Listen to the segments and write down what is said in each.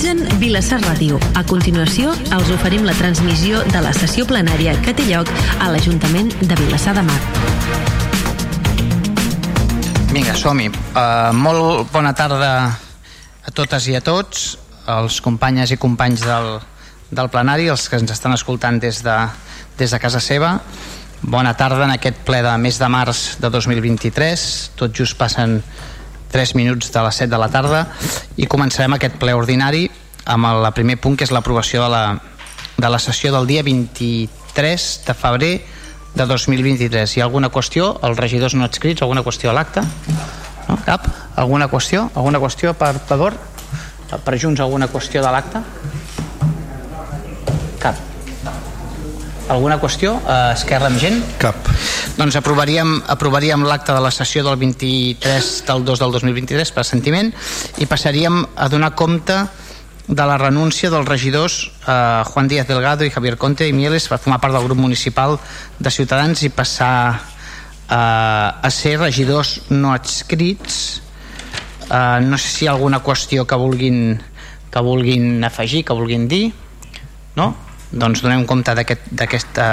Desitgen Vilassar Ràdio. A continuació, els oferim la transmissió de la sessió plenària que té lloc a l'Ajuntament de Vilassar de Mar. Vinga, som-hi. Uh, molt bona tarda a totes i a tots, els companyes i companys del, del plenari, els que ens estan escoltant des de, des de casa seva. Bona tarda en aquest ple de mes de març de 2023. Tot just passen 3 minuts de les 7 de la tarda i començarem aquest ple ordinari amb el, primer punt que és l'aprovació de, la, de la sessió del dia 23 de febrer de 2023. Hi ha alguna qüestió? Els regidors no adscrits? Alguna qüestió a l'acte? No? Cap? Alguna qüestió? Alguna qüestió per Pador? Per Junts alguna qüestió de l'acte? Cap. Alguna qüestió? Uh, Esquerra amb gent? Cap. Doncs aprovaríem, aprovaríem l'acte de la sessió del 23 del 2 del 2023 per sentiment i passaríem a donar compte de la renúncia dels regidors eh, Juan Díaz Delgado i Javier Conte i Mieles per formar part del grup municipal de Ciutadans i passar eh, a ser regidors no adscrits eh, no sé si hi ha alguna qüestió que vulguin que vulguin afegir, que vulguin dir no? doncs donem compte d'aquesta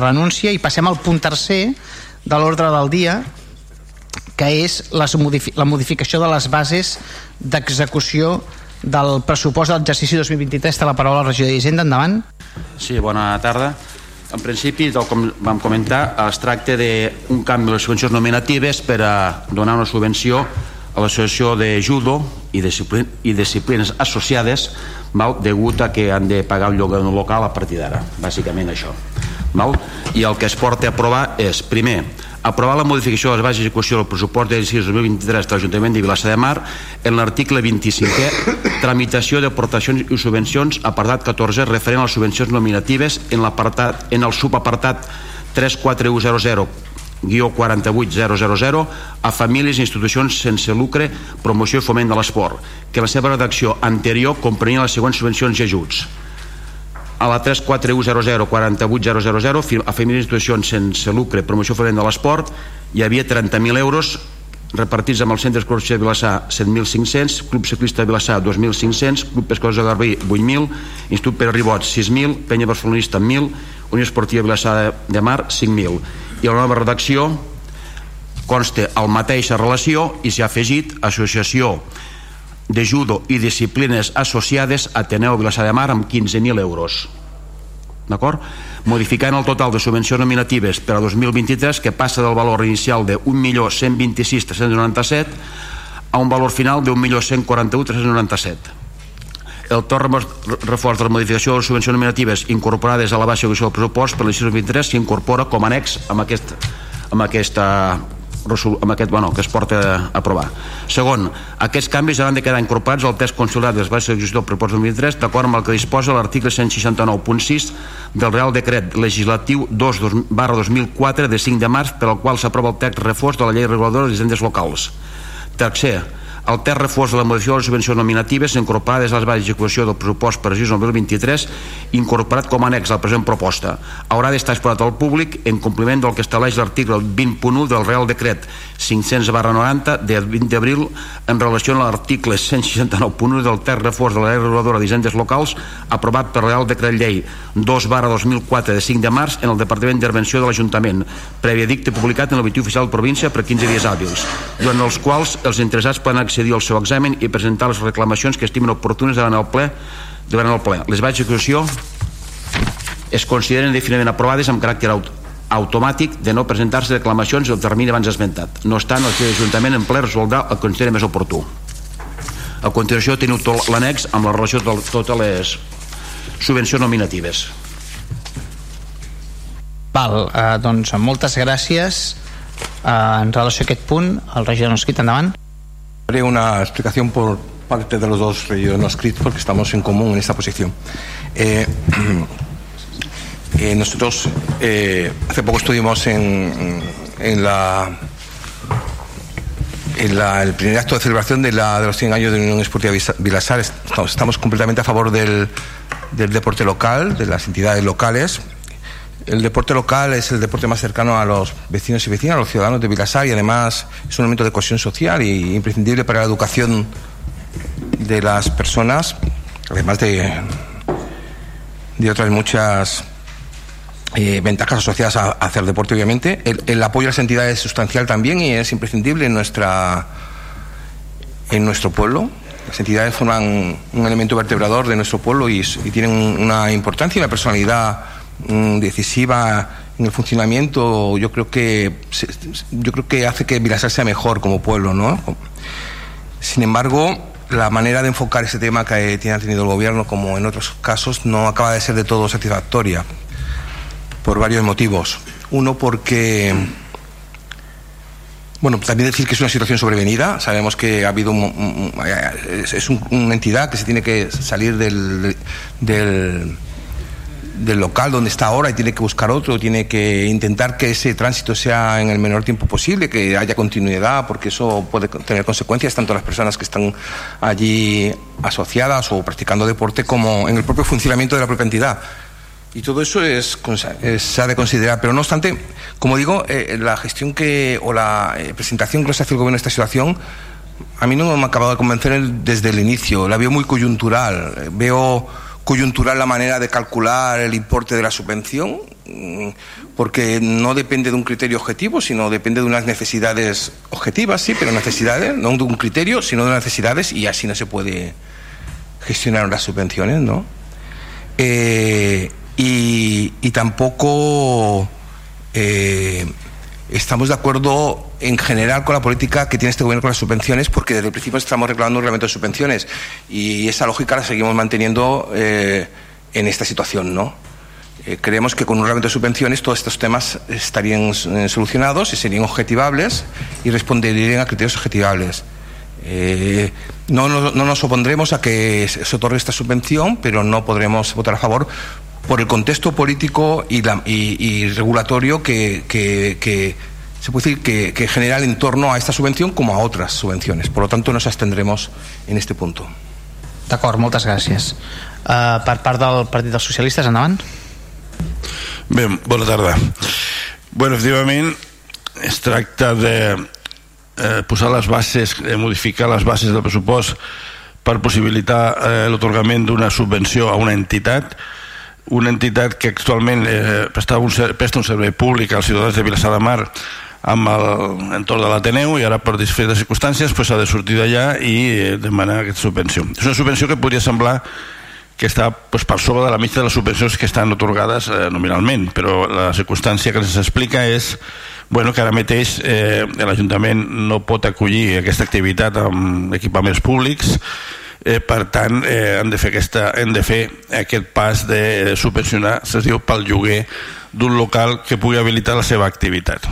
renúncia. I passem al punt tercer de l'ordre del dia que és les modifi la modificació de les bases d'execució del pressupost de l'exercici 2023 té la paraula al regidor d'Hisenda, endavant. Sí, bona tarda. En principi, tal com vam comentar es tracta d'un canvi de les subvencions nominatives per a donar una subvenció a l'associació de judo i, disciplin i disciplines associades val, degut a que han de pagar un lloguer local a partir d'ara, bàsicament això. Val? I el que es porta a aprovar és, primer, aprovar la modificació de les bases d'execució del pressupost de 2023 de l'Ajuntament de Vilassar de Mar en l'article 25è tramitació d'aportacions i subvencions apartat 14 referent a les subvencions nominatives en, en el subapartat 34100 guió 48000 a famílies i institucions sense lucre, promoció i foment de l'esport, que la seva redacció anterior comprenia les següents subvencions i ajuts. A la 34100 48000 a famílies i institucions sense lucre, promoció i foment de l'esport, hi havia 30.000 euros repartits amb el Centre Esportiu de Vilassar 7.500, Club Ciclista Vilassar 2.500, Club Pescadors de Garbí 8.000, Institut Pere Ribot 6.000, Penya Barcelonista 1.000, Unió Esportiva Vilassar de Mar 5.000 i la nova redacció consta el mateixa relació i s'ha afegit associació de judo i disciplines associades a Ateneu Vilassar de Mar amb 15.000 euros d'acord? modificant el total de subvencions nominatives per a 2023 que passa del valor inicial de 1.126.397 a un valor final de 1.141.397 el torn reforç de la modificació de les subvencions nominatives incorporades a la baixa del pressupost per l'exercici 23 s'incorpora com a annex amb, aquest, amb aquesta amb aquest, bueno, que es porta a aprovar. Segon, aquests canvis han de quedar incorporats al consulat de les bases d'execució del pressupost 2023 d'acord amb el que disposa l'article 169.6 del Real Decret Legislatiu 2 barra 2004 de 5 de març per al qual s'aprova el text reforç de la llei reguladora de les locals. Tercer, el ter reforç de la modificació de les subvencions nominatives incorporades a les bases d'execució del pressupost per exercici 2023 incorporat com a annex a la present proposta. Haurà d'estar exposat al públic en compliment del que estableix l'article 20.1 del Real Decret 500 barra 90 de 20 d'abril en relació a l'article 169.1 del ter reforç de la reguladora d'hisendes locals aprovat per Real Decret Llei 2 barra 2004 de 5 de març en el Departament d'Intervenció de l'Ajuntament previ edicte publicat en Boletí Oficial de Província per 15 dies hàbils durant els quals els interessats poden accedir al seu examen i presentar les reclamacions que estimen oportunes davant el ple davant el ple. Les baixes d'execució es consideren definitivament aprovades amb caràcter automàtic de no presentar-se reclamacions el termini abans esmentat. No obstant, el Ajuntament en ple resoldrà el que considera més oportú. A continuació teniu tot l'annex amb la relació de totes les subvencions nominatives. Val, eh, doncs moltes gràcies. Eh, en relació a aquest punt, el regidor no escrit, endavant. Haré una explicación por parte de los dos regidores no escritos porque estamos en común en esta posición. Eh, eh, nosotros eh, hace poco estuvimos en, en la en la, el primer acto de celebración de, la, de los 100 años de Unión Esportiva Vilasar. Estamos, estamos completamente a favor del, del deporte local, de las entidades locales, el deporte local es el deporte más cercano a los vecinos y vecinas, a los ciudadanos de Vilasar y además es un elemento de cohesión social y imprescindible para la educación de las personas, además de, de otras muchas eh, ventajas asociadas a, hacer deporte, obviamente. El, apoyo a las entidades es sustancial también y es imprescindible en, nuestra, en nuestro pueblo. Las entidades forman un elemento vertebrador de nuestro pueblo y, tienen una importancia y una personalidad mm, decisiva en el funcionamiento. Yo creo que yo creo que hace que Vilasar sea mejor como pueblo, ¿no? Sin embargo, la manera de enfocar ese tema que tiene tenido el gobierno, como en otros casos, no acaba de ser de todo satisfactoria por varios motivos. Uno porque, bueno, también decir que es una situación sobrevenida. Sabemos que ha habido un, es un, una entidad que se tiene que salir del, del, del local donde está ahora y tiene que buscar otro, tiene que intentar que ese tránsito sea en el menor tiempo posible, que haya continuidad, porque eso puede tener consecuencias tanto las personas que están allí asociadas o practicando deporte como en el propio funcionamiento de la propia entidad. Y todo eso es, es, se ha de considerar. Pero no obstante, como digo, eh, la gestión que, o la eh, presentación que nos hace el gobierno de esta situación, a mí no me ha acabado de convencer desde el inicio. La veo muy coyuntural. Veo coyuntural la manera de calcular el importe de la subvención, porque no depende de un criterio objetivo, sino depende de unas necesidades objetivas, sí, pero necesidades, no de un criterio, sino de necesidades, y así no se puede gestionar las subvenciones, ¿no? Eh, y, tampoco eh, estamos de acuerdo en general con la política que tiene este gobierno con las subvenciones porque desde el principio estamos reclamando un reglamento de subvenciones y esa lógica la seguimos manteniendo eh, en esta situación, ¿no? Eh, creemos que con un reglamento de subvenciones todos estos temas estarían solucionados y serían objetivables y responderían a criterios objetivables. No, no, no, nos opondremos a que se otorgue esta subvención, pero no podremos votar a favor por el contexto político y, la, y, y regulatorio que, que, que, se puede decir que, que genera en torno a esta subvención como a otras subvenciones. Por lo tanto, nos abstendremos en este punto. D'acord, moltes gràcies. Uh, per part del Partit dels Socialistes, endavant. Bé, bona tarda. Bueno, efectivament, es tracta de eh, posar les bases, de modificar les bases del pressupost per possibilitar eh, l'otorgament d'una subvenció a una entitat una entitat que actualment eh, un, presta un servei públic als ciutadans de Vilassar de Mar amb l'entorn de l'Ateneu i ara per diferents circumstàncies s'ha pues, de sortir d'allà i eh, demanar aquesta subvenció. És una subvenció que podria semblar que està pues, per sobre de la mitja de les subvencions que estan otorgades eh, nominalment, però la circumstància que ens explica és bueno, que ara mateix eh, l'Ajuntament no pot acollir aquesta activitat amb equipaments públics eh, per tant eh, hem, de fer aquesta, hem de fer aquest pas de subvencionar, se diu, pel lloguer d'un local que pugui habilitar la seva activitat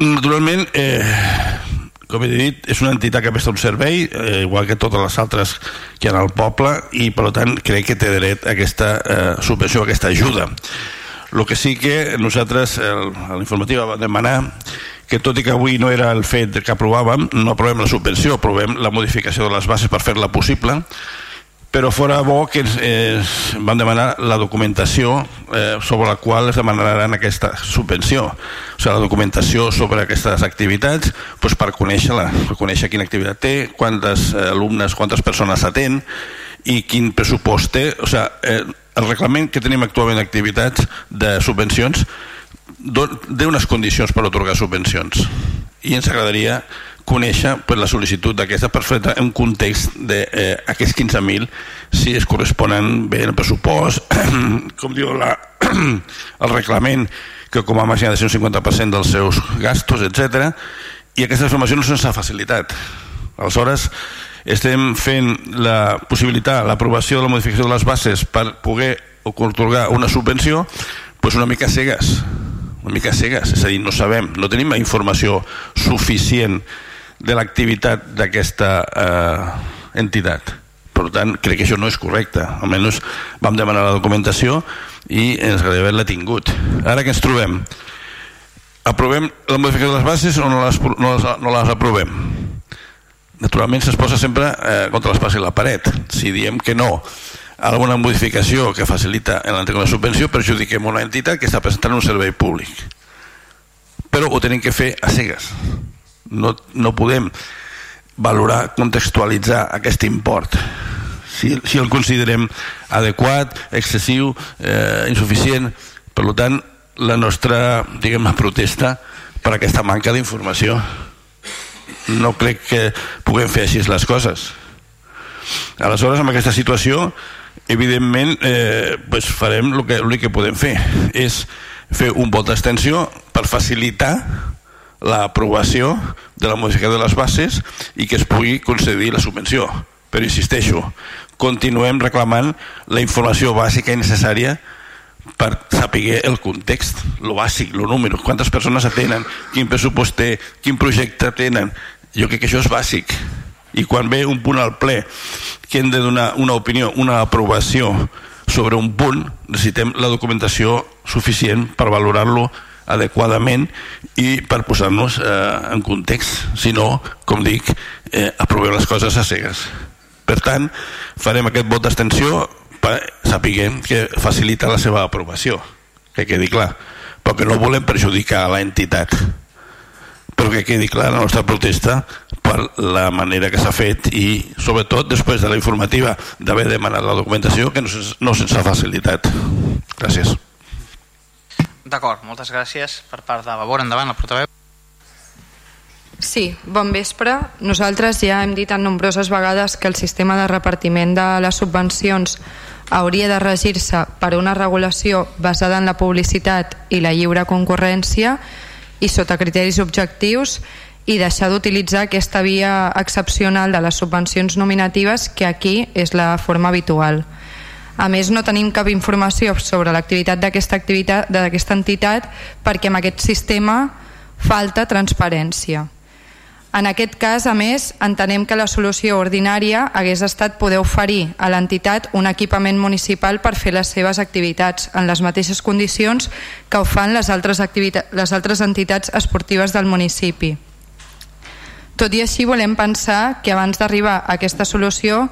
naturalment eh, com he dit, és una entitat que presta un servei, eh, igual que totes les altres que hi ha al poble, i per tant crec que té dret a aquesta eh, subvenció, a aquesta ajuda. El que sí que nosaltres, el, a l'informativa, vam demanar que tot i que avui no era el fet que aprovàvem, no aprovem la subvenció, aprovem la modificació de les bases per fer-la possible, però fora bo que ens, eh, van demanar la documentació eh, sobre la qual es demanaran aquesta subvenció. O sigui, la documentació sobre aquestes activitats doncs per conèixer-la per conèixer quina activitat té, quantes eh, alumnes quantes persones atén i quin pressupost té. O sigui, eh, el reglament que tenim actualment d'activitats de subvencions té unes condicions per otorgar subvencions i ens agradaria conèixer pues, la sol·licitud d'aquesta per fer un context d'aquests eh, 15.000 si es corresponen bé el pressupost com diu la, el reglament que com a màxim ha de ser un 50% dels seus gastos, etc. i aquesta informació no se'ns ha facilitat aleshores estem fent la possibilitat, l'aprovació de la modificació de les bases per poder otorgar una subvenció pues una mica cegues una mica cegues, és a dir, no sabem, no tenim informació suficient de l'activitat d'aquesta eh, entitat. Per tant, crec que això no és correcte. Almenys vam demanar la documentació i ens agradaria haver-la tingut. Ara que ens trobem? Aprovem la modificació de les bases o no les, no les, no les aprovem? Naturalment se'ns posa sempre eh, contra l'espasa i la paret. Si diem que no alguna modificació que facilita en l'entrega de la subvenció perjudiquem una entitat que està presentant un servei públic. Però ho tenim que fer a cegues no, no podem valorar, contextualitzar aquest import si, si el considerem adequat, excessiu, eh, insuficient. Per tant, la nostra diguem protesta per aquesta manca d'informació. No crec que puguem fer així les coses. Aleshores, amb aquesta situació, evidentment, eh, pues farem el que, que podem fer. És fer un vot d'extensió per facilitar l'aprovació de la modificació de les bases i que es pugui concedir la subvenció. Però insisteixo, continuem reclamant la informació bàsica i necessària per saber el context, lo bàsic, lo número, quantes persones atenen, quin pressupost té, quin projecte tenen. Jo crec que això és bàsic. I quan ve un punt al ple que hem de donar una opinió, una aprovació sobre un punt, necessitem la documentació suficient per valorar-lo adequadament i per posar-nos eh, en context. Si no, com dic, eh, aprovem les coses a cegues. Per tant, farem aquest vot d'extensió sapiguem que facilita la seva aprovació, que quedi clar, però que no volem perjudicar l'entitat però que quedi clar la nostra protesta per la manera que s'ha fet i sobretot després de la informativa d'haver demanat la documentació que no, no se'ns ha facilitat. Gràcies. D'acord, moltes gràcies per part de Vavor, endavant el portaveu. Sí, bon vespre. Nosaltres ja hem dit en nombroses vegades que el sistema de repartiment de les subvencions hauria de regir-se per una regulació basada en la publicitat i la lliure concurrència i sota criteris objectius i deixar d'utilitzar aquesta via excepcional de les subvencions nominatives que aquí és la forma habitual. A més, no tenim cap informació sobre l'activitat d'aquesta activitat d'aquesta entitat perquè amb aquest sistema falta transparència. En aquest cas, a més, entenem que la solució ordinària hagués estat poder oferir a l'entitat un equipament municipal per fer les seves activitats en les mateixes condicions que ho fan les altres, les altres entitats esportives del municipi. Tot i així volem pensar que abans d'arribar a aquesta solució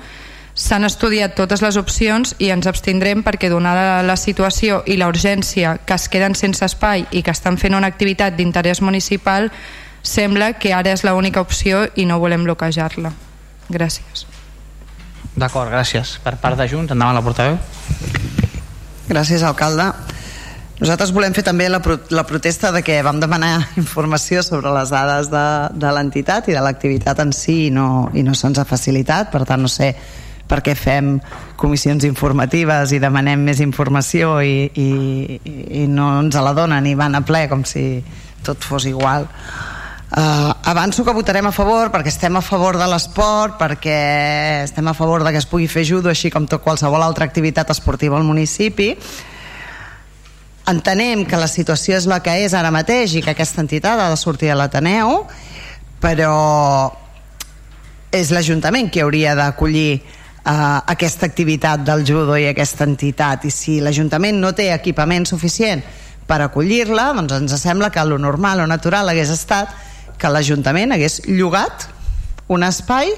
s'han estudiat totes les opcions i ens abstindrem perquè donada la situació i la urgència que es queden sense espai i que estan fent una activitat d'interès municipal sembla que ara és l'única opció i no volem bloquejar-la. Gràcies. D'acord, gràcies. Per part de Junts, endavant la portaveu. Gràcies, alcalde. Nosaltres volem fer també la, pro la protesta de que vam demanar informació sobre les dades de, de l'entitat i de l'activitat en si i no, i no se'ns ha facilitat, per tant no sé per què fem comissions informatives i demanem més informació i, i, i no ens la donen i van a ple com si tot fos igual. Uh, avanço que votarem a favor perquè estem a favor de l'esport perquè estem a favor de que es pugui fer judo així com tot qualsevol altra activitat esportiva al municipi entenem que la situació és la que és ara mateix i que aquesta entitat ha de sortir a l'Ateneu però és l'Ajuntament qui hauria d'acollir uh, aquesta activitat del judo i aquesta entitat. I si l'Ajuntament no té equipament suficient per acollir-la doncs ens sembla que lo normal o natural hagués estat que l'Ajuntament hagués llogat un espai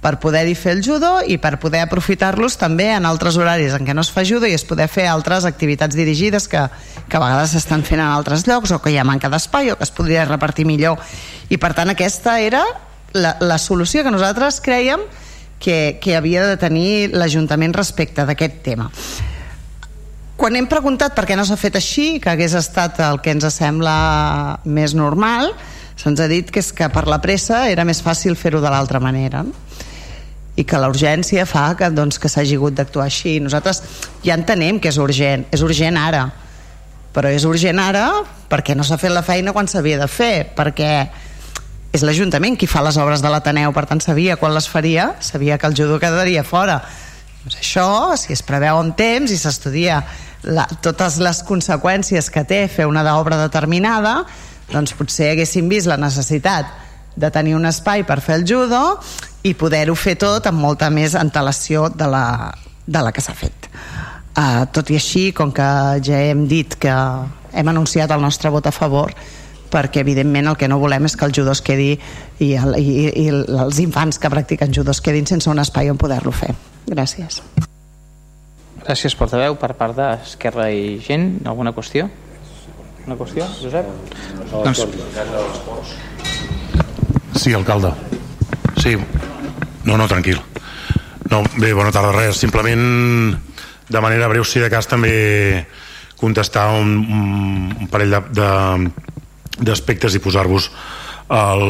per poder-hi fer el judo i per poder aprofitar-los també en altres horaris en què no es fa judo i es poder fer altres activitats dirigides que, que a vegades s'estan fent en altres llocs o que hi ha manca d'espai o que es podria repartir millor. I per tant aquesta era la, la solució que nosaltres creiem que, que havia de tenir l'Ajuntament respecte d'aquest tema. Quan hem preguntat per què no s'ha fet així que hagués estat el que ens sembla més normal se'ns ha dit que és que per la pressa era més fàcil fer-ho de l'altra manera i que la urgència fa que, doncs, que s'hagi hagut d'actuar així. Nosaltres ja entenem que és urgent, és urgent ara, però és urgent ara perquè no s'ha fet la feina quan s'havia de fer, perquè és l'Ajuntament qui fa les obres de l'Ateneu, per tant sabia quan les faria, sabia que el judo quedaria fora. Doncs això, si es preveu en temps i s'estudia totes les conseqüències que té fer una obra determinada, doncs potser haguéssim vist la necessitat de tenir un espai per fer el judo i poder-ho fer tot amb molta més antelació de la, de la que s'ha fet. Uh, tot i així, com que ja hem dit que hem anunciat el nostre vot a favor, perquè evidentment el que no volem és que el judo es quedi i, el, i, i els infants que practiquen judo es quedin sense un espai on poder-lo fer. Gràcies. Gràcies, portaveu. Per part d'Esquerra i Gent, alguna qüestió? Una qüestió, Josep? Doncs... Sí, alcalde. Sí, no, no, tranquil. No, bé, bona tarda, res. Simplement, de manera breu, si de cas, també contestar un, un parell d'aspectes i posar-vos al,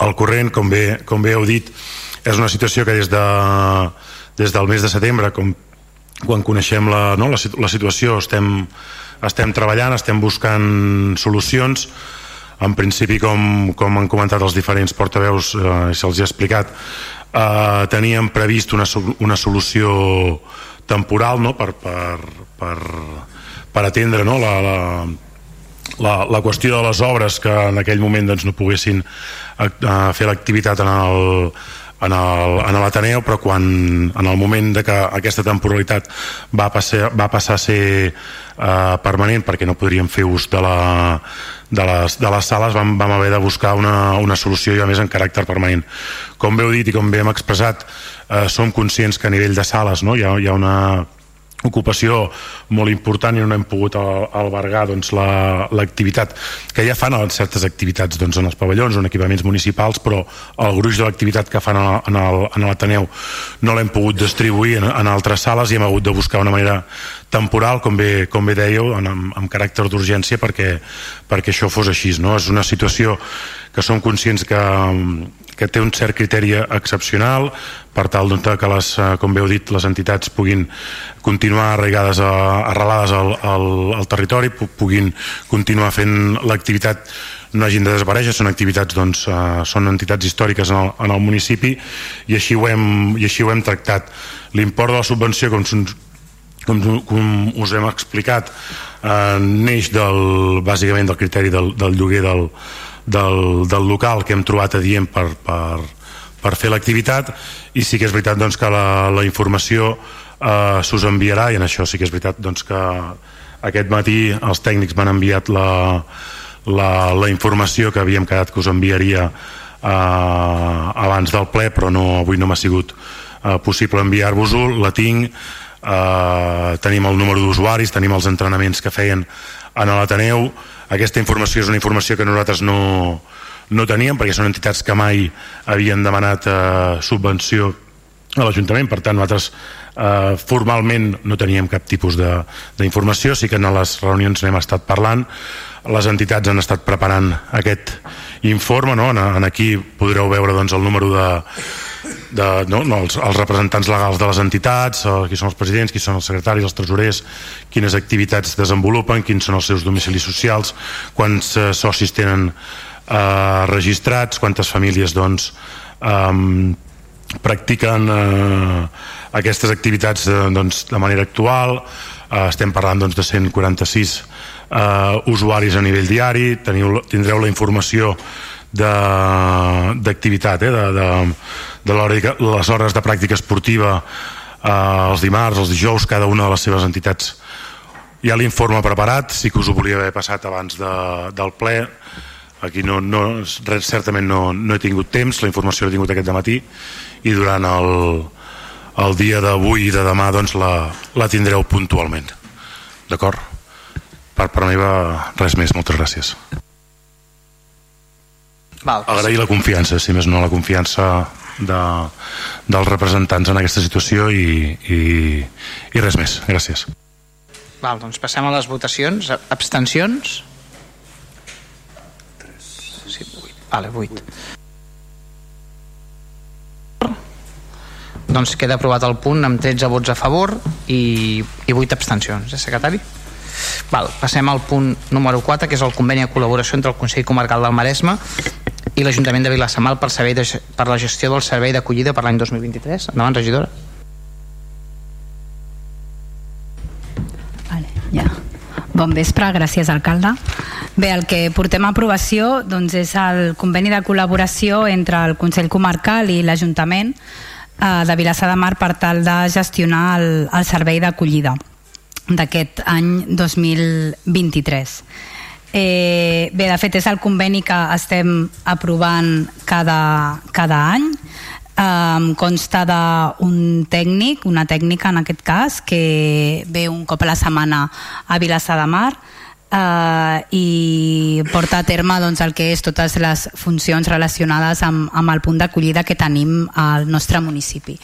al corrent, com bé, com bé heu dit, és una situació que des, de, des del mes de setembre, com, quan coneixem la, no, la, la situació, estem, estem treballant, estem buscant solucions, en principi, com, com han comentat els diferents portaveus, eh, se'ls ha explicat, eh, teníem previst una, una solució temporal no? per, per, per, per atendre no? la, la, la, la qüestió de les obres que en aquell moment doncs, no poguessin eh, fer l'activitat en el, en l'Ateneu però quan en el moment de que aquesta temporalitat va passar, va passar a ser eh, permanent perquè no podríem fer ús de, la, de, les, de les sales vam, vam haver de buscar una, una solució ja més en caràcter permanent. Com bé heu dit i com bé hem expressat eh, som conscients que a nivell de sales no, hi, ha, hi ha una ocupació molt important i no hem pogut albergar doncs, l'activitat la, que ja fan en certes activitats doncs, en els pavellons o en equipaments municipals però el gruix de l'activitat que fan en l'Ateneu no l'hem pogut distribuir en, en altres sales i hem hagut de buscar una manera temporal, com bé, com bé dèieu, en, amb, amb caràcter d'urgència perquè, perquè això fos així. No? És una situació que som conscients que, que té un cert criteri excepcional per tal que les, eh, com bé heu dit, les entitats puguin continuar arraigades, a, arrelades al, al, al territori, puguin continuar fent l'activitat no hagin de desaparèixer, són activitats doncs, uh, són entitats històriques en el, en el municipi i així ho hem, i així ho hem tractat. L'import de la subvenció com, com, com us hem explicat eh, neix del, bàsicament del criteri del, del lloguer del, del, del local que hem trobat adient per, per, per fer l'activitat i sí que és veritat doncs, que la, la informació eh, s'us enviarà i en això sí que és veritat doncs, que aquest matí els tècnics m'han enviat la, la, la informació que havíem quedat que us enviaria eh, abans del ple però no, avui no m'ha sigut eh, possible enviar-vos-ho, la tinc eh, tenim el número d'usuaris tenim els entrenaments que feien en l'Ateneu aquesta informació és una informació que nosaltres no, no teníem perquè són entitats que mai havien demanat eh, subvenció a l'Ajuntament, per tant nosaltres eh, formalment no teníem cap tipus d'informació, sí que en les reunions n'hem estat parlant, les entitats han estat preparant aquest informe, no? en, en aquí podreu veure doncs, el número de, de, no, no, els, els representants legals de les entitats, eh, qui són els presidents, qui són els secretaris, els tresorers, quines activitats desenvolupen, quins són els seus domicilis socials, quants eh, socis tenen eh, registrats, quantes famílies doncs, eh, practiquen eh, aquestes activitats eh, doncs, de manera actual, eh, estem parlant doncs, de 146 eh, usuaris a nivell diari, teniu, tindreu la informació d'activitat, eh, de, de, de les hores de pràctica esportiva eh, els dimarts, els dijous, cada una de les seves entitats. Ha l'informe preparat, sí que us ho volia haver passat abans de, del ple. Aquí no, no, certament no, no he tingut temps, la informació l'he tingut aquest matí i durant el, el dia d'avui i de demà doncs la, la tindreu puntualment. D'acord? per part meva res més, moltes gràcies. Val. agrair la confiança, si més no la confiança de, dels representants en aquesta situació i, i, i res més, gràcies. Val, doncs passem a les votacions. Abstencions? Sí, 8. Vale, 8 doncs queda aprovat el punt amb 13 vots a favor i, i 8 abstencions, eh, secretari? Val, passem al punt número 4 que és el conveni de col·laboració entre el Consell Comarcal del Maresme i l'Ajuntament de Vilassamal per, servei de, per la gestió del servei d'acollida per l'any 2023. Endavant, regidora. Vale, ja. Bon vespre, gràcies alcalde. Bé, el que portem a aprovació doncs, és el conveni de col·laboració entre el Consell Comarcal i l'Ajuntament eh, de Vilassar de Mar per tal de gestionar el, el servei d'acollida d'aquest any 2023. Eh, bé, de fet és el conveni que estem aprovant cada, cada any um, consta d'un tècnic, una tècnica en aquest cas, que ve un cop a la setmana a Vilassar de Mar eh, i porta a terme doncs, el que és totes les funcions relacionades amb, amb el punt d'acollida que tenim al nostre municipi.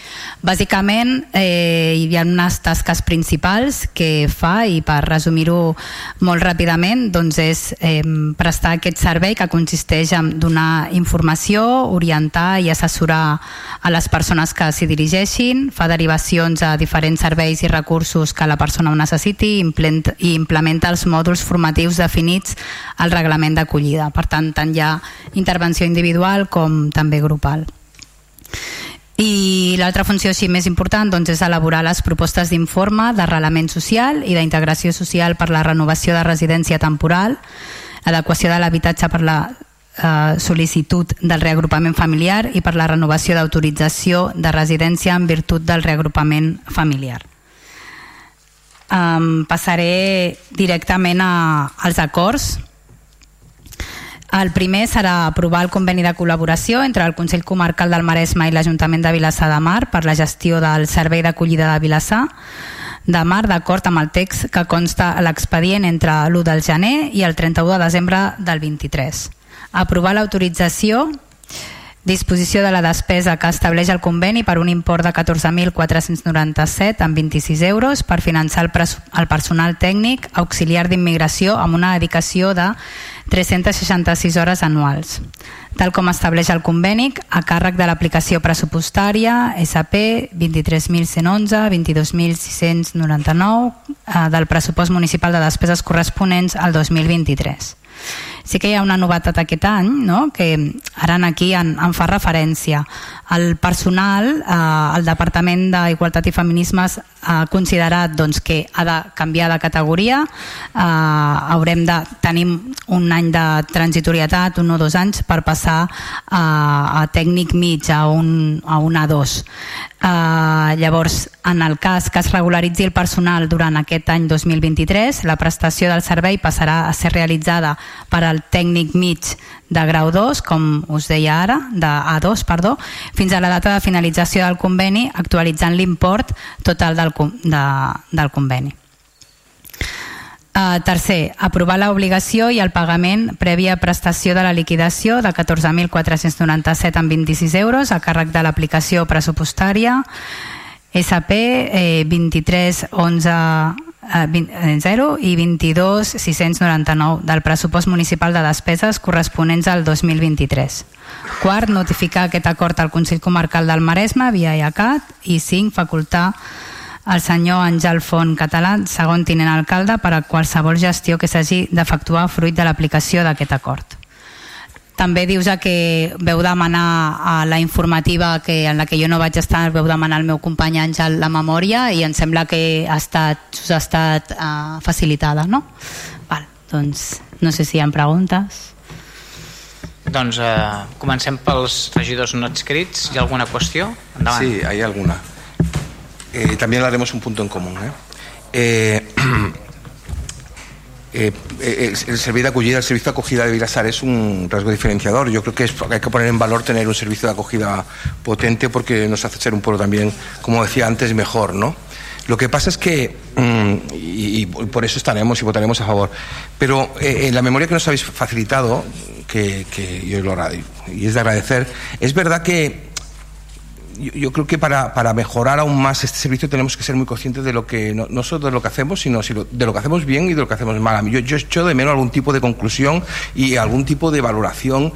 Bàsicament eh, hi ha unes tasques principals que fa i per resumir-ho molt ràpidament doncs és eh, prestar aquest servei que consisteix en donar informació, orientar i assessorar a les persones que s'hi dirigeixin, fa derivacions a diferents serveis i recursos que la persona necessiti i implementa els mòduls formatius definits al reglament d'acollida. Per tant, tant hi ha intervenció individual com també grupal. I l'altra funció així més important doncs, és elaborar les propostes d'informe d'arrelament social i d'integració social per la renovació de residència temporal, adequació de l'habitatge per la eh, sol·licitud del reagrupament familiar i per la renovació d'autorització de residència en virtut del reagrupament familiar um, passaré directament a, als acords. El primer serà aprovar el conveni de col·laboració entre el Consell Comarcal del Maresme i l'Ajuntament de Vilassar de Mar per la gestió del Servei d'Acollida de Vilassar de Mar d'acord amb el text que consta a l'expedient entre l'1 del gener i el 31 de desembre del 23. Aprovar l'autorització Disposició de la despesa que estableix el conveni per un import de 14.497 amb 26 euros per finançar el, el personal tècnic auxiliar d'immigració amb una dedicació de 366 hores anuals. Tal com estableix el conveni, a càrrec de l'aplicació pressupostària SP 23.111, 22.699 eh, del pressupost municipal de despeses corresponents al 2023 sí que hi ha una novetat aquest any, no? que ara aquí en, en fa referència. El personal, eh, el Departament d'Igualtat i Feminismes ha considerat doncs, que ha de canviar de categoria, eh, haurem de tenir un any de transitorietat, un o dos anys, per passar a, a tècnic mig, a un, a un A2. Uh, llavors, en el cas que es regularitzi el personal durant aquest any 2023, la prestació del servei passarà a ser realitzada per al tècnic mig de grau 2, com us deia ara, de A2, perdó, fins a la data de finalització del conveni, actualitzant l'import total del, de, del conveni. Uh, tercer, aprovar l'obligació i el pagament prèvia prestació de la liquidació de 14.497 amb 26 euros a càrrec de l'aplicació pressupostària SP eh, 23 11 eh, 20, 0 i 22 699 del pressupost municipal de despeses corresponents al 2023. Quart, notificar aquest acord al Consell Comarcal del Maresme via IACAT i 5, facultar el senyor Àngel Font Català, segon tinent alcalde, per a qualsevol gestió que s'hagi d'efectuar fruit de l'aplicació d'aquest acord. També dius que veu demanar a la informativa que en la que jo no vaig estar, veu demanar al meu company Àngel la memòria i em sembla que ha estat, us ha estat uh, facilitada, no? Val, doncs no sé si hi ha preguntes. Doncs eh, comencem pels regidors no adscrits. Hi ha alguna qüestió? Endavant. Sí, hay alguna. eh, también haremos un punto en común. ¿eh? Eh, eh, el, el, servicio de acogida, el servicio de acogida de Vilasar es un rasgo diferenciador. Yo creo que hay que poner en valor tener un servicio de acogida potente porque nos hace ser un pueblo también, como decía antes, mejor, ¿no? Lo que pasa es que, mm, y, por eso estaremos y votaremos a favor, pero eh, en la memoria que nos habéis facilitado, que, yo lo y es de agradecer, es verdad que yo, creo que para, para, mejorar aún más este servicio tenemos que ser muy conscientes de lo que, no, no solo de lo que hacemos, sino, sino, de lo que hacemos bien y de lo que hacemos mal. Yo, yo echo de menos algún tipo de conclusión y algún tipo de valoración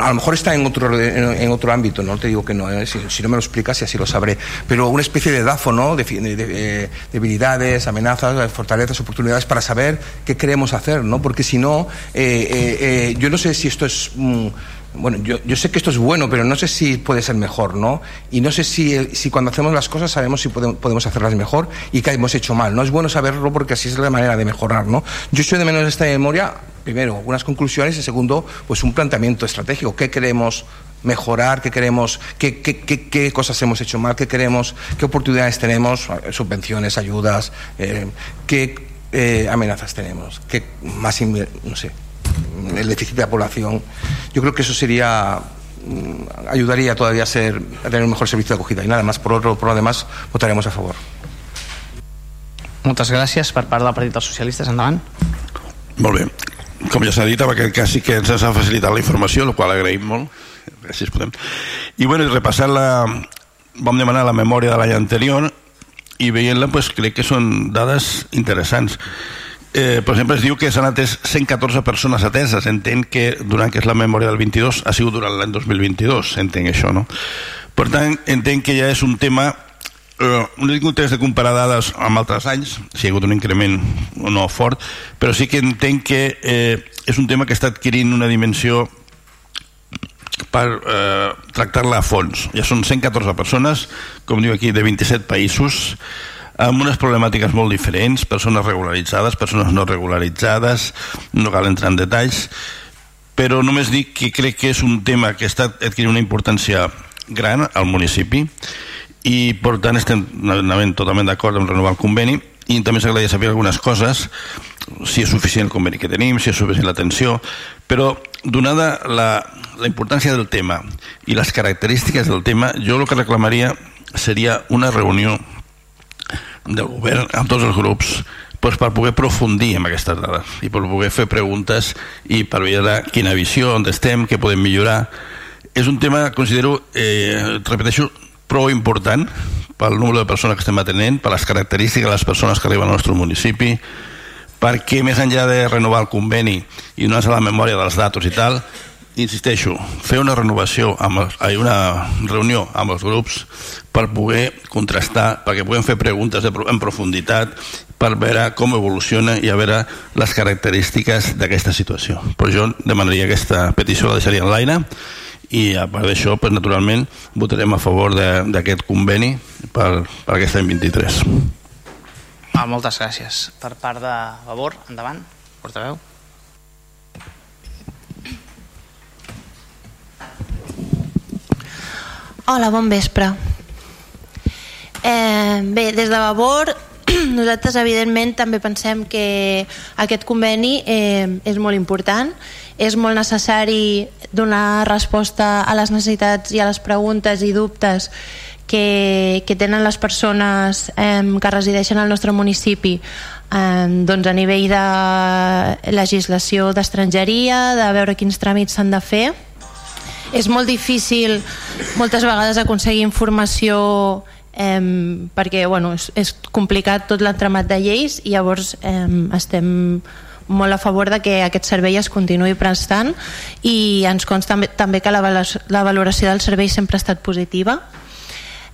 a lo mejor está en otro, en, otro ámbito, no te digo que no, ¿eh? si, si, no me lo explicas y así lo sabré, pero una especie de DAFO, ¿no? De, de, de, eh, debilidades, amenazas, fortalezas, oportunidades para saber qué queremos hacer, ¿no? Porque si no, eh, yo no sé si esto es... Mm, bueno, yo, yo, sé que esto es bueno, pero no sé si puede ser mejor, ¿no? Y no sé si, si cuando hacemos las cosas sabemos si podemos, podemos, hacerlas mejor y que hemos hecho mal. No es bueno saberlo porque así es la manera de mejorar, ¿no? Yo estoy de menos esta memoria, primero, unas conclusiones y segundo, pues un planteamiento estratégico. ¿Qué queremos mejorar? ¿Qué queremos? ¿Qué, qué, qué, qué cosas hemos hecho mal? ¿Qué queremos? ¿Qué oportunidades tenemos? Subvenciones, ayudas, eh, ¿qué eh, amenazas tenemos? ¿Qué más, no sé, el déficit de la población. Yo creo que eso sería mm, ayudaría todavía a, ser, a tener un mejor servicio de acogida. Y nada más, por, otro, por lo demás, votaremos a favor. Moltes gràcies per part del Partit dels Socialistes. Endavant. Molt bé. Com ja s'ha dit, en aquest cas sí que ens ha facilitat la informació, el qual agraïm molt. Gràcies, podem. I bueno, repassant la... Vam demanar la memòria de l'any anterior i veient-la pues, crec que són dades interessants. Eh, per exemple, es diu que s'han atès 114 persones ateses. Entenc que durant que és la memòria del 22 ha sigut durant l'any 2022, entenc això, no? Per tant, entenc que ja és un tema eh, no tingut temps de comparar dades amb altres anys, si hi ha hagut un increment o no fort, però sí que entenc que eh, és un tema que està adquirint una dimensió per eh, tractar-la a fons. Ja són 114 persones, com diu aquí, de 27 països, amb unes problemàtiques molt diferents, persones regularitzades, persones no regularitzades, no cal entrar en detalls, però només dic que crec que és un tema que està adquirint una importància gran al municipi i per tant estem totalment d'acord amb renovar el conveni i també s'agradaria saber algunes coses si és suficient el conveni que tenim, si és suficient l'atenció, però donada la, la importància del tema i les característiques del tema, jo el que reclamaria seria una reunió del govern amb tots els grups doncs per poder aprofundir en aquestes dades i per poder fer preguntes i per veure quina visió, on estem, què podem millorar. És un tema, considero, eh, repeteixo, prou important pel número de persones que estem atenent, per les característiques de les persones que arriben al nostre municipi, perquè més enllà de renovar el conveni i donar-se la memòria dels datos i tal, insisteixo, fer una renovació, amb els, una reunió amb els grups per poder contrastar, perquè puguem fer preguntes de, en profunditat per veure com evoluciona i a veure les característiques d'aquesta situació. Però jo demanaria aquesta petició, la deixaria en l'aire, i a part d'això, pues, naturalment, votarem a favor d'aquest conveni per, per aquest any 23. Ah, moltes gràcies. Per part de Vavor, endavant, portaveu. Hola, bon vespre. Eh, bé, des de Vavor nosaltres evidentment també pensem que aquest conveni eh, és molt important és molt necessari donar resposta a les necessitats i a les preguntes i dubtes que, que tenen les persones eh, que resideixen al nostre municipi eh, doncs a nivell de legislació d'estrangeria, de veure quins tràmits s'han de fer. És molt difícil moltes vegades aconseguir informació eh, perquè bueno, és, és complicat tot l'entramat de lleis i llavors eh, estem molt a favor de que aquest servei es continuï prestant i ens consta també, que la valoració del servei sempre ha estat positiva.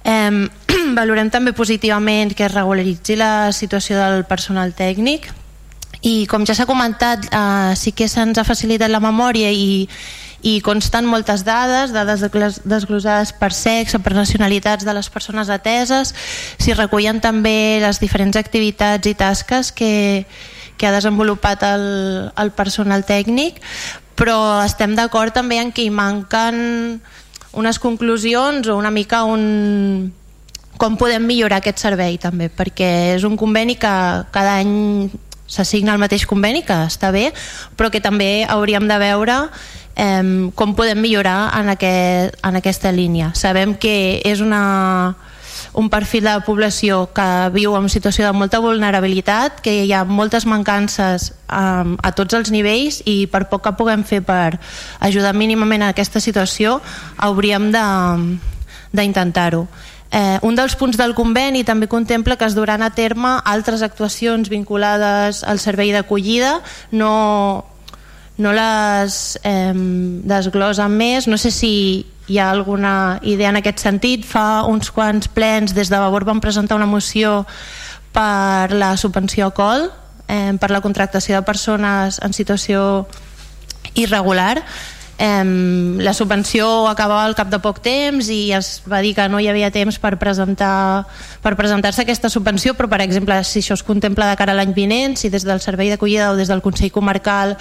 Eh, valorem també positivament que es regularitzi la situació del personal tècnic i com ja s'ha comentat eh, sí que se'ns ha facilitat la memòria i, i consten moltes dades, dades desglosades per sexe, per nacionalitats de les persones ateses, s'hi recullen també les diferents activitats i tasques que, que ha desenvolupat el, el personal tècnic, però estem d'acord també en que hi manquen unes conclusions o una mica un com podem millorar aquest servei també, perquè és un conveni que cada any s'assigna el mateix conveni, que està bé, però que també hauríem de veure eh, com podem millorar en, aquest, en aquesta línia. Sabem que és una, un perfil de població que viu en situació de molta vulnerabilitat, que hi ha moltes mancances um, a tots els nivells i per poc que puguem fer per ajudar mínimament a aquesta situació hauríem d'intentar-ho. Eh, un dels punts del conveni també contempla que es duran a terme altres actuacions vinculades al servei d'acollida, no, no les eh, desglosen més, no sé si hi ha alguna idea en aquest sentit. Fa uns quants plens des de Vavor van presentar una moció per la subvenció a col, eh, per la contractació de persones en situació irregular. Eh, la subvenció acabava al cap de poc temps i es va dir que no hi havia temps per presentar per presentar-se aquesta subvenció però per exemple si això es contempla de cara a l'any vinent si des del servei d'acollida o des del Consell Comarcal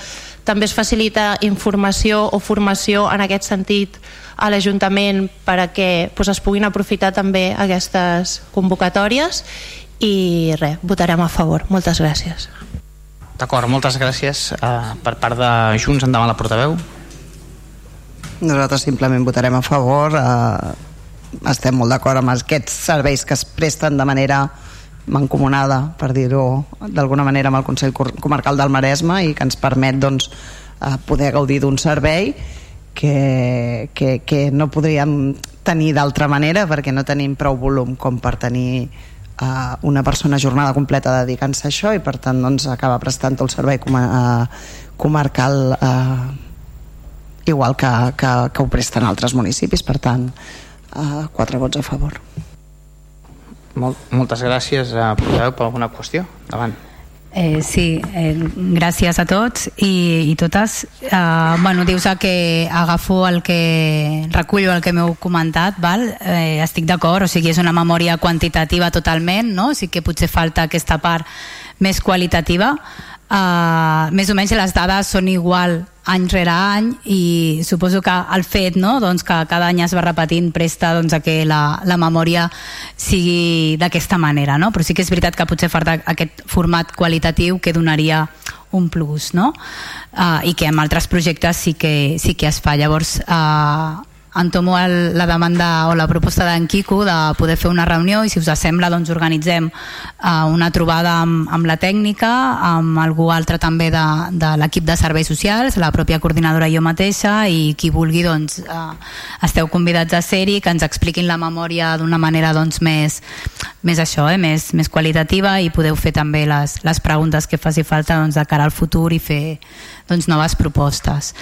també es facilita informació o formació en aquest sentit a l'Ajuntament perquè pues, es puguin aprofitar també aquestes convocatòries i res, votarem a favor. Moltes gràcies. D'acord, moltes gràcies. Uh, per part de Junts, endavant la portaveu. Nosaltres simplement votarem a favor. Uh, estem molt d'acord amb aquests serveis que es presten de manera mancomunada, per dir-ho d'alguna manera, amb el Consell Comarcal del Maresme i que ens permet doncs, eh, poder gaudir d'un servei que, que, que no podríem tenir d'altra manera perquè no tenim prou volum com per tenir uh, una persona jornada completa dedicant-se a això i per tant doncs, acaba prestant el servei com a, uh, comarcal uh, igual que, que, que ho presten altres municipis per tant uh, quatre vots a favor Mol, moltes gràcies a portaveu per alguna qüestió davant Eh, sí, eh, gràcies a tots i, i totes. Eh, bueno, dius que agafo el que recullo el que m'heu comentat, val? Eh, estic d'acord, o sigui, és una memòria quantitativa totalment, no? sí que potser falta aquesta part més qualitativa, uh, més o menys les dades són igual any rere any i suposo que el fet no, doncs que cada any es va repetint presta doncs, a que la, la memòria sigui d'aquesta manera, no? però sí que és veritat que potser falta aquest format qualitatiu que donaria un plus no? uh, i que en altres projectes sí que, sí que es fa llavors uh, entomo el, la demanda o la proposta d'en Quico de poder fer una reunió i si us sembla doncs organitzem uh, una trobada amb, amb la tècnica amb algú altre també de, de l'equip de serveis socials, la pròpia coordinadora i jo mateixa i qui vulgui doncs uh, esteu convidats a ser-hi que ens expliquin la memòria d'una manera doncs més, més això, eh? més, més qualitativa i podeu fer també les, les preguntes que faci falta doncs, de cara al futur i fer doncs, noves propostes.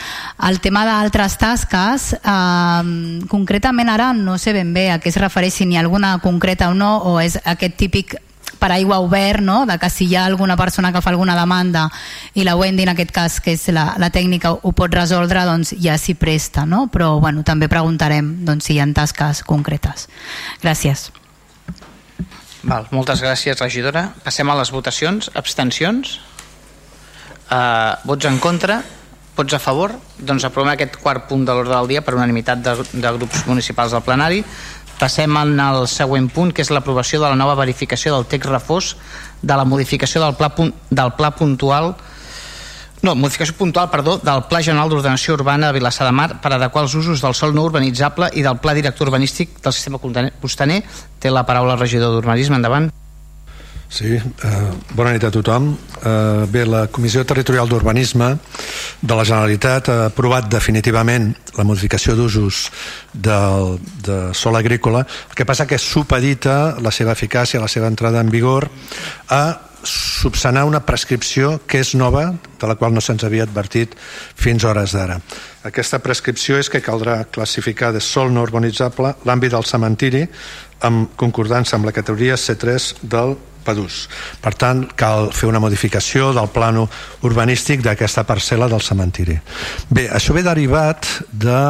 El tema d'altres tasques, eh, concretament ara no sé ben bé a què es refereix, si n'hi ha alguna concreta o no, o és aquest típic per aigua obert, no? de que si hi ha alguna persona que fa alguna demanda i la Wendy en aquest cas, que és la, la tècnica, ho pot resoldre, doncs ja s'hi presta, no? però bueno, també preguntarem doncs, si hi ha tasques concretes. Gràcies. Val, moltes gràcies, regidora. Passem a les votacions. Abstencions? Uh, vots en contra? Vots a favor? Doncs aprovem aquest quart punt de l'ordre del dia per unanimitat de, de grups municipals del plenari. Passem al següent punt, que és l'aprovació de la nova verificació del text refós de la modificació del pla, del pla puntual no, modificació puntual, perdó, del Pla General d'Ordenació Urbana de Vilassar de Mar per adequar els usos del sol no urbanitzable i del Pla Director Urbanístic del Sistema Costaner. Té la paraula el regidor d'Urbanisme, endavant. Sí, eh, bona nit a tothom. Eh, bé, la Comissió Territorial d'Urbanisme de la Generalitat ha aprovat definitivament la modificació d'usos del, de sol agrícola. El que passa que supedita la seva eficàcia, la seva entrada en vigor a subsanar una prescripció que és nova, de la qual no se'ns havia advertit fins hores d'ara. Aquesta prescripció és que caldrà classificar de sol no urbanitzable l'àmbit del cementiri amb concordança amb la categoria C3 del Padús. Per tant, cal fer una modificació del plano urbanístic d'aquesta parcel·la del cementiri. Bé, això ve derivat de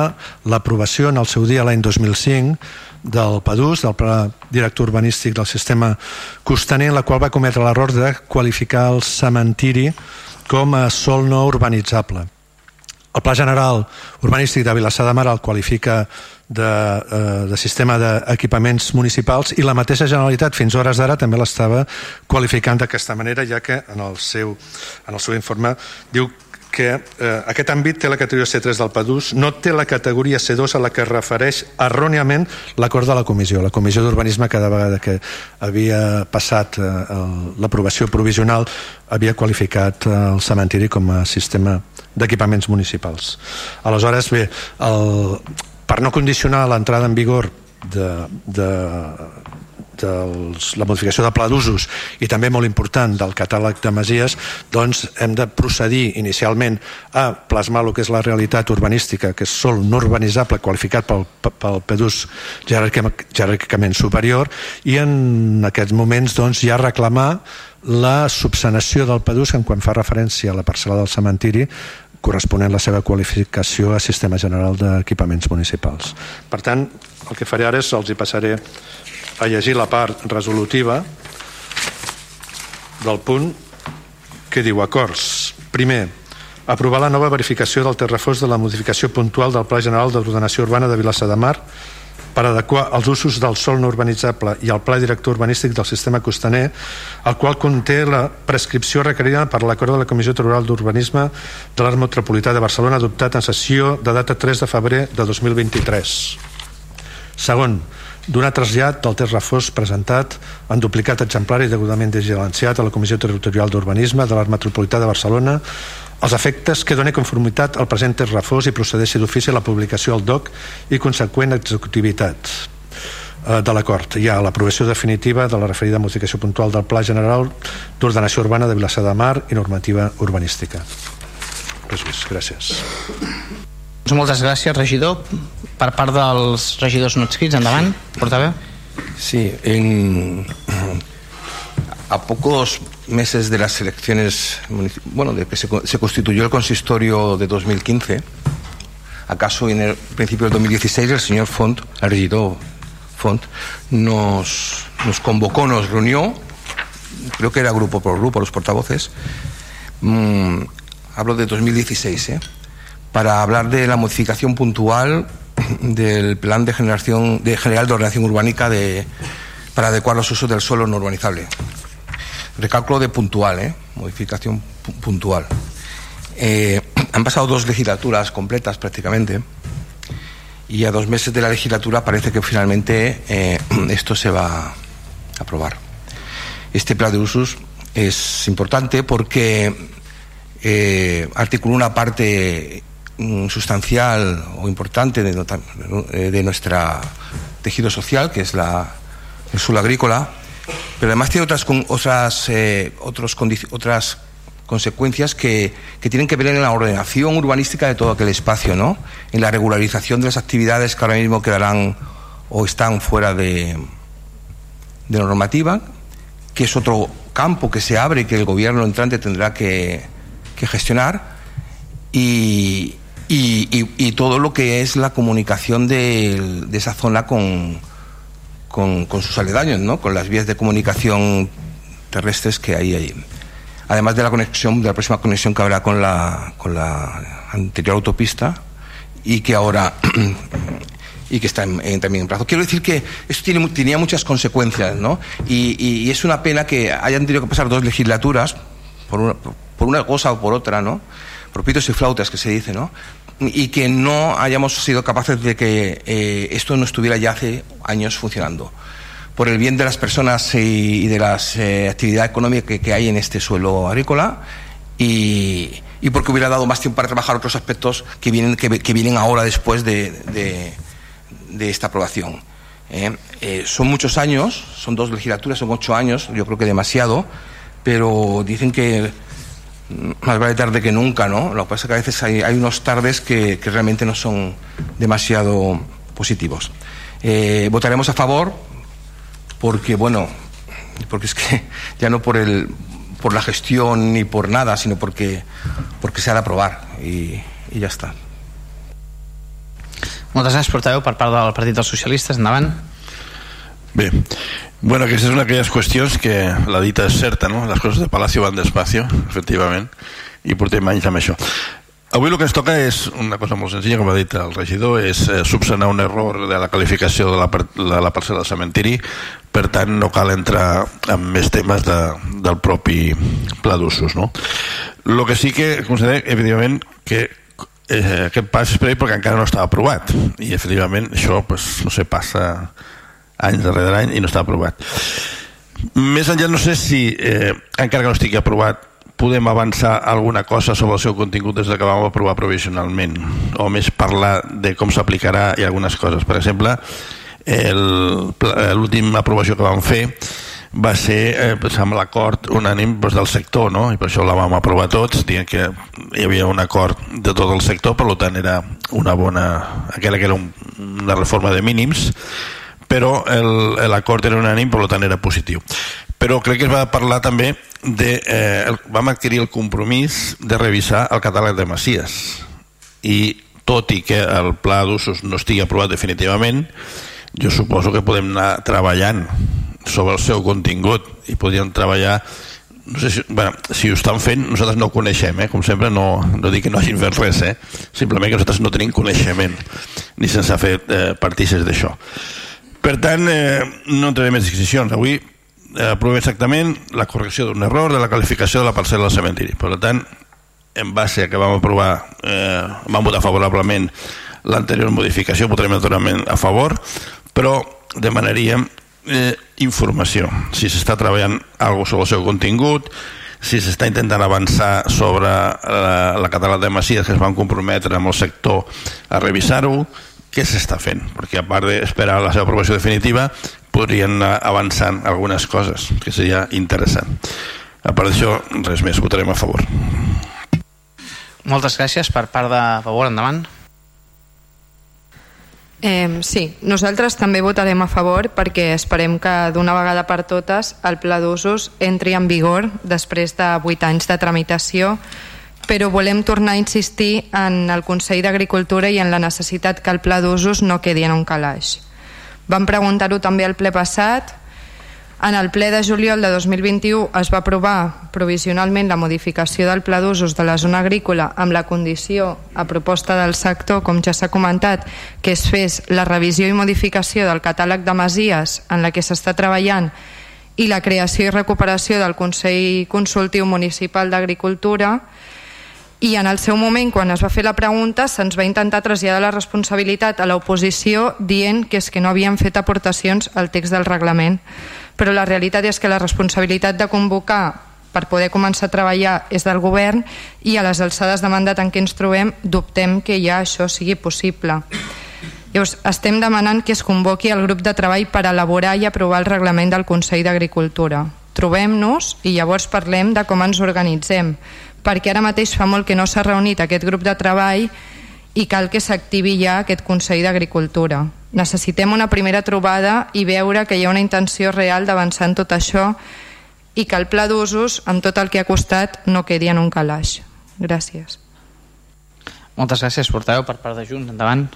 l'aprovació en el seu dia l'any 2005 del PADUS, del Pla Director Urbanístic del Sistema Costaner, en la qual va cometre l'error de qualificar el cementiri com a sol no urbanitzable. El Pla General Urbanístic de Vilassar de Mar el qualifica de, eh, de sistema d'equipaments municipals i la mateixa Generalitat fins hores d'ara també l'estava qualificant d'aquesta manera ja que en el seu, en el seu informe diu que eh, aquest àmbit té la categoria C3 del PADUS, no té la categoria C2 a la que es refereix erròniament l'acord de la comissió. La comissió d'urbanisme cada vegada que havia passat eh, l'aprovació provisional havia qualificat eh, el cementiri com a sistema d'equipaments municipals. Aleshores, bé, el, per no condicionar l'entrada en vigor de, de, dels, la modificació de pla d'usos i també molt important del catàleg de masies doncs hem de procedir inicialment a plasmar el que és la realitat urbanística que és sol no urbanitzable qualificat pel, pel PEDUS jeràrquicament superior i en aquests moments doncs ja reclamar la subsanació del PEDUS en quan fa referència a la parcel·la del cementiri corresponent la seva qualificació a Sistema General d'Equipaments Municipals. Per tant, el que faré ara és els hi passaré a llegir la part resolutiva del punt que diu acords. Primer, aprovar la nova verificació del terrefós de la modificació puntual del Pla General d'Ordenació Urbana de Vilassa de Mar per adequar els usos del sol no urbanitzable i el pla director urbanístic del sistema costaner, el qual conté la prescripció requerida per l'acord de la Comissió Territorial d'Urbanisme de l'Art Metropolità de Barcelona adoptat en sessió de data 3 de febrer de 2023. Segon, donar trasllat del test refós presentat en duplicat exemplar i degudament digilenciat a la Comissió Territorial d'Urbanisme de l'Art Metropolità de Barcelona els efectes que doni conformitat al present test refós i procedeixi d'ofici a la publicació al DOC i conseqüent executivitat eh, de l'acord. Hi ha l'aprovació definitiva de la referida modificació puntual del Pla General d'Ordenació Urbana de Vilassar de Mar i normativa urbanística. Res més, gràcies. Doncs moltes gràcies, regidor. Per part dels regidors no escrits, endavant, portaveu. Sí, en, a pocos meses de las elecciones, bueno, de que se, se, constituyó el consistorio de 2015, acaso en el principio del 2016 el señor Font, el regidor Font, nos, nos convocó, nos reunió, creo que era grupo por grupo, los portavoces, mmm, hablo de 2016, ¿eh? Para hablar de la modificación puntual del plan de generación de general de ordenación urbánica de, para adecuar los usos del suelo no urbanizable. Recálculo de puntual, ¿eh? modificación puntual. Eh, han pasado dos legislaturas completas prácticamente y a dos meses de la legislatura parece que finalmente eh, esto se va a aprobar. Este plan de usos es importante porque eh, articula una parte sustancial o importante de, de nuestro tejido social, que es la, el suelo agrícola, pero además tiene otras, otras, eh, otras consecuencias que, que, tienen que ver en la ordenación urbanística de todo aquel espacio, ¿no? en la regularización de las actividades que ahora mismo quedarán o están fuera de, de normativa, que es otro campo que se abre que el gobierno entrante tendrá que, que gestionar, y, y, todo lo que es la comunicación de, esa zona con, con, sus aledaños, ¿no? con las vías de comunicación terrestres que hay ahí. Además de la conexión, de la próxima conexión que habrá con la, con la anterior autopista y que ahora y que está en, en, también en plazo. Quiero decir que esto tiene, tenía muchas consecuencias, ¿no? Y, y, es una pena que hayan tenido que pasar dos legislaturas por una, por una cosa o por otra, ¿no? Por pitos y flautas que se dice, ¿no? y que no hayamos sido capaces de que eh, esto no estuviera ya hace años funcionando por el bien de las personas y, de las eh, actividades económicas que, hay en este suelo agrícola y, porque hubiera dado más tiempo para trabajar otros aspectos que vienen, que, vienen ahora después de, de, de esta aprobación. Eh, eh, son muchos años, son dos legislaturas, son ocho años, yo creo que demasiado, pero dicen que más vale tarde que nunca, ¿no? Lo que pasa es que a veces hay, unos tardes que, realmente no son demasiado positivos. Eh, votaremos a favor porque, bueno, porque es que ya no por, el, por la gestión ni por nada, sino porque, porque se ha de aprobar y, y ja està. Moltes gràcies, portaveu, per part del Partit dels Socialistes. Bé, Bueno, aquestes són aquelles qüestions que la dita és certa, no? Les coses de Palacio van despacio, efectivament, i portem anys amb això. Avui el que ens toca és una cosa molt senzilla, com ha dit el regidor, és eh, subsanar un error de la qualificació de la, de la parcel·la del cementiri, per tant no cal entrar en més temes de, del propi pla d'usos. No? El que sí que considerem, evidentment, que eh, aquest pas és previ perquè encara no estava aprovat, i efectivament això, pues, no sé, passa anys darrere any i no està aprovat més enllà no sé si eh, encara que no estigui aprovat podem avançar alguna cosa sobre el seu contingut des que vam aprovar provisionalment o més parlar de com s'aplicarà i algunes coses per exemple l'última aprovació que vam fer va ser eh, amb l'acord unànim pues, del sector no? i per això la vam aprovar tots dient que hi havia un acord de tot el sector per tant era una bona aquella que era un, una reforma de mínims però l'acord era unànim, per tant era positiu. Però crec que es va parlar també de... Eh, vam adquirir el compromís de revisar el catàleg de Masies i tot i que el pla d'usos no estigui aprovat definitivament, jo suposo que podem anar treballant sobre el seu contingut i podríem treballar no sé si, bueno, si ho estan fent nosaltres no ho coneixem, eh? com sempre no, no dic que no hagin fet res, eh? simplement que nosaltres no tenim coneixement ni se'ns ha fet eh, partíceps d'això per tant, eh, no entraré més disquisicions. Avui eh, aprovem exactament la correcció d'un error de la qualificació de la parcel·la del cementiri. Per tant, en base a que vam aprovar, eh, vam votar favorablement l'anterior modificació, votarem naturalment a favor, però demanaríem eh, informació, si s'està treballant alguna sobre el seu contingut, si s'està intentant avançar sobre la, la catàleg de Masies que es van comprometre amb el sector a revisar-ho, què s'està fent? Perquè a part d'esperar la seva aprovació definitiva podrien anar avançant algunes coses, que seria interessant. A part d'això, res més, votarem a favor. Moltes gràcies per part de favor, endavant. Eh, sí, nosaltres també votarem a favor perquè esperem que d'una vegada per totes el pla d'usos entri en vigor després de 8 anys de tramitació però volem tornar a insistir en el Consell d'Agricultura i en la necessitat que el pla d'usos no quedi en un calaix. Vam preguntar-ho també al ple passat en el ple de juliol de 2021 es va aprovar provisionalment la modificació del pla d'usos de la zona agrícola amb la condició, a proposta del sector, com ja s'ha comentat, que es fes la revisió i modificació del catàleg de masies en la que s'està treballant i la creació i recuperació del Consell Consultiu Municipal d'Agricultura i en el seu moment, quan es va fer la pregunta, se'ns va intentar traslladar la responsabilitat a l'oposició dient que és que no havien fet aportacions al text del reglament però la realitat és que la responsabilitat de convocar per poder començar a treballar és del govern i a les alçades de mandat en què ens trobem dubtem que ja això sigui possible. Llavors, estem demanant que es convoqui el grup de treball per elaborar i aprovar el reglament del Consell d'Agricultura. Trobem-nos i llavors parlem de com ens organitzem, perquè ara mateix fa molt que no s'ha reunit aquest grup de treball i cal que s'activi ja aquest Consell d'Agricultura. Necessitem una primera trobada i veure que hi ha una intenció real d'avançar en tot això i que el pla d'usos, amb tot el que ha costat, no quedi en un calaix. Gràcies. Moltes gràcies, portaveu, per part de Junts. Endavant.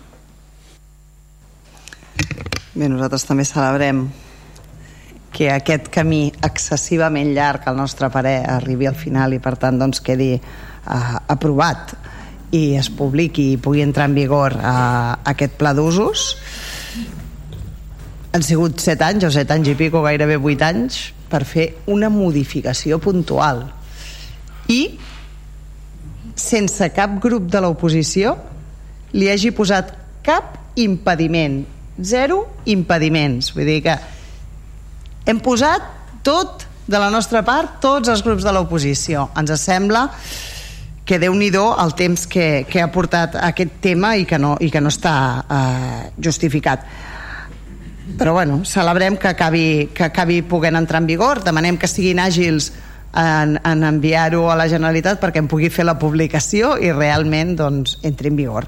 Bé, nosaltres també celebrem que aquest camí excessivament llarg al nostre parer arribi al final i per tant doncs quedi uh, aprovat i es publiqui i pugui entrar en vigor uh, aquest pla d'usos. Han sigut 7 anys o 7 anys i pico, gairebé 8 anys per fer una modificació puntual. I sense cap grup de l'oposició li hagi posat cap impediment. Zero impediments. Vull dir que hem posat tot de la nostra part tots els grups de l'oposició. Ens sembla que déu nhi el temps que, que ha portat aquest tema i que no, i que no està eh, justificat. Però bueno, celebrem que acabi, que acabi poguent entrar en vigor. Demanem que siguin àgils en, en enviar-ho a la Generalitat perquè en pugui fer la publicació i realment doncs, entri en vigor.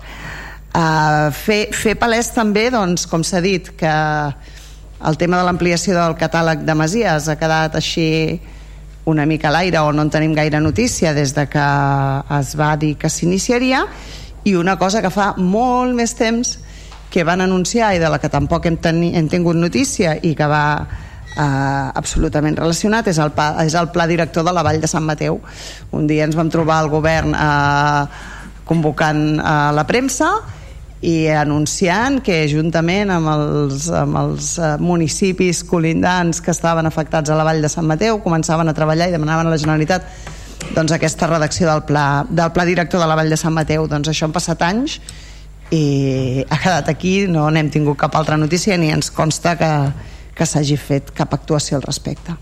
Uh, fer, fer palès també doncs, com s'ha dit que el tema de l'ampliació del catàleg de Masies ha quedat així una mica a l'aire o no en tenim gaire notícia des de que es va dir que s'iniciaria. I una cosa que fa molt més temps que van anunciar i de la que tampoc hem, teni, hem tingut notícia i que va eh, absolutament relacionat és el, és el pla director de la Vall de Sant Mateu. Un dia ens vam trobar el govern eh, convocant eh, la premsa i anunciant que juntament amb els, amb els eh, municipis colindants que estaven afectats a la vall de Sant Mateu començaven a treballar i demanaven a la Generalitat doncs, aquesta redacció del pla, del pla director de la vall de Sant Mateu. Doncs això han passat anys i ha quedat aquí no n'hem tingut cap altra notícia ni ens consta que, que s'hagi fet cap actuació al respecte.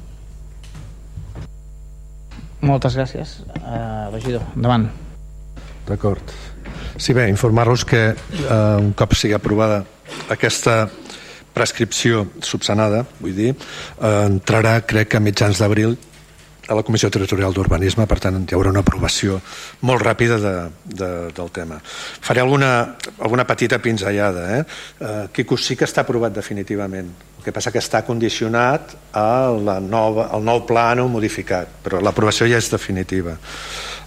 Moltes gràcies. Uh, regidor, endavant. D'acord Sí, bé, informar-los que eh, un cop sigui aprovada aquesta prescripció subsanada, vull dir, eh, entrarà, crec que a mitjans d'abril a la Comissió Territorial d'Urbanisme, per tant hi haurà una aprovació molt ràpida de, de, del tema. Faré alguna, alguna petita pinzellada. Eh? Eh, Quico sí que està aprovat definitivament. El que passa que està condicionat a la nova, al nou plànol modificat, però l'aprovació ja és definitiva.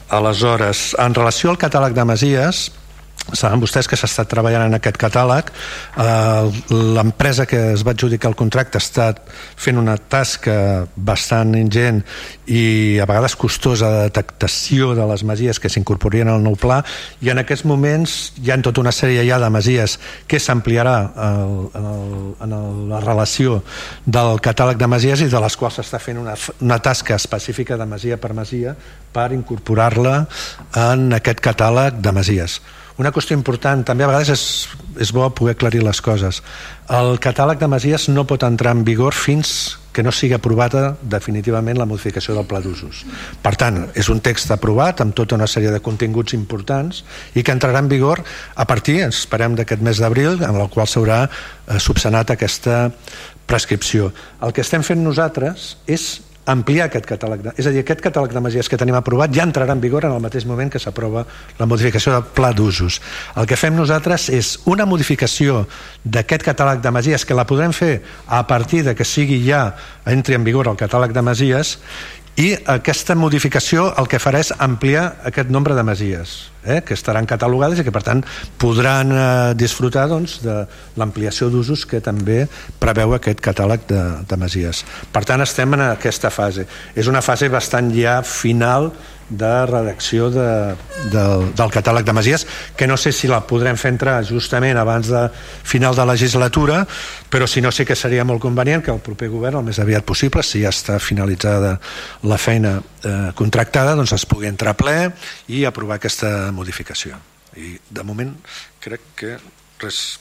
Aleshores, en relació al catàleg de Masies, saben vostès que s'ha estat treballant en aquest catàleg. Eh, l'empresa que es va adjudicar el contracte ha estat fent una tasca bastant ingent i a vegades costosa de detectació de les masies que s'incorporien al nou pla. I en aquests moments hi ha tota una sèrie ja de masies que s'ampliarà en, en la relació del catàleg de masies i de les quals s'està fent una, una tasca específica de masia per masia per incorporar-la en aquest catàleg de masies una qüestió important, també a vegades és, és bo poder aclarir les coses. El catàleg de Masies no pot entrar en vigor fins que no sigui aprovada definitivament la modificació del pla d'usos. Per tant, és un text aprovat amb tota una sèrie de continguts importants i que entrarà en vigor a partir, esperem, d'aquest mes d'abril, en el qual s'haurà eh, subsanat aquesta prescripció. El que estem fent nosaltres és ampliar aquest catàleg de, és a dir, aquest catàleg de masies que tenim aprovat ja entrarà en vigor en el mateix moment que s'aprova la modificació del pla d'usos. El que fem nosaltres és una modificació d'aquest catàleg de masies que la podrem fer a partir de que sigui ja entri en vigor el catàleg de masies i aquesta modificació el que farà és ampliar aquest nombre de masies eh, que estaran catalogades i que per tant podran eh, disfrutar doncs, de l'ampliació d'usos que també preveu aquest catàleg de, de masies. Per tant estem en aquesta fase. És una fase bastant ja final de redacció de, de, del catàleg de Masies que no sé si la podrem fer entrar justament abans de final de legislatura però si no sí que seria molt convenient que el proper govern el més aviat possible si ja està finalitzada la feina eh, contractada doncs es pugui entrar a ple i aprovar aquesta modificació. I de moment crec que res...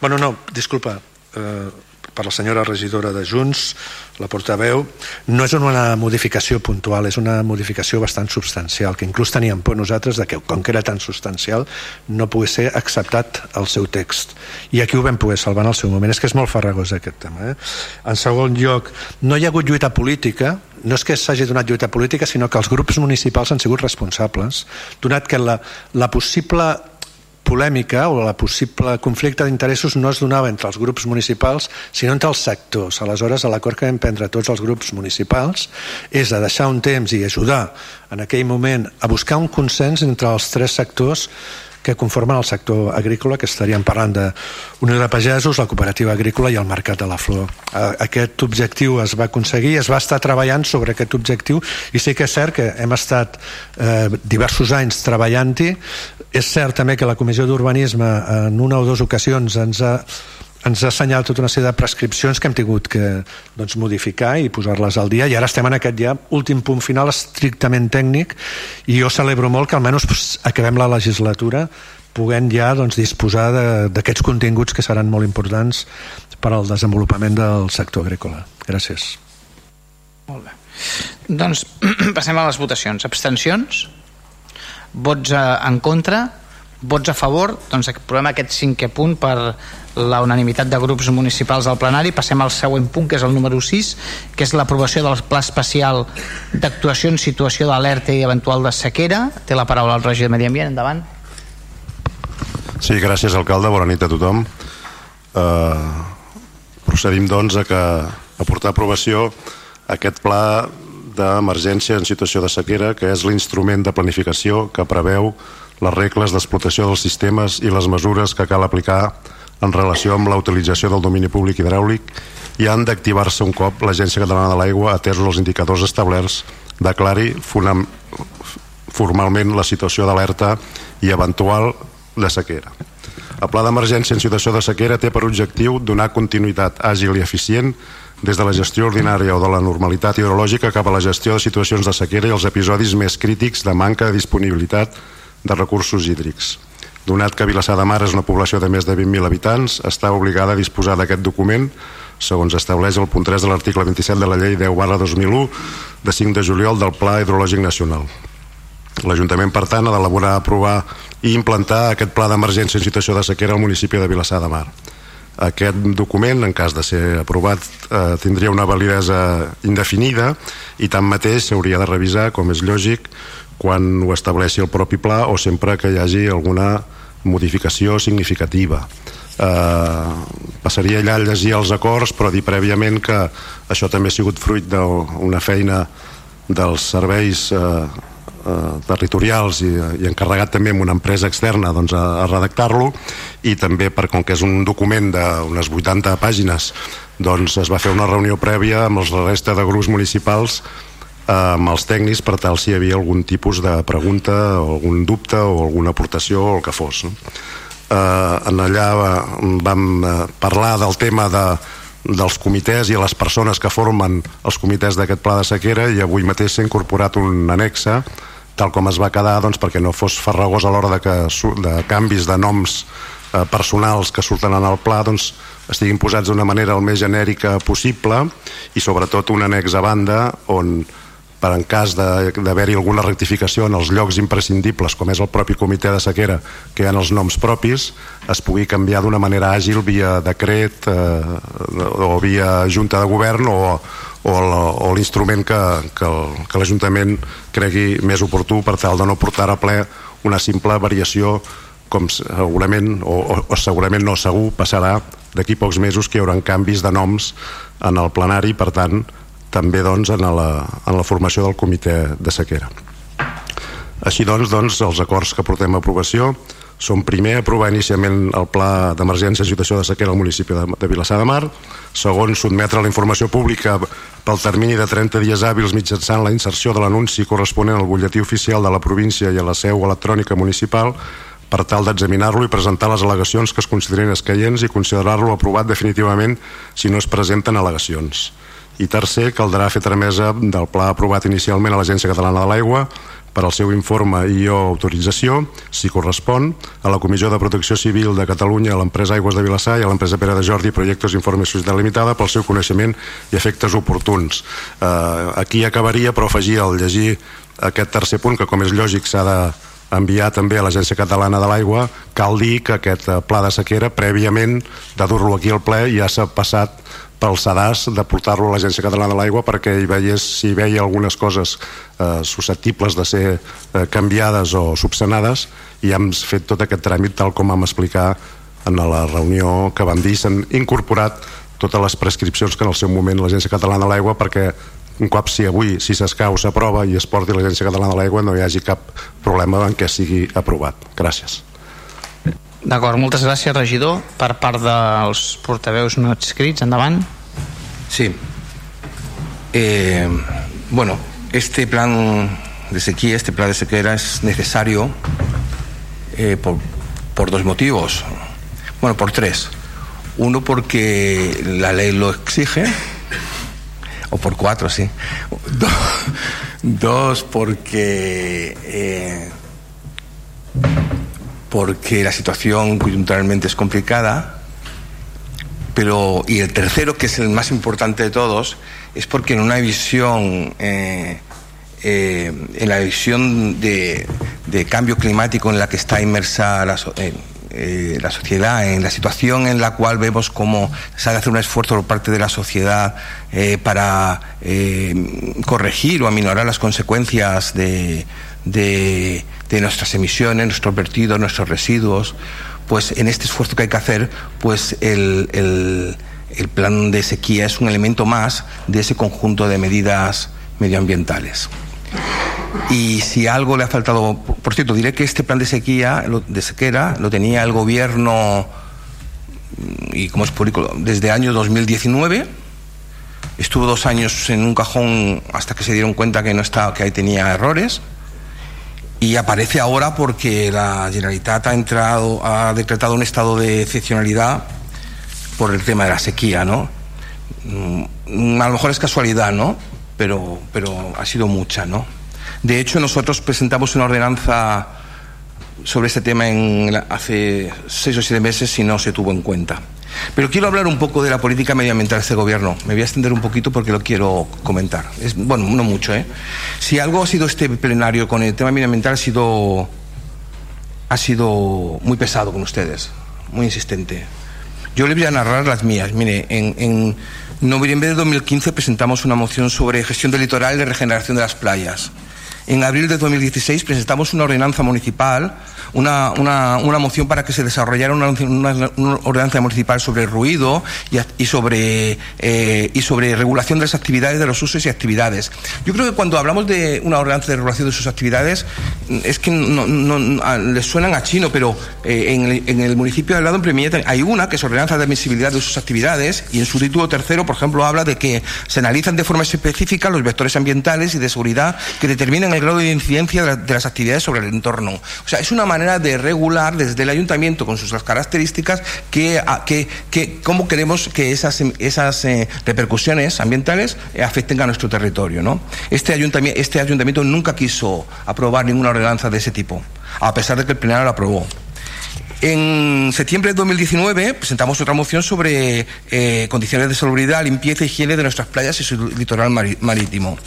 bueno no, disculpa eh, per la senyora regidora de Junts, la portaveu, no és una modificació puntual, és una modificació bastant substancial, que inclús teníem por nosaltres de que, com que era tan substancial, no pogués ser acceptat el seu text. I aquí ho vam poder salvar en el seu moment. És que és molt farragós aquest tema. Eh? En segon lloc, no hi ha hagut lluita política, no és que s'hagi donat lluita política, sinó que els grups municipals han sigut responsables, donat que la, la possible polèmica o la possible conflicte d'interessos no es donava entre els grups municipals sinó entre els sectors. Aleshores, l'acord que vam prendre tots els grups municipals és a deixar un temps i ajudar en aquell moment a buscar un consens entre els tres sectors que conformen el sector agrícola, que estaríem parlant de Unió de Pagesos, la cooperativa agrícola i el Mercat de la Flor. Aquest objectiu es va aconseguir, es va estar treballant sobre aquest objectiu i sí que és cert que hem estat eh, diversos anys treballant-hi. És cert també que la Comissió d'Urbanisme en una o dues ocasions ens ha ens ha assenyalat tota una sèrie de prescripcions que hem tingut que doncs, modificar i posar-les al dia i ara estem en aquest ja últim punt final estrictament tècnic i jo celebro molt que almenys pues, acabem la legislatura puguem ja doncs, disposar d'aquests continguts que seran molt importants per al desenvolupament del sector agrícola. Gràcies. Molt bé. Doncs passem a les votacions. Abstencions? Vots en contra? Vots a favor? Doncs aprovem aquest cinquè punt per la unanimitat de grups municipals al plenari. Passem al següent punt, que és el número 6, que és l'aprovació del Pla Especial d'Actuació en Situació d'Alerta i Eventual de Sequera. Té la paraula el regidor de Medi Ambient. Endavant. Sí, gràcies, alcalde. Bona nit a tothom. Uh, procedim, doncs, a, que, a portar a aprovació aquest pla d'emergència en situació de sequera, que és l'instrument de planificació que preveu les regles d'explotació dels sistemes i les mesures que cal aplicar en relació amb la utilització del domini públic hidràulic i han d'activar-se un cop l'Agència Catalana de l'Aigua, atesos els indicadors establerts, declari formalment la situació d'alerta i eventual de sequera. El pla d'emergència en situació de sequera té per objectiu donar continuïtat àgil i eficient des de la gestió ordinària o de la normalitat hidrològica cap a la gestió de situacions de sequera i els episodis més crítics de manca de disponibilitat de recursos hídrics. Donat que Vilassar de Mar és una població de més de 20.000 habitants, està obligada a disposar d'aquest document segons estableix el punt 3 de l'article 27 de la llei 10 barra 2001 de 5 de juliol del Pla Hidrològic Nacional. L'Ajuntament, per tant, ha d'elaborar, aprovar i implantar aquest pla d'emergència en situació de sequera al municipi de Vilassar de Mar. Aquest document, en cas de ser aprovat, eh, tindria una validesa indefinida i tanmateix s'hauria de revisar, com és lògic, quan ho estableixi el propi pla o sempre que hi hagi alguna modificació significativa. Eh, passaria allà a llegir els acords però dir prèviament que això també ha sigut fruit d'una feina dels serveis eh, eh, territorials i, i encarregat també amb una empresa externa doncs, a, a redactar-lo i també per com que és un document d'unes 80 pàgines doncs es va fer una reunió prèvia amb els resta de grups municipals amb els tècnics per tal si hi havia algun tipus de pregunta o algun dubte o alguna aportació o el que fos no? eh, en allà vam eh, parlar del tema de, dels comitès i les persones que formen els comitès d'aquest pla de sequera i avui mateix s'ha incorporat un anexe tal com es va quedar doncs, perquè no fos farragós a l'hora de, que, de canvis de noms eh, personals que surten en el pla doncs, estiguin posats d'una manera el més genèrica possible i sobretot un annex a banda on per en cas d'haver-hi alguna rectificació en els llocs imprescindibles, com és el propi comitè de sequera, que hi ha els noms propis, es pugui canviar d'una manera àgil via decret eh, o via junta de govern o, o l'instrument que, que, que l'Ajuntament cregui més oportú per tal de no portar a ple una simple variació com segurament, o, o segurament no segur, passarà d'aquí pocs mesos que hi haurà canvis de noms en el plenari, per tant, també doncs, en, la, en la formació del comitè de sequera. Així doncs, doncs, els acords que portem a aprovació són primer aprovar inicialment el pla d'emergència de situació de sequera al municipi de, de Vilassar de Mar, segon sotmetre la informació pública pel termini de 30 dies hàbils mitjançant la inserció de l'anunci corresponent al butlletí oficial de la província i a la seu electrònica municipal per tal d'examinar-lo i presentar les al·legacions que es considerin escaients i considerar-lo aprovat definitivament si no es presenten al·legacions i tercer, caldrà fer tramesa del pla aprovat inicialment a l'Agència Catalana de l'Aigua per al seu informe i o autorització, si correspon, a la Comissió de Protecció Civil de Catalunya, a l'empresa Aigües de Vilassar i a l'empresa Pere de Jordi Projectes Informes Societat Limitada pel seu coneixement i efectes oportuns. Eh, aquí acabaria, però afegir al llegir aquest tercer punt, que com és lògic s'ha de enviar també a l'Agència Catalana de l'Aigua, cal dir que aquest eh, pla de sequera, prèviament de dur-lo aquí al ple, ja s'ha passat pel SEDAS de portar-lo a l'Agència Catalana de l'Aigua perquè hi veiés, si veia algunes coses eh, susceptibles de ser eh, canviades o subsanades i hem fet tot aquest tràmit tal com vam explicar en la reunió que vam dir s'han incorporat totes les prescripcions que en el seu moment l'Agència Catalana de l'Aigua perquè un cop si avui, si s'escau, s'aprova i es porti l'Agència Catalana de l'Aigua no hi hagi cap problema en què sigui aprovat. Gràcies. D'acord, moltes gràcies, regidor. Per part dels portaveus no adscrits, endavant. Sí. Eh, bueno, este plan de sequía, este plan de sequera es necesario eh, por, por dos motivos. Bueno, por tres. Uno porque la ley lo exige, o por cuatro, sí. Dos, porque eh, porque la situación coyunturalmente es complicada, pero y el tercero, que es el más importante de todos, es porque en una visión, eh, eh, en la visión de, cambio climático en la que está inmersa la, eh, la sociedad, en la situación en la cual vemos cómo se ha de hacer un esfuerzo por parte de la sociedad para corregir o aminorar las consecuencias de, nuestras emisiones, nuestros vertidos, nuestros residuos, pues en este esfuerzo que hay que hacer, pues el, el, plan de sequía es un elemento más de ese conjunto de medidas medioambientales. Y si algo le ha faltado, por cierto, diré que este plan de sequía, de sequera, lo tenía el gobierno, y como es público, desde el año 2019. Estuvo dos años en un cajón hasta que se dieron cuenta que no estaba, que ahí tenía errores y aparece ahora porque la Generalitat ha entrado, ha decretado un estado de excepcionalidad por el tema de la sequía, ¿no? Mm, a lo mejor es casualidad, ¿no? Pero, pero ha sido mucha, ¿no? De hecho, nosotros presentamos una ordenanza sobre este tema en, hace seis o siete meses y no se tuvo en cuenta. Pero quiero hablar un poco de la política medioambiental de este gobierno. Me voy a extender un poquito porque lo quiero comentar. Es, bueno, no mucho, ¿eh? Si algo ha sido este plenario con el tema medioambiental ha sido, ha sido muy pesado con ustedes, muy insistente. Yo les voy a narrar las mías. Mire, en, en noviembre de 2015 presentamos una moción sobre gestión del litoral y regeneración de las playas. En abril de 2016 presentamos una ordenanza municipal una, una, una moción para que se desarrollara una, ordenanza municipal sobre ruido y, y sobre, eh, y sobre regulación de las actividades, de los usos y actividades. Yo creo que cuando hablamos de una ordenanza de regulación de sus actividades, es que no, les suenan a chino, pero eh, en, el, en, municipio de al lado, en Premieta, hay una que es ordenanza de admisibilidad de sus actividades y en su título tercero, por ejemplo, habla de que se analizan de forma específica los vectores ambientales y de seguridad que determinan el grado de incidencia de, de, las actividades sobre el entorno. O sea, es una manera de regular desde el ayuntamiento con sus características que, que, que cómo queremos que esas, esas eh, repercusiones ambientales eh, afecten a nuestro territorio. ¿no? Este, ayuntamiento, este ayuntamiento nunca quiso aprobar ninguna ordenanza de ese tipo, a pesar de que el plenario la aprobó. En septiembre de 2019 presentamos otra moción sobre eh, condiciones de salubridad, limpieza y higiene de nuestras playas y su litoral marítimo.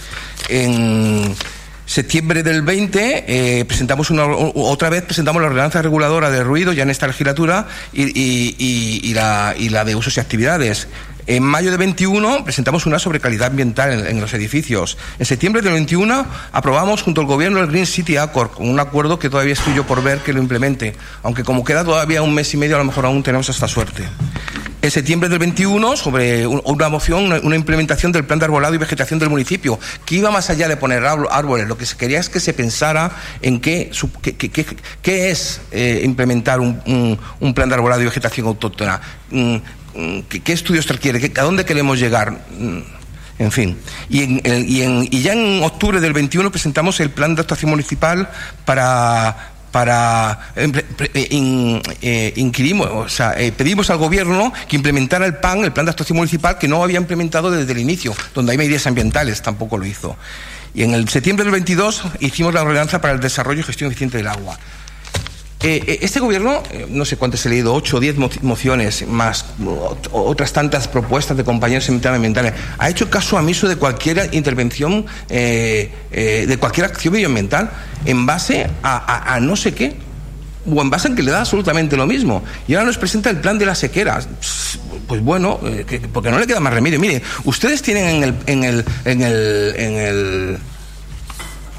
Septiembre del 20 eh, presentamos una, otra vez presentamos la ordenanza reguladora de ruido ya en esta legislatura y, y, y, la, de usos y actividades. En mayo de 21 presentamos una sobre calidad ambiental en, los edificios. En septiembre del 21 aprobamos junto al gobierno el Green City Accord, con un acuerdo que todavía estoy yo por ver que lo implemente, aunque como queda todavía un mes y medio a lo mejor aún tenemos esta suerte. En septiembre del 21 sobre una moción, una implementación del plan de arbolado y vegetación del municipio, que iba más allá de poner árboles, lo que se quería es que se pensara en qué, es eh, implementar un, plan de arbolado y vegetación autóctona. Mm, ¿Qué, qué estudios requiere? ¿A dónde queremos llegar? En fin. Y, en, y, en, y, ya en octubre del 21 presentamos el plan de actuación municipal para, para in, eh, inquirimos, o sea, eh, pedimos al gobierno que implementara el PAN, el plan de actuación municipal, que no había implementado desde el inicio, donde hay medidas ambientales, tampoco lo hizo. Y en el septiembre del 22 hicimos la ordenanza para el desarrollo y gestión eficiente del agua. Eh, este gobierno, eh, no sé cuántas he leído, ocho o diez mociones, más otras tantas propuestas de compañeros ambientales, ha hecho caso omiso de cualquier intervención, eh, eh, de cualquier acción medioambiental, en base a, a, a, no sé qué, o en base en que le da absolutamente lo mismo. Y ahora nos presenta el plan de la sequera. Pues bueno, eh, que, porque no le queda más remedio. Mire, ustedes tienen en el, en el, en el, en el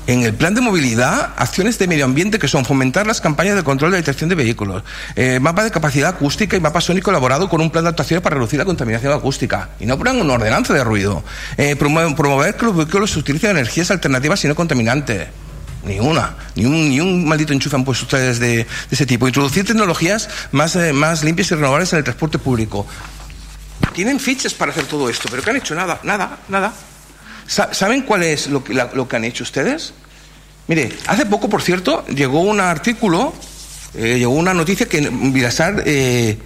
en el plan de movilidad acciones de medio ambiente que son fomentar las campañas de control de detección de vehículos, eh, mapa de capacidad acústica y mapa sónico elaborado con un plan de actuaciones para reducir la contaminación acústica. Y no ponen una ordenanza de ruido. Eh, promover, que los vehículos utilicen energías alternativas y no contaminantes. Ni una, ni un, ni un maldito enchufe han puesto ustedes de, de ese tipo. Introducir tecnologías más, eh, más limpias y renovables en el transporte público. Tienen fichas para hacer todo esto, pero ¿qué han hecho? Nada, nada, nada. ¿Saben cuál es lo que, la, lo que han hecho ustedes? Mire, hace poco, por cierto, llegó un artículo, eh, llegó una noticia que Vilasar, eh,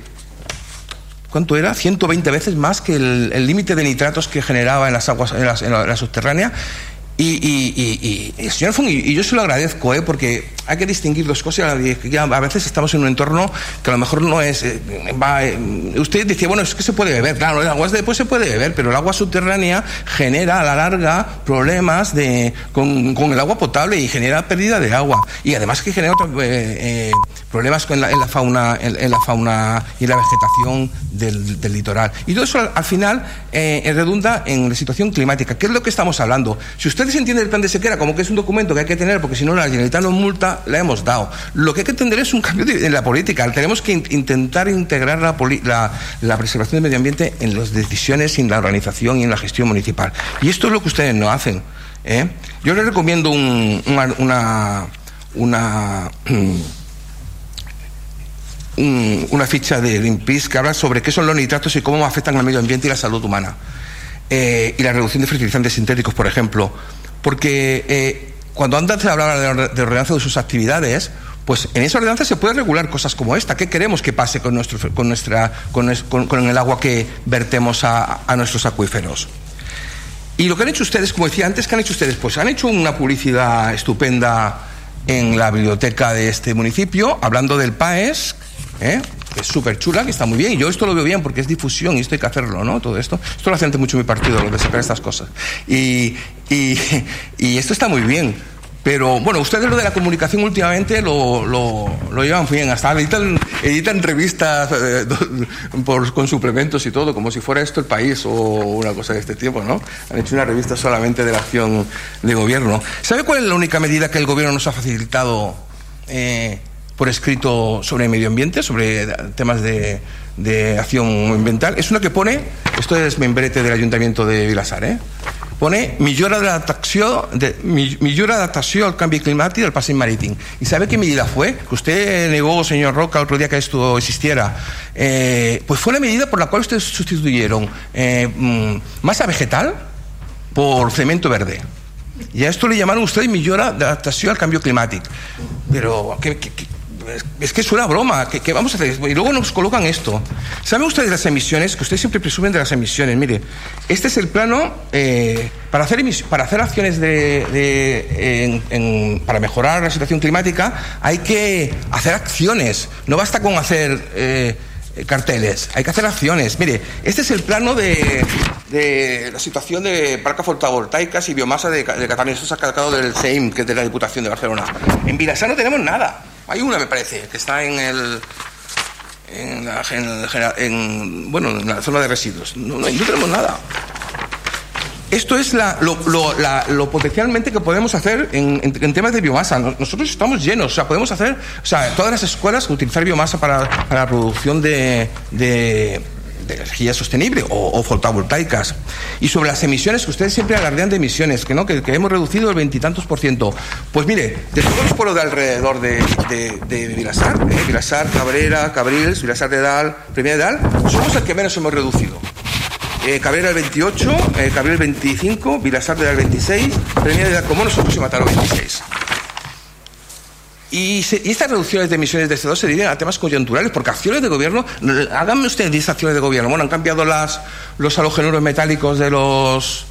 ¿cuánto era? 120 veces más que el límite de nitratos que generaba en las aguas, en, las, en en la subterránea. Y, y, y, y, señor Fung, y, yo se lo agradezco, ¿eh? porque hay que distinguir dos cosas. A veces estamos en un entorno que a lo mejor no es. Eh, va, eh, usted decía, bueno, es que se puede beber, claro, el agua después se puede beber, pero el agua subterránea genera a la larga problemas de, con, con el agua potable y genera pérdida de agua. Y además que genera otros, eh, problemas en la, en la fauna en, en, la fauna y la vegetación del, del litoral. Y todo eso al, al final redunda en la situación climática. ¿Qué es lo que estamos hablando? Si usted ustedes entienden el plan de sequera como que es un documento que hay que tener porque si no la Generalitat nos multa, la hemos dado. Lo que hay que entender es un cambio de, en la política. Tenemos que in, intentar integrar la, la, la, preservación del medio ambiente en las decisiones, en la organización y en la gestión municipal. Y esto es lo que ustedes no hacen. ¿eh? Yo les recomiendo un, una una ficha de Greenpeace que habla sobre qué son los nitratos y cómo afectan al medio ambiente y la salud humana. Eh, y la reducción de fertilizantes sintéticos, por ejemplo. Porque eh, cuando antes se hablaba de, de ordenanza de sus actividades, pues en esa ordenanza se puede regular cosas como esta. ¿Qué queremos que pase con, nuestro, con, nuestra, con el agua que vertemos a, a, nuestros acuíferos? Y lo que han hecho ustedes, como decía antes, ¿qué han hecho ustedes? Pues han hecho una publicidad estupenda en la biblioteca de este municipio, hablando del PAES, ¿eh? es súper chula, que está muy bien, yo esto lo veo bien porque es difusión y esto hay que hacerlo, ¿no? Todo esto. Esto lo hace mucho mi partido, lo de sacar estas cosas. Y, y, y esto está muy bien. Pero bueno, ustedes lo de la comunicación últimamente lo, lo, lo llevan bien, hasta editan, editan revistas eh, por, con suplementos y todo, como si fuera esto el país o una cosa de este tipo, ¿no? Han hecho una revista solamente de la acción de gobierno. ¿Sabe cuál es la única medida que el gobierno nos ha facilitado? Eh, por escrito sobre medio ambiente, sobre temas de, de acción ambiental. Es una que pone, esto es membrete del Ayuntamiento de Vilasar, eh? pone millora d'adaptació de, millora d'adaptació al canvi climàtic del passeig marítim. ¿Y sabe qué medida fue? Que usted negó, señor Roca, otro día que esto existiera. Eh, pues fue la medida por la cual ustedes sustituyeron eh, masa vegetal por cemento verde. Y a esto le llamaron ustedes millora de adaptación al cambio climático. Pero, ¿qué, qué, qué? Es que suena broma, ¿qué, ¿qué, vamos a hacer? Y luego nos colocan esto. ¿Saben ustedes las emisiones? Que ustedes siempre presumen de las emisiones. Mire, este es el plano eh, para, hacer para hacer acciones de, para mejorar la situación climática. Hay que hacer acciones. No basta con hacer eh, carteles, hay que hacer acciones. Mire, este es el plano de, la situación de placas fotovoltaicas y biomasa de, de Cataluña. Esto se ha calcado del CEIM, que es de la Diputación de Barcelona. En Vilassar no tenemos nada. Hay una, me parece, que está en el. En, la, en, en bueno, en la zona de residuos. No, no, no tenemos nada. Esto es la, lo, potencialmente que podemos hacer en, temas de biomasa. Nosotros estamos llenos, o sea, podemos hacer, o sea, todas las escuelas utilizar biomasa para, la producción de, de energía sostenible o, o, fotovoltaicas. Y sobre las emisiones, que ustedes siempre alardean de emisiones, que no, que, que hemos reducido el veintitantos por ciento. Pues mire, de todos los pueblos de alrededor de, de, de Vilasar, ¿eh? Vilasar, Cabrera, Cabrils, Vilasar de Dal, Premia de Dal, somos el que menos hemos reducido. Eh, Cabrera el 28, eh, Cabrera el 25, Vilasar del 26, Premia de Dal como nosotros se mataron 26. Y, se, y, estas reducciones de emisiones de CO2 se deben a temas coyunturales, porque acciones de gobierno, háganme ustedes 10 acciones de gobierno. Bueno, han cambiado las, los halogenuros metálicos de los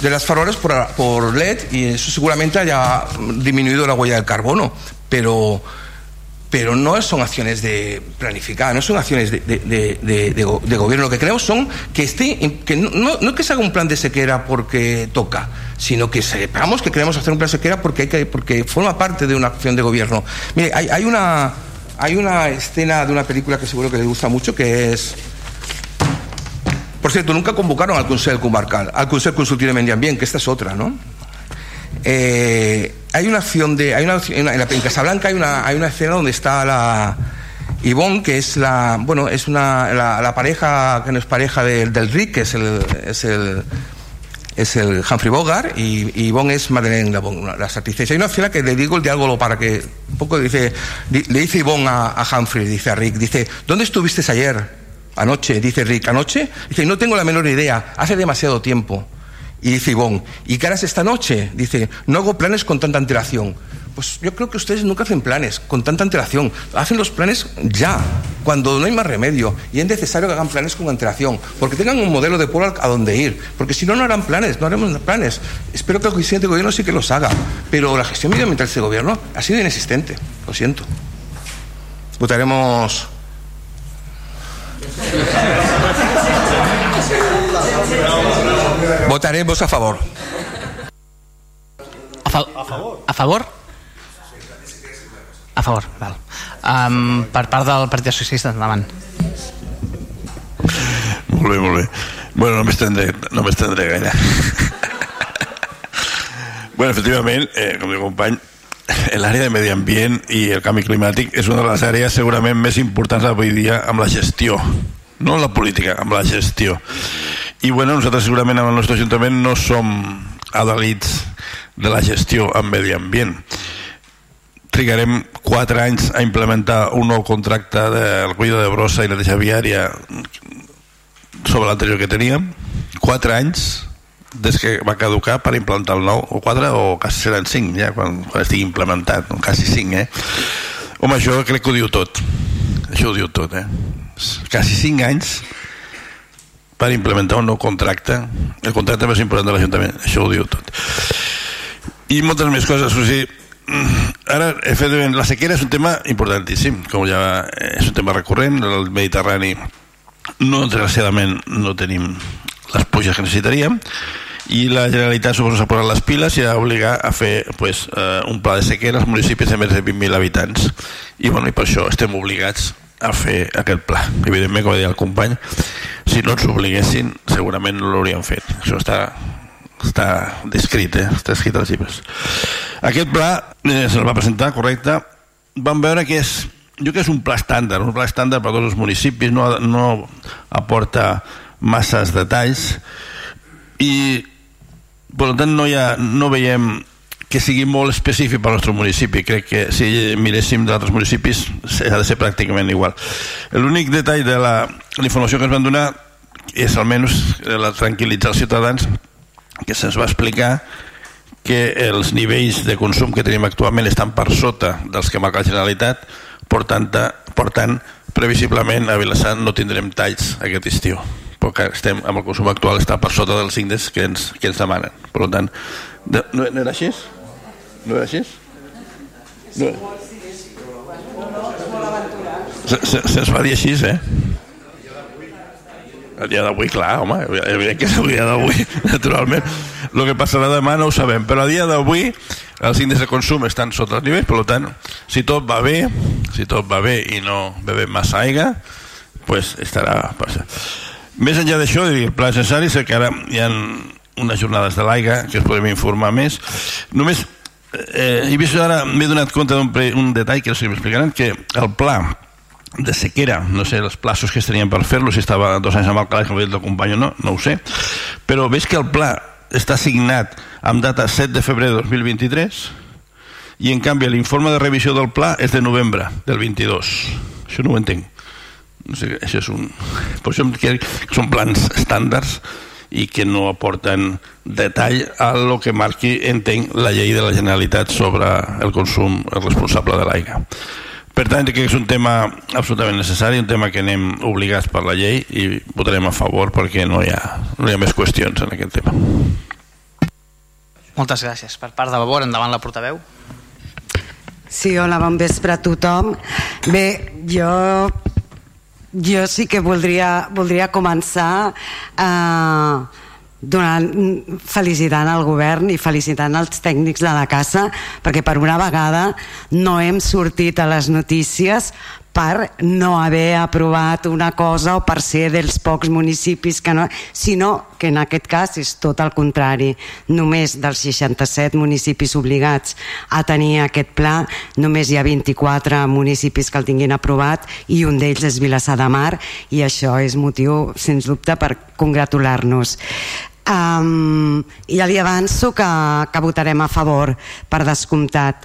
de las farolas por, por LED y eso seguramente haya disminuido la huella del carbono, pero pero no son acciones de planificadas, no son acciones de, de, de, gobierno. Lo que queremos son que esté, que no, no, no, que se haga un plan de sequera porque toca, sino que sepamos que queremos hacer un plan sequera porque, hay que, porque forma parte de una acción de gobierno. Mire, hay, una, hay una escena de una película que seguro que le gusta mucho, que es... Por cierto, nunca convocaron al Consejo Comarcal, al Consejo Consultivo de Medio Ambiente, que esta es otra, ¿no? Eh, hay una acción de. Hay una, en, la, en Casablanca hay una, hay una escena donde está la. Ivonne, que es la. Bueno, es una. La, pareja que no es pareja de, del Rick, que. Es el es el Humphrey Bogart y, y es Madeleine la, la actrices. Hay una escena que le digo el diálogo para que un poco dice, di, le dice Ivonne a, a, Humphrey, dice a Rick, dice, ¿dónde estuviste ayer? Anoche, dice Rick, ¿anoche? Dice, no tengo la menor idea, hace demasiado tiempo. Y dice Ivonne, ¿y qué harás esta noche? Dice, no hago planes con tanta antelación. Pues yo creo que ustedes nunca hacen planes con tanta antelación. Hacen los planes ya, cuando no hay más remedio. Y es necesario que hagan planes con antelación, porque tengan un modelo de pueblo a donde ir. Porque si no, no harán planes, no haremos planes. Espero que el de gobierno sí que los haga. Pero la gestión medioambiental de este gobierno ha sido inexistente. Lo siento. Votaremos. Votaremos a favor. A, fa a favor? A favor? A favor, val. Um, per part del Partit Socialista, endavant. Molt bé, molt bé. Bueno, no m'estendré no gaire. bueno, efectivament, eh, com diu company, l'àrea de medi ambient i el canvi climàtic és una de les àrees segurament més importants avui dia amb la gestió no la política, amb la gestió i bueno, nosaltres segurament amb el nostre ajuntament no som adalits de la gestió en medi ambient trigarem 4 anys a implementar un nou contracte del cuida de brossa i la deixa viària sobre l'anterior que teníem. 4 anys des que va caducar per implantar el nou o 4 o quasi seran 5 ja quan, quan estigui implementat, quasi 5 eh? home això crec que ho diu tot. Això ho diu tot eh? quasi 5 anys per implementar un nou contracte. El contracte més important de l'Ajuntament això ho diu tot. I moltes més coses o sigui, ara efectivament la sequera és un tema importantíssim com ja és un tema recurrent el Mediterrani no desgraciadament no tenim les puges que necessitaríem i la Generalitat suposo s'ha posat les piles i ha obligat a fer pues, eh, un pla de sequera als municipis de més de 20.000 habitants. I, bueno, i per això estem obligats a fer aquest pla. Evidentment com deia el company si no ens obliguessin segurament no l'hauríem fet. Això està està descrit, eh? està escrit als llibres aquest pla eh, se'l va presentar, correcte. Vam veure que és jo que és un pla estàndard un pla estàndard per tots els municipis no, no aporta masses detalls. I per tant no, ha, no veiem que sigui molt específic per al nostre municipi. Crec que si miréssim d'altres municipis ha de ser pràcticament igual. L'únic detall de la, la informació que ens van donar és almenys la tranquil·litzar els ciutadans que se'ns va explicar que els nivells de consum que tenim actualment estan per sota dels que marca la Generalitat, per tant, per tant previsiblement a Vilassar no tindrem talls aquest estiu perquè estem amb el consum actual està per sota dels índexs que ens, que ens demanen per tant, de, no, no era així? no era així? No. Se'ns se, se va dir així, eh? El dia d'avui, clar, home, evident que és el dia d'avui, naturalment. El que passarà demà no ho sabem, però a dia d'avui els índexs de consum estan sota els nivells, per tant, si tot va bé, si tot va bé i no bevem massa aigua, pues estarà... Més enllà d'això, el pla necessari és que ara hi ha unes jornades de l'aigua que us podem informar més. Només eh, he vist ara, m'he donat compte d'un detall que si m'explicaran, que el pla de sequera, no sé els plaços que es tenien per fer-lo, si estava dos anys amb el calaix com el company no, no ho sé, però veig que el pla està signat amb data 7 de febrer de 2023 i en canvi l'informe de revisió del pla és de novembre del 22 això no ho entenc. No sé, això és un... per això que són plans estàndards i que no aporten detall a lo que marqui, entenc, la llei de la Generalitat sobre el consum responsable de l'aigua. Per tant, que és un tema absolutament necessari, un tema que anem obligats per la llei i votarem a favor perquè no hi ha, no hi ha més qüestions en aquest tema. Moltes gràcies. Per part de Vavor, endavant la portaveu. Sí, hola, bon vespre a tothom. Bé, jo jo sí que voldria, voldria començar eh, donant, felicitant el govern i felicitant els tècnics de la casa perquè per una vegada no hem sortit a les notícies per no haver aprovat una cosa o per ser dels pocs municipis que no, sinó que en aquest cas és tot el contrari. Només dels 67 municipis obligats a tenir aquest pla només hi ha 24 municipis que el tinguin aprovat i un d'ells és Vilassar de Mar i això és motiu sens dubte per congratular-nos Um, ja li avanço que, que votarem a favor per descomptat.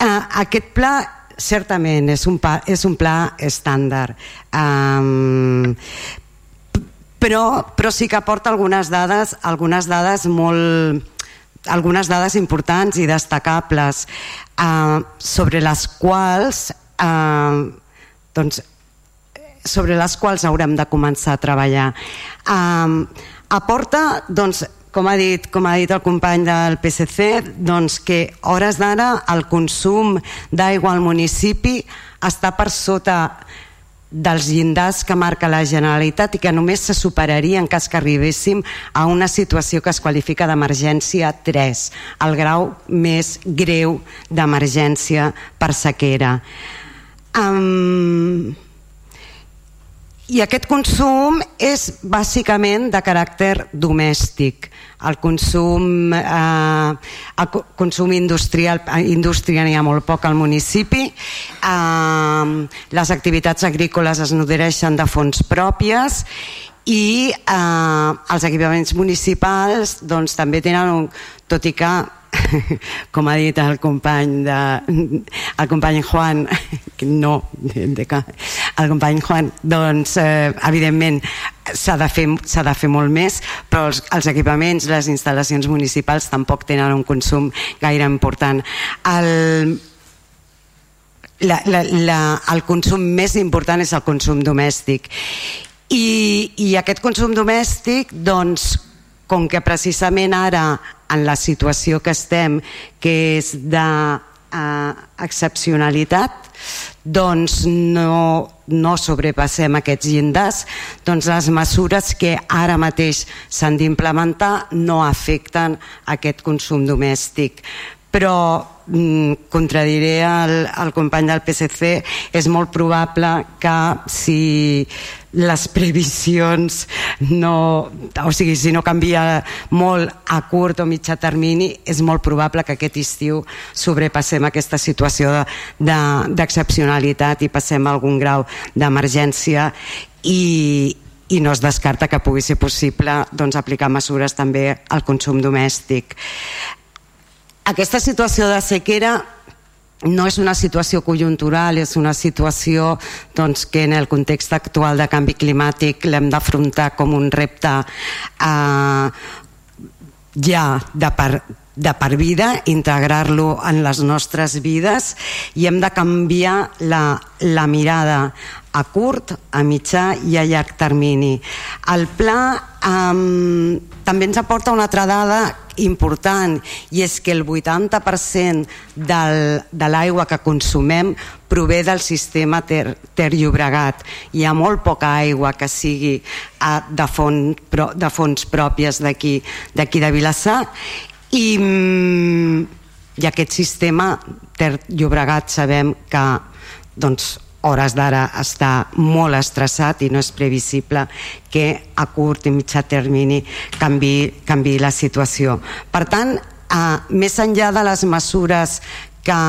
Uh, aquest pla certament és un, pa, és un pla estàndard um, però, però sí que aporta algunes dades algunes dades molt algunes dades importants i destacables uh, sobre les quals uh, doncs sobre les quals haurem de començar a treballar um, aporta doncs, com ha dit, com ha dit el company del PSC, doncs que hores d'ara el consum d'aigua al municipi està per sota dels llindars que marca la Generalitat i que només se superaria en cas que arribéssim a una situació que es qualifica d'emergència 3, el grau més greu d'emergència per sequera. Um, i aquest consum és bàsicament de caràcter domèstic. El consum, eh, el consum industrial, indústria n'hi ha molt poc al municipi, eh, les activitats agrícoles es nodreixen de fonts pròpies i eh, els equipaments municipals doncs, també tenen, un, tot i que com ha dit el company de, el company Juan no, de, el company Juan doncs eh, evidentment s'ha de, fer, de fer molt més però els, els equipaments, les instal·lacions municipals tampoc tenen un consum gaire important. El, la, la, la, el consum més important és el consum domèstic. I, i aquest consum domèstic doncs com que precisament ara en la situació que estem que és de eh, excepcionalitat doncs no, no sobrepassem aquests llindars. Doncs les mesures que ara mateix s'han d'implementar no afecten aquest consum domèstic però mm, contradiré el, el company del PSC és molt probable que si les previsions no, o sigui, si no canvia molt a curt o mitjà termini és molt probable que aquest estiu sobrepassem aquesta situació d'excepcionalitat de, de, i passem algun grau d'emergència i, i no es descarta que pugui ser possible doncs, aplicar mesures també al consum domèstic. Aquesta situació de sequera no és una situació conjuntural, és una situació doncs, que en el context actual de canvi climàtic l'hem d'afrontar com un repte eh, ja de per, de per vida, integrar-lo en les nostres vides i hem de canviar la, la mirada a curt, a mitjà i a llarg termini. El pla um, també ens aporta una altra dada important i és que el 80% del, de l'aigua que consumem prové del sistema Ter, ter Llobregat. Hi ha molt poca aigua que sigui uh, de, font, pro, de fonts pròpies d'aquí de Vilassar i, mm, i aquest sistema Ter Llobregat sabem que doncs, hores d'ara està molt estressat i no és previsible que a curt i mitjà termini canvi, canvi la situació. Per tant, eh, més enllà de les mesures que,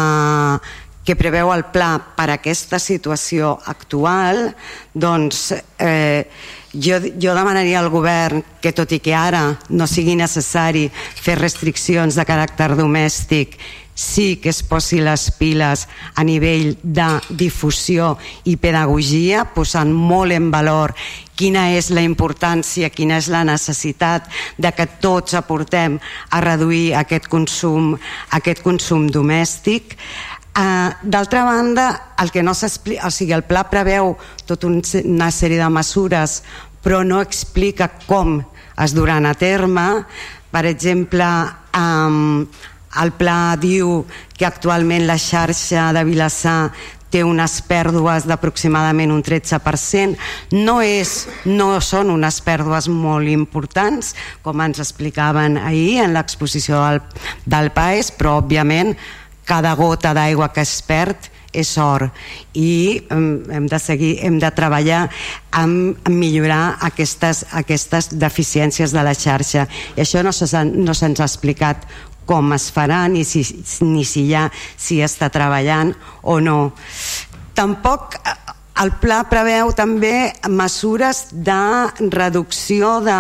que preveu el pla per a aquesta situació actual, doncs eh, jo, jo demanaria al govern que tot i que ara no sigui necessari fer restriccions de caràcter domèstic sí que es posi les piles a nivell de difusió i pedagogia, posant molt en valor quina és la importància, quina és la necessitat de que tots aportem a reduir aquest consum, aquest consum domèstic. Uh, D'altra banda, el que no s'explica, o sigui, el pla preveu tota una sèrie de mesures, però no explica com es duran a terme. Per exemple, um, el pla diu que actualment la xarxa de Vilassar té unes pèrdues d'aproximadament un 13%. No, és, no són unes pèrdues molt importants, com ens explicaven ahir en l'exposició del, del PAES, però òbviament cada gota d'aigua que es perd és or i hem de seguir, hem de treballar en millorar aquestes, aquestes deficiències de la xarxa i això no se'ns no se ha explicat com es farà ni si, ni si ja s'hi està treballant o no. Tampoc eh, el pla preveu també mesures de reducció de,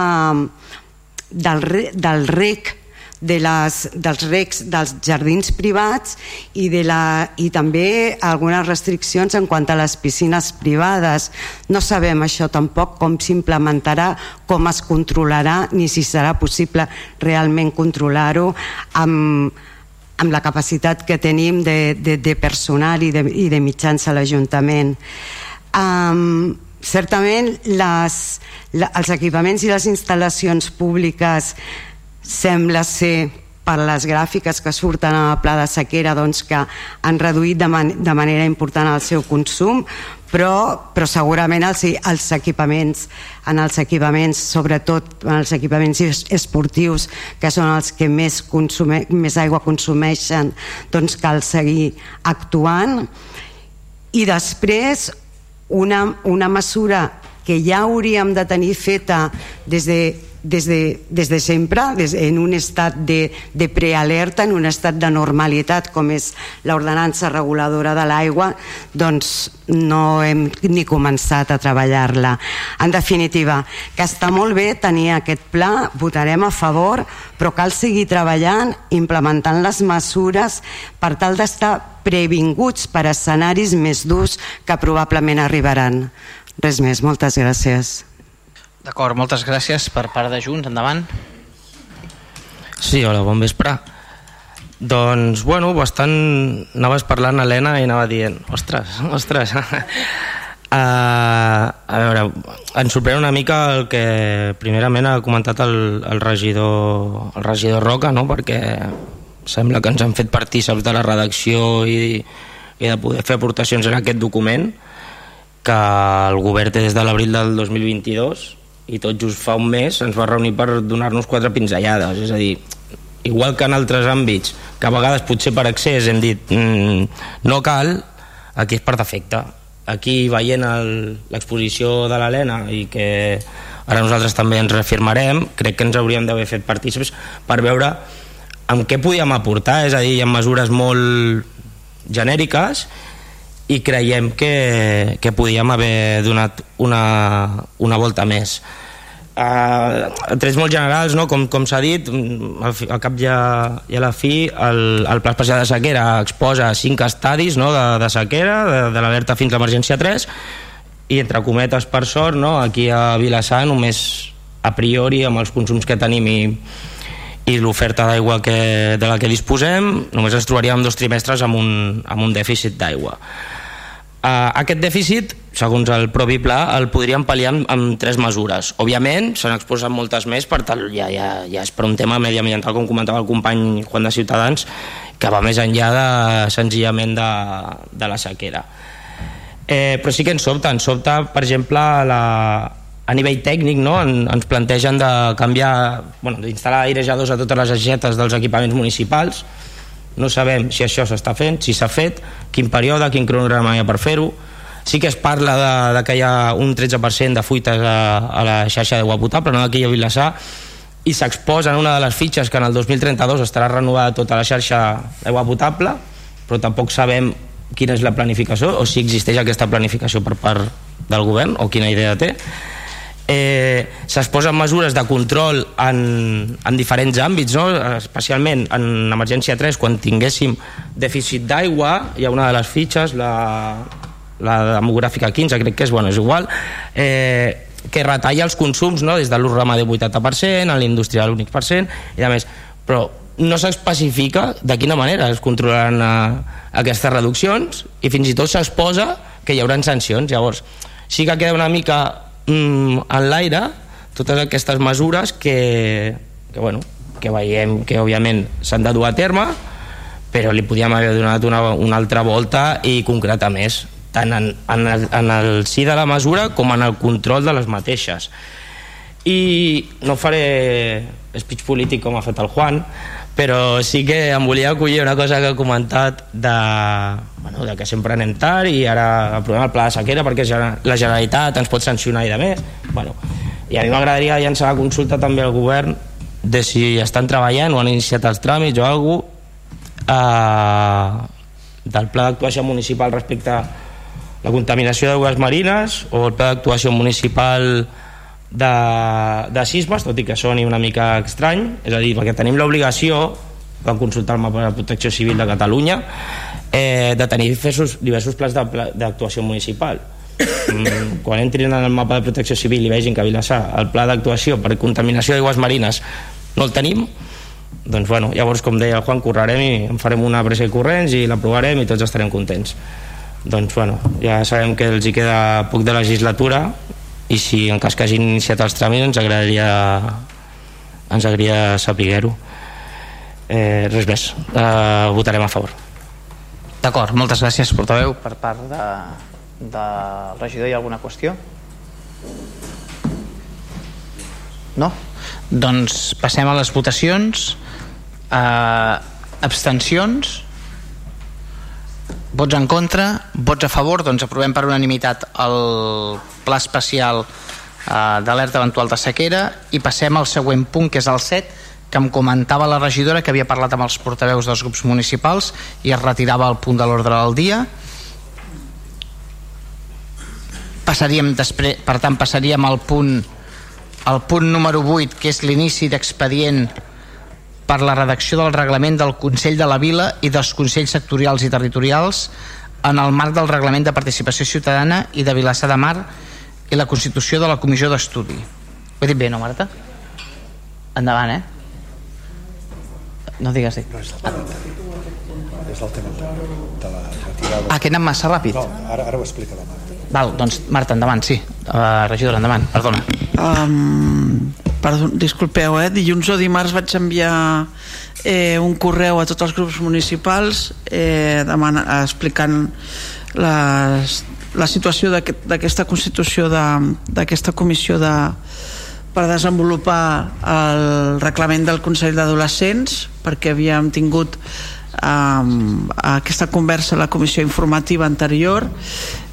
del, del rec de les, dels recs dels jardins privats i, de la, i també algunes restriccions en quant a les piscines privades. No sabem això tampoc com s'implementarà, com es controlarà, ni si serà possible realment controlar-ho amb, amb la capacitat que tenim de, de, de personal i de, i de mitjans a l'Ajuntament. Um, certament les, la, els equipaments i les instal·lacions públiques sembla ser per les gràfiques que surten a la pla de sequera doncs, que han reduït de, man de manera important el seu consum però, però segurament els, els equipaments en els equipaments sobretot en els equipaments esportius que són els que més, consume, més aigua consumeixen doncs cal seguir actuant. I després una, una mesura que ja hauríem de tenir feta des de des de, des de sempre, des, en un estat de, de prealerta, en un estat de normalitat com és l'ordenança reguladora de l'aigua, doncs no hem ni començat a treballar-la. En definitiva, que està molt bé tenir aquest pla, votarem a favor, però cal seguir treballant, implementant les mesures per tal d'estar previnguts per escenaris més durs que probablement arribaran. Res més, moltes gràcies. D'acord, moltes gràcies per part de Junts, endavant. Sí, hola, bon vespre. Doncs, bueno, bastant... Anaves parlant, Helena, i anava dient, ostres, ostres... uh, a veure, ens sorprèn una mica el que primerament ha comentat el, el regidor el regidor Roca, no? perquè sembla que ens han fet partíceps de la redacció i, i de poder fer aportacions en aquest document que el govern té des de l'abril del 2022 i tot just fa un mes ens va reunir per donar-nos quatre pinzellades. És a dir, igual que en altres àmbits que a vegades potser per accés hem dit mmm, no cal aquí és per defecte. Aquí veient l'exposició de l'Helena i que ara nosaltres també ens reafirmarem crec que ens hauríem d'haver fet partícips per veure amb què podíem aportar és a dir, ha mesures molt genèriques i creiem que, que podíem haver donat una, una volta més Uh, trets molt generals, no? com, com s'ha dit, al, fi, al cap i a, i a la fi, el, el Pla Especial de Sequera exposa cinc estadis no? de, de sequera, de, de l'alerta fins a l'emergència 3, i entre cometes per sort, no? aquí a Vilassar només a priori amb els consums que tenim i, i l'oferta d'aigua que, de la que disposem només ens trobaríem dos trimestres amb un, amb un dèficit d'aigua Uh, aquest dèficit, segons el propi pla, el podríem pal·liar amb, amb tres mesures. Òbviament, s'han exposat moltes més, per tal, ja, ja, ja és per un tema mediambiental, com comentava el company Juan de Ciutadans, que va més enllà de, senzillament de, de la sequera. Eh, però sí que ens sobta, ens sobta, per exemple, la, a nivell tècnic no? En, ens plantegen de canviar, bueno, d'instal·lar airejadors a totes les agetes dels equipaments municipals, no sabem si això s'està fent, si s'ha fet, quin període, quin cronograma hi ha per fer-ho. Sí que es parla de, de que hi ha un 13% de fuites a, a la xarxa d'aigua potable, no d'aquí a Vilassar, i s'exposa en una de les fitxes que en el 2032 estarà renovada tota la xarxa d'aigua potable, però tampoc sabem quina és la planificació o si existeix aquesta planificació per part del govern o quina idea té eh, s'exposen mesures de control en, en diferents àmbits, no? especialment en emergència 3, quan tinguéssim dèficit d'aigua, hi ha una de les fitxes, la, la demogràfica 15, crec que és, bueno, és igual, eh, que retalla els consums no? des de l'ús ramader 80%, a l'industrial l'únic per cent, i a més, però no s'especifica de quina manera es controlaran eh, aquestes reduccions i fins i tot s'exposa que hi haurà sancions. Llavors, sí que queda una mica mm, en l'aire totes aquestes mesures que, que, bueno, que veiem que òbviament s'han de dur a terme però li podíem haver donat una, una altra volta i concretar més tant en, en, el, en el sí de la mesura com en el control de les mateixes. I no faré speech polític com ha fet el Juan però sí que em volia acollir una cosa que ha comentat de, bueno, de que sempre anem tard i ara aprovem el pla de sequera perquè la Generalitat ens pot sancionar i de més. Bueno, i a mi m'agradaria llançar la consulta també al govern de si estan treballant o han iniciat els tràmits o alguna eh, del pla d'actuació municipal respecte a la contaminació d'aigües marines o el pla d'actuació municipal de, de sismes, tot i que soni una mica estrany, és a dir, perquè tenim l'obligació, vam consultar el mapa de protecció civil de Catalunya, eh, de tenir diversos, diversos plans d'actuació municipal. Mm, quan entrin en el mapa de protecció civil i vegin que a Vilassar el pla d'actuació per contaminació d'aigües marines no el tenim, doncs bueno, llavors com deia el Juan, correrem i en farem una pressa i corrents i l'aprovarem i tots estarem contents doncs bueno, ja sabem que els hi queda poc de legislatura i si en cas que hagin iniciat els tràmits ens agradaria ens agradaria saber-ho. Eh, res més. Eh, votarem a favor. D'acord, moltes gràcies portaveu per part de, del regidor. Hi ha alguna qüestió? no? doncs passem a les votacions. Eh, abstencions Vots en contra, vots a favor, doncs aprovem per unanimitat el pla especial eh, d'alerta eventual de sequera i passem al següent punt, que és el 7, que em comentava la regidora que havia parlat amb els portaveus dels grups municipals i es retirava el punt de l'ordre del dia. Passaríem després, per tant, passaríem al punt, al punt número 8, que és l'inici d'expedient per la redacció del reglament del Consell de la Vila i dels Consells sectorials i territorials en el marc del reglament de participació ciutadana i de Vilassar de Mar i la constitució de la comissió d'estudi. Ho he dit bé, no, Marta? Endavant, eh? No digues dit. és el tema de la retirada. Ah, que anem massa ràpid? No, ara, ara ho explica la Marta. Val, doncs Marta, endavant, sí. Uh, regidora, endavant, perdona. Um, perdó, disculpeu, eh? dilluns o dimarts vaig enviar eh, un correu a tots els grups municipals eh, demana, explicant les, la situació d'aquesta aquest, constitució d'aquesta comissió de, per desenvolupar el reglament del Consell d'Adolescents perquè havíem tingut um, aquesta conversa a la comissió informativa anterior.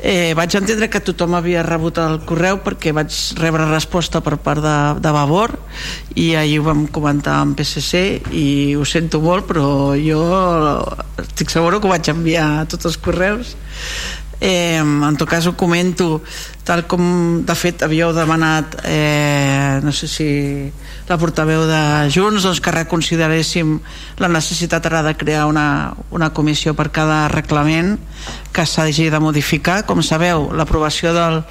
Eh, vaig entendre que tothom havia rebut el correu perquè vaig rebre resposta per part de, de Vavor i ahir ho vam comentar amb PSC i ho sento molt però jo estic segura que ho vaig enviar a tots els correus. Eh, en tot cas ho comento. Tal com de fet havíeu demanat eh, no sé si la portaveu de Junts doncs que reconsideréssim la necessitat ara de crear una, una comissió per cada reglament que s'hagi de modificar. Com sabeu l'aprovació del,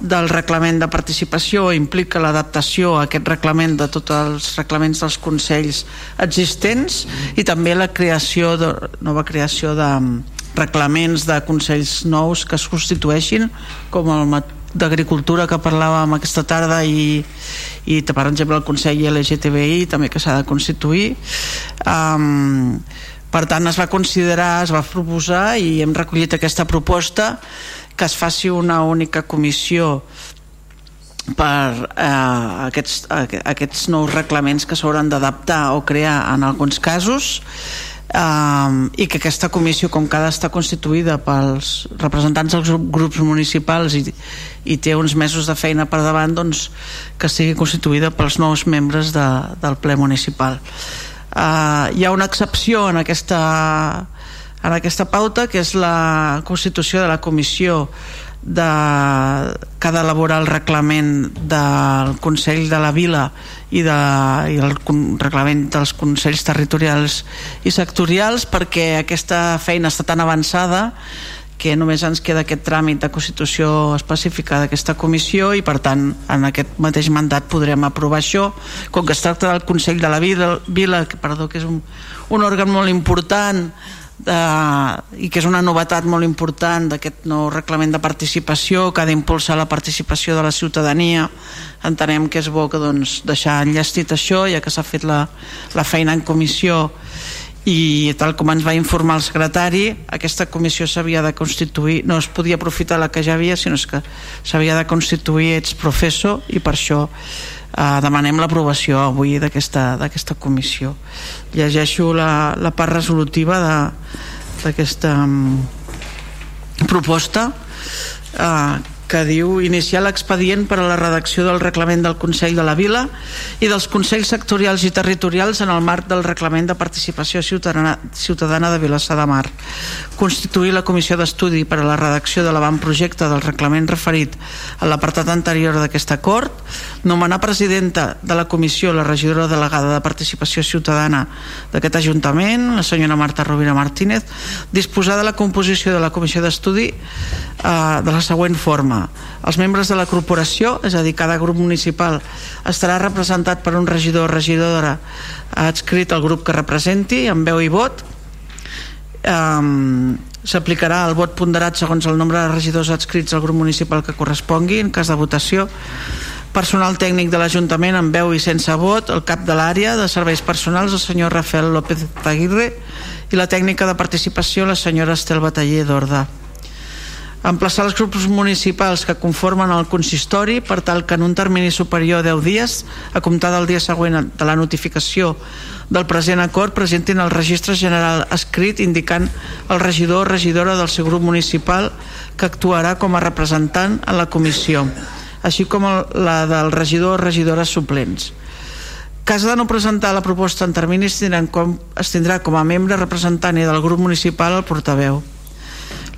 del reglament de participació implica l'adaptació a aquest reglament de tots els reglaments dels consells existents i també la creació de, nova creació de reglaments de consells nous que es constitueixin com el d'Agricultura que parlàvem aquesta tarda i, i per exemple el Consell LGTBI també que s'ha de constituir. Um, per tant es va considerar, es va proposar i hem recollit aquesta proposta que es faci una única comissió per eh, aquests, aquests nous reglaments que s'hauran d'adaptar o crear en alguns casos um, i que aquesta comissió com ha d'estar constituïda pels representants dels grups municipals i, i té uns mesos de feina per davant doncs que sigui constituïda pels nous membres de, del ple municipal. Uh, hi ha una excepció en aquesta en aquesta pauta que és la constitució de la comissió de, que ha d'elaborar el reglament del Consell de la Vila i, de, i el reglament dels Consells Territorials i Sectorials perquè aquesta feina està tan avançada que només ens queda aquest tràmit de constitució específica d'aquesta comissió i per tant en aquest mateix mandat podrem aprovar això. Com que es tracta del Consell de la Vila, Vila que, perdó, que és un, un òrgan molt important de, i que és una novetat molt important d'aquest nou reglament de participació que ha d'impulsar la participació de la ciutadania. Entenem que és bo que doncs, deixar enllestit això ja que s'ha fet la, la feina en comissió. I tal com ens va informar el secretari aquesta comissió s'havia de constituir no es podia aprofitar la que ja havia sinó que s'havia de constituir ets professor i per això eh, demanem l'aprovació avui d'aquesta comissió. Llegeixo la, la part resolutiva d'aquesta mm, proposta. Eh, que diu iniciar l'expedient per a la redacció del reglament del Consell de la Vila i dels Consells sectorials i territorials en el marc del reglament de participació ciutadana, ciutadana de Vilassar de Mar. Constituir la comissió d'estudi per a la redacció de l'avantprojecte del reglament referit a l'apartat anterior d'aquest acord nomenar presidenta de la comissió la regidora delegada de participació ciutadana d'aquest Ajuntament la senyora Marta Rovira Martínez disposar de la composició de la comissió d'estudi eh, de la següent forma els membres de la corporació, és a dir, cada grup municipal estarà representat per un regidor o regidora. Adscrit al grup que representi, amb veu i vot. Um, S'aplicarà el vot ponderat segons el nombre de regidors adscrits al grup municipal que correspongui en cas de votació. Personal tècnic de l'Ajuntament amb veu i sense vot, el cap de l'àrea de serveis personals, el senyor Rafael López Aguirre. I la tècnica de participació, la senyora Estel Bataller d'Orda emplaçar els grups municipals que conformen el consistori per tal que en un termini superior a 10 dies, a comptar del dia següent de la notificació del present acord, presentin el registre general escrit indicant el regidor o regidora del seu grup municipal que actuarà com a representant en la comissió, així com la del regidor o regidora suplents. Cas de no presentar la proposta en termini es com, es tindrà com a membre representant del grup municipal el portaveu.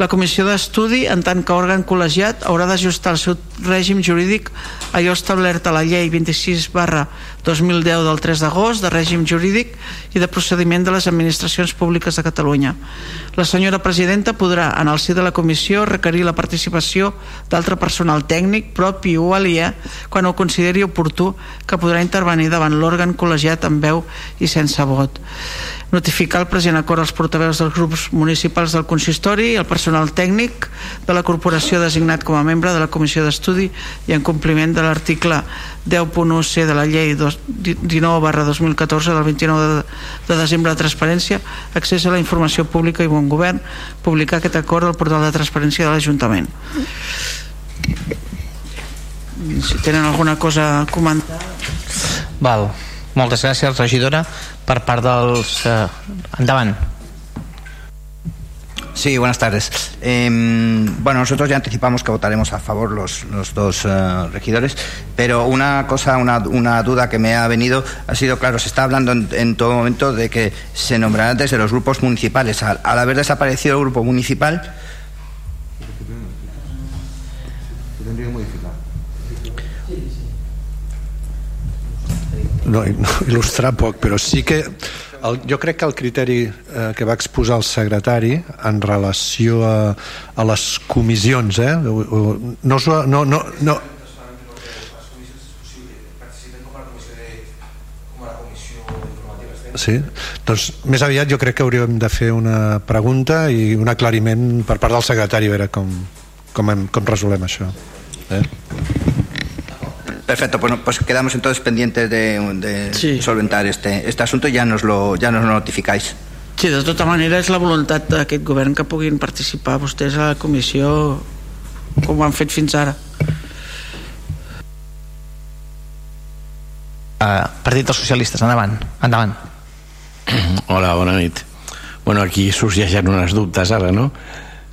La comissió d'estudi, en tant que òrgan col·legiat, haurà d'ajustar el seu règim jurídic a allò establert a la llei 26 barra 2010 del 3 d'agost de règim jurídic i de procediment de les administracions públiques de Catalunya. La senyora presidenta podrà, en el si de la comissió, requerir la participació d'altre personal tècnic, propi o aliè, quan ho consideri oportú, que podrà intervenir davant l'òrgan col·legiat amb veu i sense vot notificar el present acord als portaveus dels grups municipals del consistori i el personal tècnic de la corporació designat com a membre de la comissió d'estudi i en compliment de l'article 10.1c de la llei 19 barra 2014 del 29 de, de desembre de transparència accés a la informació pública i bon govern publicar aquest acord al portal de transparència de l'Ajuntament si tenen alguna cosa a comentar Val. Moltes gràcies, regidora. Per part dels... Eh, endavant. Sí, buenas tardes. Eh, bueno, nosotros ya anticipamos que votaremos a favor los, los dos uh, regidores, pero una cosa, una, una, duda que me ha venido ha sido, claro, se está hablando en, en todo momento de que se nombrarán desde los grupos municipales. Al, al, haber desaparecido el grupo municipal, tendría que modificar. no, no il·lustrar poc, però sí que el, jo crec que el criteri eh, que va exposar el secretari en relació a, a les comissions eh, no, no, no, no, Sí, doncs més aviat jo crec que hauríem de fer una pregunta i un aclariment per part del secretari a veure com, com, hem, com resolem això. Eh? Perfecto, pues, pues quedamos entonces pendientes de, de solventar este, este asunto y ya nos lo, ya nos lo notificáis. Sí, de tota manera és la voluntat d'aquest govern que puguin participar vostès a la comissió com ho han fet fins ara. Uh, Partit dels Socialistes, endavant. Endavant. Hola, bona nit. Bueno, aquí sorgeixen unes dubtes ara, no?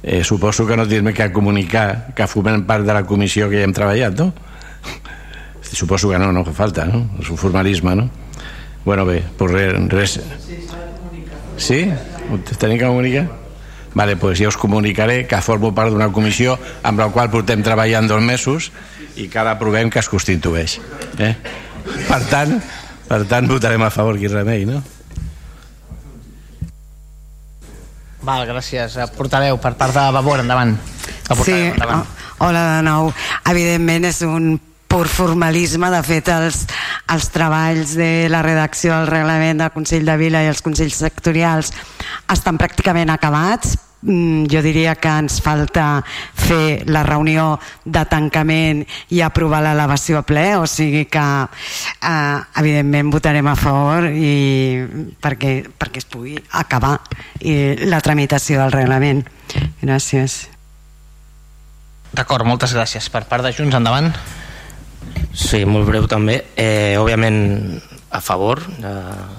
Eh, suposo que no tens més que comunicar que formen part de la comissió que ja hem treballat, no? Suposo que no, no fa falta, no? És un formalisme, no? Bueno, bé, pues res... res... Sí? Ho tenim que comunicar? Vale, pues ja us comunicaré que formo part d'una comissió amb la qual portem treballant dos mesos i que ara provem que es constitueix. Eh? Per tant, per tant, votarem a favor, qui remei, no? Val, gràcies. Eh, Portaveu, per part de Vavor, endavant. Sí, endavant. oh, hola de nou. Evidentment és un pur formalisme, de fet els, els treballs de la redacció del reglament del Consell de Vila i els Consells sectorials estan pràcticament acabats Mm, jo diria que ens falta fer la reunió de tancament i aprovar l'elevació a ple, o sigui que eh, evidentment votarem a favor i perquè, perquè es pugui acabar i la tramitació del reglament. Gràcies. D'acord, moltes gràcies. Per part de Junts, endavant. Sí, molt breu també. Eh, òbviament a favor. Eh,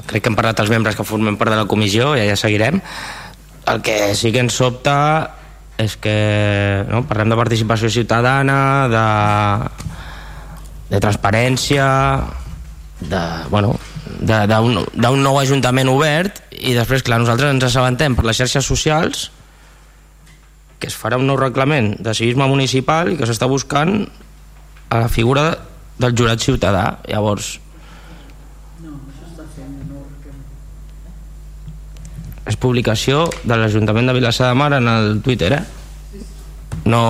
crec que hem parlat els membres que formem part de la comissió i ja seguirem. El que sí que ens sobta és que no, parlem de participació ciutadana, de, de transparència, de, bueno, d'un nou ajuntament obert i després, clar, nosaltres ens assabentem per les xarxes socials que es farà un nou reglament de civisme municipal i que s'està buscant a la figura del jurat ciutadà llavors és publicació de l'Ajuntament de Vilassar de Mar en el Twitter eh? no...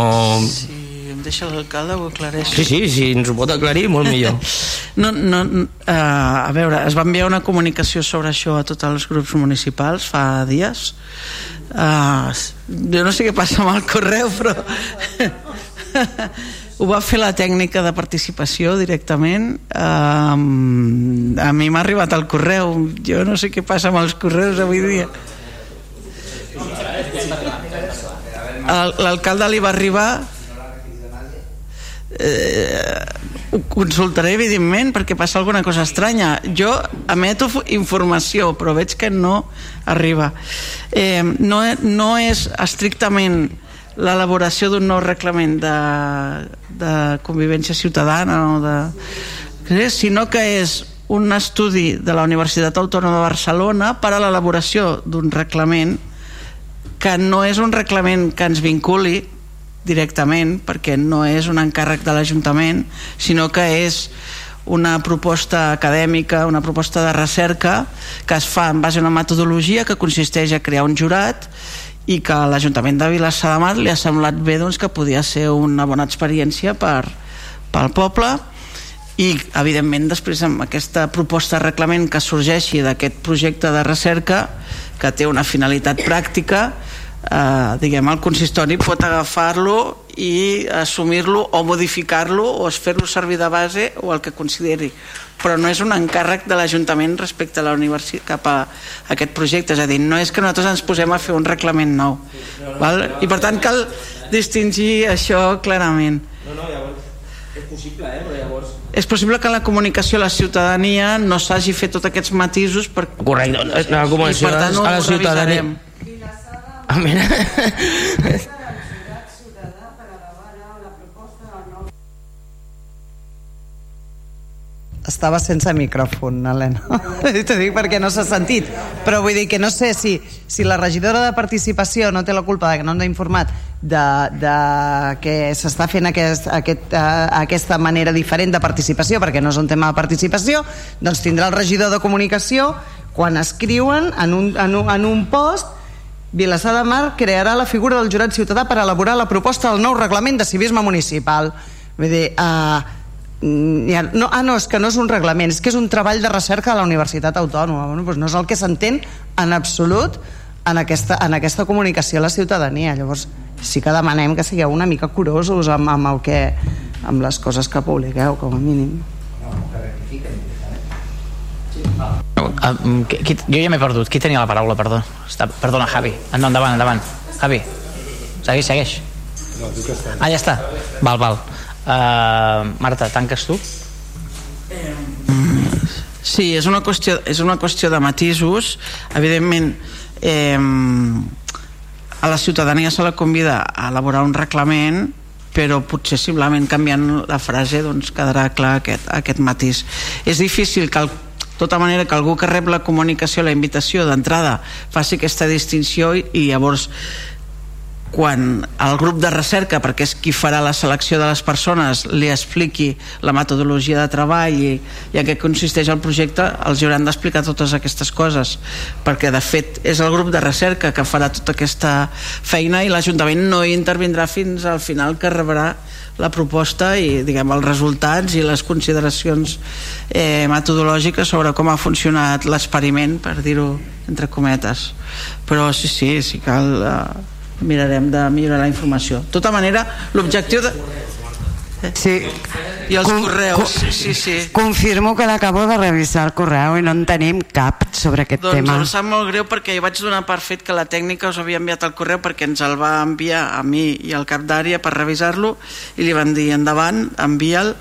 Si em deixa l'alcalde ho aclareixo. sí, sí, si ens ho pot aclarir molt millor No, no, uh, a veure, es va enviar una comunicació sobre això a tots els grups municipals fa dies. Uh, jo no sé què passa amb el correu, però ho va fer la tècnica de participació directament. Uh, a mi m'ha arribat el correu. Jo no sé què passa amb els correus avui dia. L'alcalde li va arribar eh, ho consultaré evidentment perquè passa alguna cosa estranya jo emeto informació però veig que no arriba eh, no, no és estrictament l'elaboració d'un nou reglament de, de convivència ciutadana o de, sinó que és un estudi de la Universitat Autònoma de Barcelona per a l'elaboració d'un reglament que no és un reglament que ens vinculi directament perquè no és un encàrrec de l'Ajuntament sinó que és una proposta acadèmica, una proposta de recerca que es fa en base a una metodologia que consisteix a crear un jurat i que l'Ajuntament de Vilassar de Mar li ha semblat bé doncs, que podia ser una bona experiència per, pel poble. I evidentment després amb aquesta proposta de reglament que sorgeixi d'aquest projecte de recerca que té una finalitat pràctica eh, diguem, el consistori pot agafar-lo i assumir-lo o modificar-lo o fer-lo servir de base o el que consideri però no és un encàrrec de l'Ajuntament respecte a la universitat cap a aquest projecte és a dir, no és que nosaltres ens posem a fer un reglament nou val? i per tant cal distingir això clarament no, no, llavors és possible, eh? però llavors és possible que la comunicació a la ciutadania no s'hagi fet tots aquests matisos per... correcte, la comunicació I per tant ho a la ciutadania revisarem. Estava sense micròfon, Helena. T'ho dic perquè no s'ha sentit. Però vull dir que no sé si, si la regidora de participació no té la culpa de que no ens ha informat de, de que s'està fent aquest, aquest, uh, aquesta manera diferent de participació perquè no és un tema de participació doncs tindrà el regidor de comunicació quan escriuen en un, en un, en un post Vilassar de Mar crearà la figura del jurat ciutadà per elaborar la proposta del nou reglament de civisme municipal vull dir, uh, ja, no, ah, no, és que no és un reglament, és que és un treball de recerca de la Universitat Autònoma. Bueno, doncs no és el que s'entén en absolut en aquesta, en aquesta comunicació a la ciutadania. Llavors, sí que demanem que sigueu una mica curosos amb, amb, el que, amb les coses que publiqueu, com a mínim. Uh, qui, qui, jo ja m'he perdut. Qui tenia la paraula, perdó? Està, perdona, Javi. No, endavant, endavant. Javi, segueix, segueix. Ah, ja està. Val, val. Uh, Marta, tanques tu? Sí, és una qüestió, és una qüestió de matisos. Evidentment, eh, a la ciutadania se la convida a elaborar un reglament però potser simplement canviant la frase doncs quedarà clar aquest, aquest matís. És difícil que el tota manera que algú que rep la comunicació, la invitació d'entrada faci aquesta distinció i, i llavors quan el grup de recerca, perquè és qui farà la selecció de les persones, li expliqui la metodologia de treball i, i en què consisteix el projecte, els hauran d'explicar totes aquestes coses, perquè de fet és el grup de recerca que farà tota aquesta feina i l'Ajuntament no hi intervindrà fins al final que rebrà la proposta i diguem els resultats i les consideracions eh, metodològiques sobre com ha funcionat l'experiment per dir-ho entre cometes. Però sí, sí, sí cal eh, mirarem de millorar la informació de tota manera l'objectiu de Sí. I els Com- correus, com- sí, sí. Confirmo que l'acabo de revisar el correu i no en tenim cap sobre aquest Doncs tema. em sap molt greu perquè jo vaig donar per fet que la tècnica us havia enviat el correu perquè ens el va enviar a mi i al cap d'àrea per revisar-lo i li van dir endavant, envia'l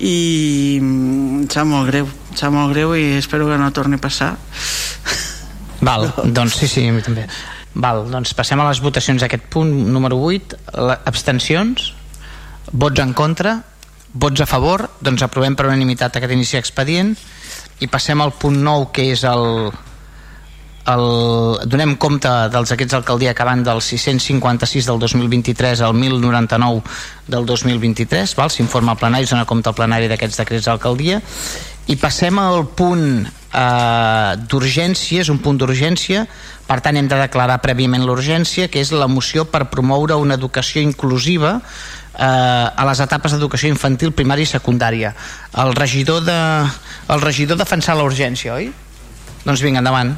i mm, em sap molt greu em sap molt greu i espero que no torni a passar Val, doncs sí, sí, a mi també. Val, doncs passem a les votacions d'aquest punt número 8. La, abstencions? Vots en contra? Vots a favor? Doncs aprovem per unanimitat aquest inici d'expedient i passem al punt 9 que és el, el, donem compte dels aquests d'alcaldia que van del 656 del 2023 al 1099 del 2023 val? s'informa al plenari, es dona compte al plenari d'aquests decrets d'alcaldia i passem al punt eh, d'urgència, és un punt d'urgència. Per tant hem de declarar prèviament l'urgència que és la moció per promoure una educació inclusiva eh, a les etapes d'educació infantil, primària i secundària. El regidor de, el regidor defensar la urgència, oi? Doncs vinga, endavant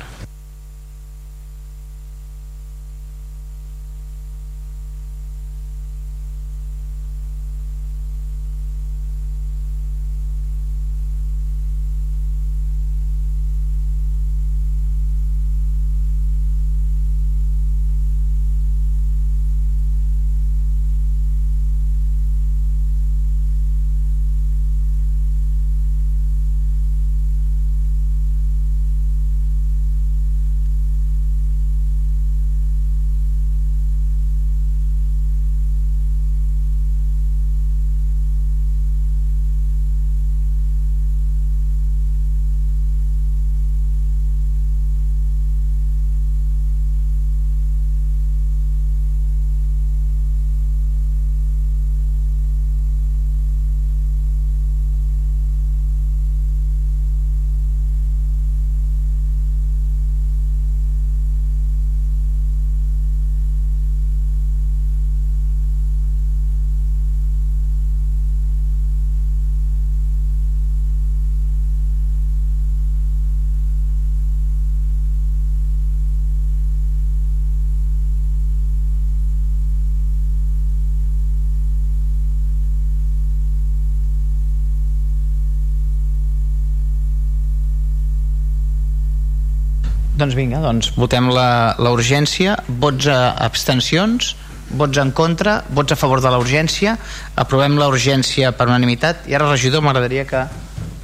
Doncs vinga, doncs. Votem la, la urgència, vots a abstencions, vots en contra, vots a favor de la urgència, aprovem la urgència per unanimitat. I ara regidor m'agradaria que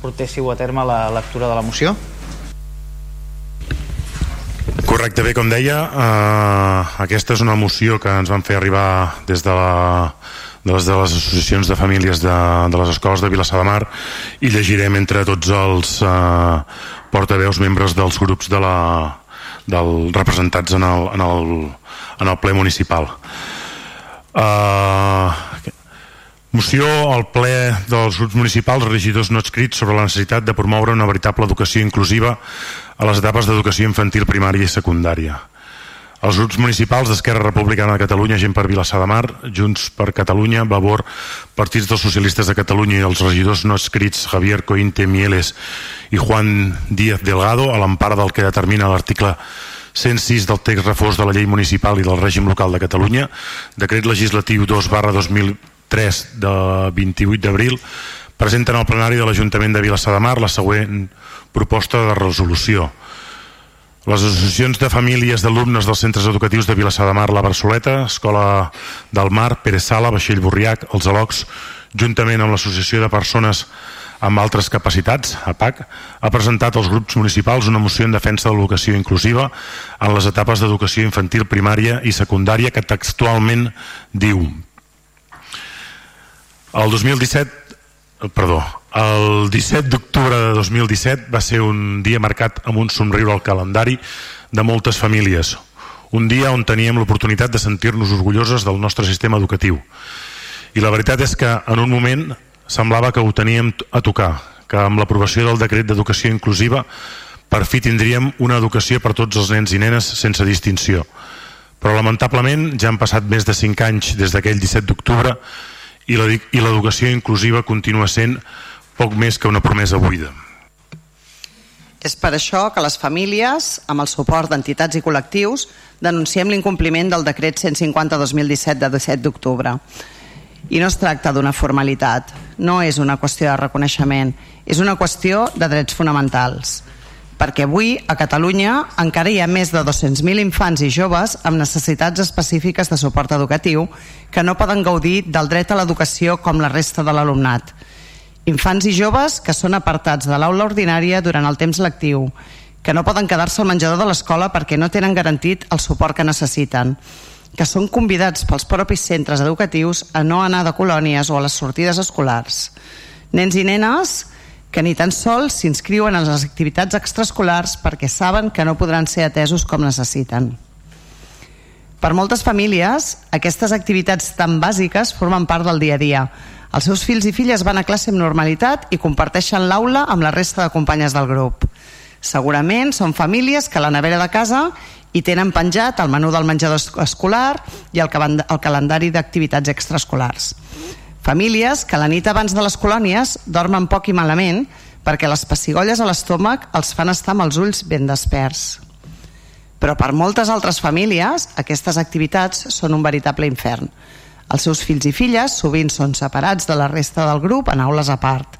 portéssiu a terme la lectura de la moció. Correcte, bé, com deia, eh, aquesta és una moció que ens van fer arribar des de, la, de, les, de les associacions de famílies de, de les escoles de Vilassar de Mar i llegirem entre tots els eh, portaveus membres dels grups de la, del, representats en el, en, el, en el ple municipal. Uh, moció al ple dels grups municipals regidors no escrits sobre la necessitat de promoure una veritable educació inclusiva a les etapes d'educació infantil, primària i secundària. Els grups municipals d'Esquerra Republicana de Catalunya, Gent per Vilassar de Mar, Junts per Catalunya, Vavor, Partits dels Socialistes de Catalunya i els regidors no escrits Javier Cointe Mieles i Juan Díaz Delgado, a l'empara del que determina l'article 106 del text reforç de la llei municipal i del règim local de Catalunya, decret legislatiu 2 barra 2003 de 28 d'abril, presenten al plenari de l'Ajuntament de Vilassar de Mar la següent proposta de resolució les associacions de famílies d'alumnes dels centres educatius de Vilassar de Mar, la Barceleta, Escola del Mar, Pere Sala, Vaixell Borriac, els Alocs, juntament amb l'Associació de Persones amb altres capacitats, APAC, ha presentat als grups municipals una moció en defensa de l'educació inclusiva en les etapes d'educació infantil, primària i secundària que textualment diu. El 2017 perdó, el 17 d'octubre de 2017 va ser un dia marcat amb un somriure al calendari de moltes famílies. Un dia on teníem l'oportunitat de sentir-nos orgulloses del nostre sistema educatiu. I la veritat és que en un moment semblava que ho teníem a tocar, que amb l'aprovació del decret d'educació inclusiva per fi tindríem una educació per tots els nens i nenes sense distinció. Però lamentablement ja han passat més de 5 anys des d'aquell 17 d'octubre i l'educació inclusiva continua sent poc més que una promesa buida. És per això que les famílies, amb el suport d'entitats i col·lectius, denunciem l'incompliment del decret 150-2017 de 17 d'octubre. I no es tracta d'una formalitat, no és una qüestió de reconeixement, és una qüestió de drets fonamentals. Perquè avui, a Catalunya, encara hi ha més de 200.000 infants i joves amb necessitats específiques de suport educatiu que no poden gaudir del dret a l'educació com la resta de l'alumnat Infants i joves que són apartats de l'aula ordinària durant el temps lectiu, que no poden quedar-se al menjador de l'escola perquè no tenen garantit el suport que necessiten, que són convidats pels propis centres educatius a no anar de colònies o a les sortides escolars. Nens i nenes que ni tan sols s'inscriuen en les activitats extraescolars perquè saben que no podran ser atesos com necessiten. Per moltes famílies, aquestes activitats tan bàsiques formen part del dia a dia, els seus fills i filles van a classe amb normalitat i comparteixen l'aula amb la resta de companyes del grup. Segurament són famílies que a la nevera de casa hi tenen penjat el menú del menjador escolar i el, el calendari d'activitats extraescolars. Famílies que la nit abans de les colònies dormen poc i malament perquè les pessigolles a l'estómac els fan estar amb els ulls ben desperts. Però per moltes altres famílies aquestes activitats són un veritable infern els seus fills i filles sovint són separats de la resta del grup en aules a part.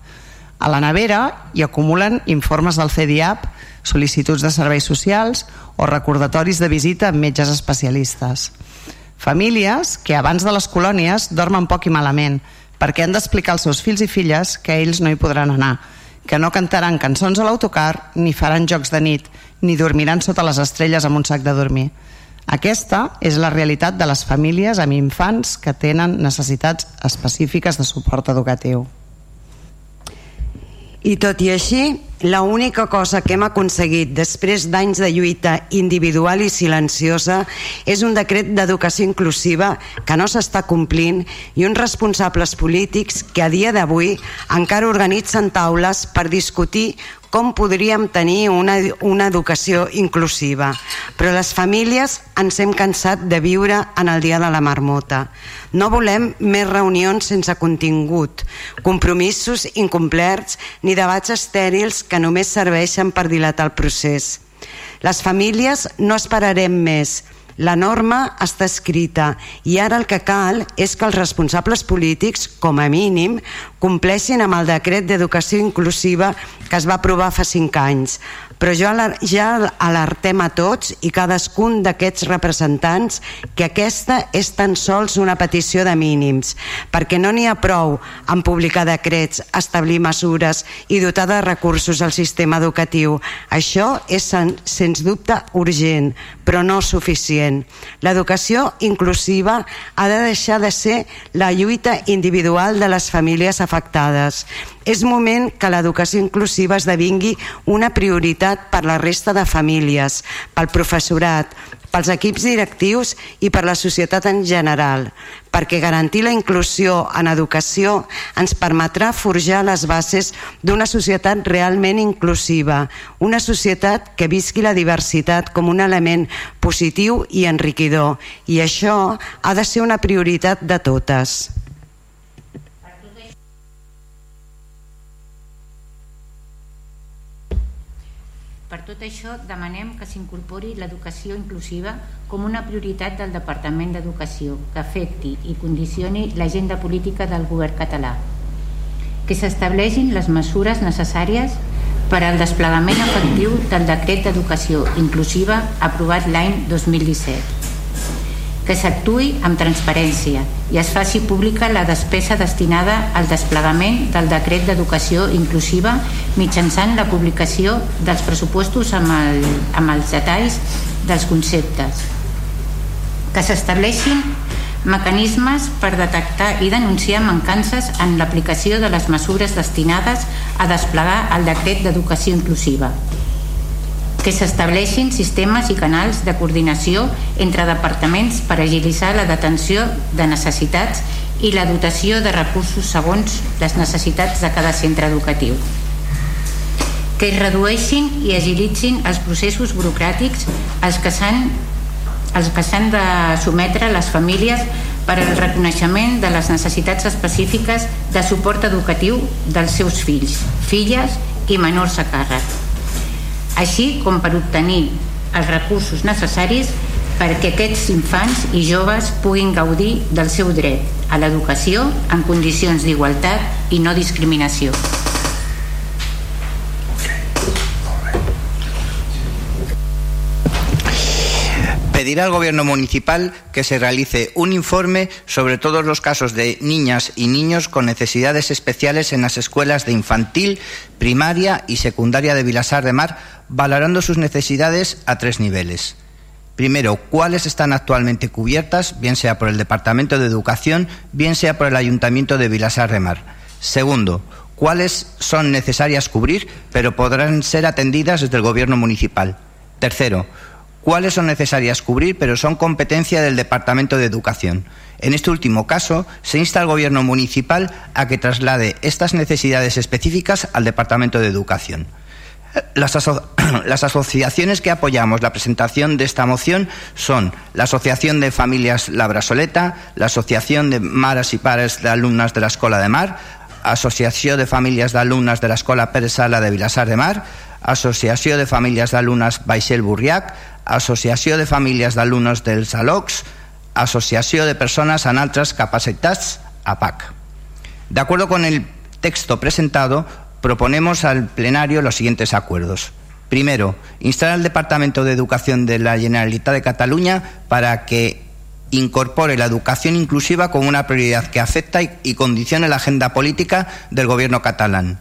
A la nevera hi acumulen informes del CDIAP, sol·licituds de serveis socials o recordatoris de visita amb metges especialistes. Famílies que abans de les colònies dormen poc i malament perquè han d'explicar als seus fills i filles que ells no hi podran anar, que no cantaran cançons a l'autocar, ni faran jocs de nit, ni dormiran sota les estrelles amb un sac de dormir. Aquesta és la realitat de les famílies amb infants que tenen necessitats específiques de suport educatiu. I tot i així, la única cosa que hem aconseguit després d'anys de lluita individual i silenciosa és un decret d'educació inclusiva que no s'està complint i uns responsables polítics que a dia d'avui encara organitzen taules per discutir com podríem tenir una, una educació inclusiva. Però les famílies ens hem cansat de viure en el dia de la marmota. No volem més reunions sense contingut, compromisos incomplerts ni debats estèrils que només serveixen per dilatar el procés. Les famílies no esperarem més, la norma està escrita i ara el que cal és que els responsables polítics, com a mínim, compleixin amb el decret d'educació inclusiva que es va aprovar fa cinc anys però jo ja alertem a tots i cadascun d'aquests representants que aquesta és tan sols una petició de mínims, perquè no n'hi ha prou en publicar decrets, establir mesures i dotar de recursos al sistema educatiu. Això és sens dubte urgent, però no suficient. L'educació inclusiva ha de deixar de ser la lluita individual de les famílies afectades. És moment que l'educació inclusiva esdevingui una prioritat per la resta de famílies, pel professorat, pels equips directius i per la societat en general, perquè garantir la inclusió en educació ens permetrà forjar les bases d'una societat realment inclusiva, una societat que visqui la diversitat com un element positiu i enriquidor, i això ha de ser una prioritat de totes. Per tot això, demanem que s'incorpori l'educació inclusiva com una prioritat del Departament d'Educació que afecti i condicioni l'agenda política del govern català, que s'estableixin les mesures necessàries per al desplegament efectiu del decret d'educació inclusiva aprovat l'any 2017 que s'actuï amb transparència i es faci pública la despesa destinada al desplegament del decret d'educació inclusiva mitjançant la publicació dels pressupostos amb, el, amb els detalls dels conceptes. Que s'estableixin mecanismes per detectar i denunciar mancances en l'aplicació de les mesures destinades a desplegar el decret d'educació inclusiva que s'estableixin sistemes i canals de coordinació entre departaments per agilitzar la detenció de necessitats i la dotació de recursos segons les necessitats de cada centre educatiu. Que es redueixin i agilitzin els processos burocràtics als que s'han els de sometre les famílies per al reconeixement de les necessitats específiques de suport educatiu dels seus fills, filles i menors a càrrec així com per obtenir els recursos necessaris perquè aquests infants i joves puguin gaudir del seu dret a l'educació en condicions d'igualtat i no discriminació. Pedir al Gobierno municipal que se realice un informe sobre todos los casos de niñas y niños con necesidades especiales en las escuelas de infantil, primaria y secundaria de Vilasar de Mar, valorando sus necesidades a tres niveles. Primero, cuáles están actualmente cubiertas, bien sea por el Departamento de Educación, bien sea por el Ayuntamiento de Vilasar de Mar. Segundo, cuáles son necesarias cubrir, pero podrán ser atendidas desde el Gobierno municipal. Tercero, cuáles son necesarias cubrir, pero son competencia del Departamento de Educación. En este último caso, se insta al Gobierno municipal a que traslade estas necesidades específicas al Departamento de Educación. Las, aso las, asociaciones que apoyamos la presentación de esta moción son la Asociación de Familias Labrasoleta, la Asociación de Maras y Pares de Alumnas de la Escuela de Mar, Asociación de Familias de Alumnas de la Escuela Pérez Sala de Vilasar de Mar, Asociació de Famílies d'Alumnes Baixel Burriac, Associació de Famílies d'Alumnes dels ALOCs, Asociación de Personas en altres capacitats, APAC. De acuerdo con el texto presentado, proponemos al plenario los siguientes acuerdos. Primero, instar al Departamento de Educación de la Generalitat de Cataluña para que incorpore la educación inclusiva como una prioridad que afecta y condicione la agenda política del Gobierno catalán.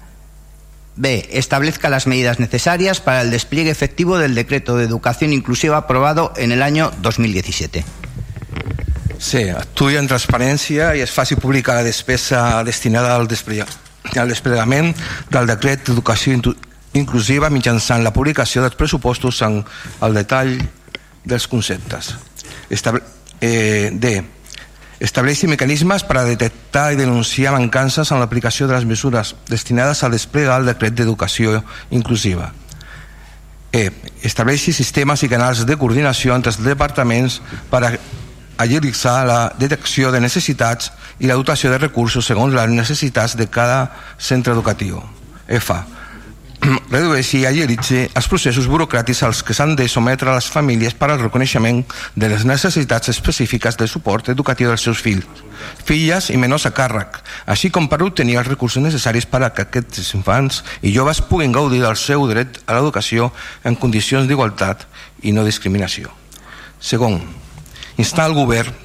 B. Establezca las medidas necesarias para el despliegue efectivo del decreto de educación inclusiva aprobado en el año 2017. Sí, actuï en transparència i es faci pública la despesa destinada al, al desplegament del decret d'educació inclusiva mitjançant la publicació dels pressupostos en el detall dels conceptes. Estable eh, D estableixi mecanismes per a detectar i denunciar mancances en l'aplicació de les mesures destinades a desplegar el decret d'educació inclusiva. E. Estableixi sistemes i canals de coordinació entre els departaments per a agilitzar la detecció de necessitats i la dotació de recursos segons les necessitats de cada centre educatiu. F redueixi i agilitzi els processos burocràtics als que s'han de sometre les famílies per al reconeixement de les necessitats específiques de suport educatiu dels seus fills, filles i menors a càrrec, així com per obtenir els recursos necessaris per a que aquests infants i joves puguin gaudir del seu dret a l'educació en condicions d'igualtat i no discriminació. Segon, instar el govern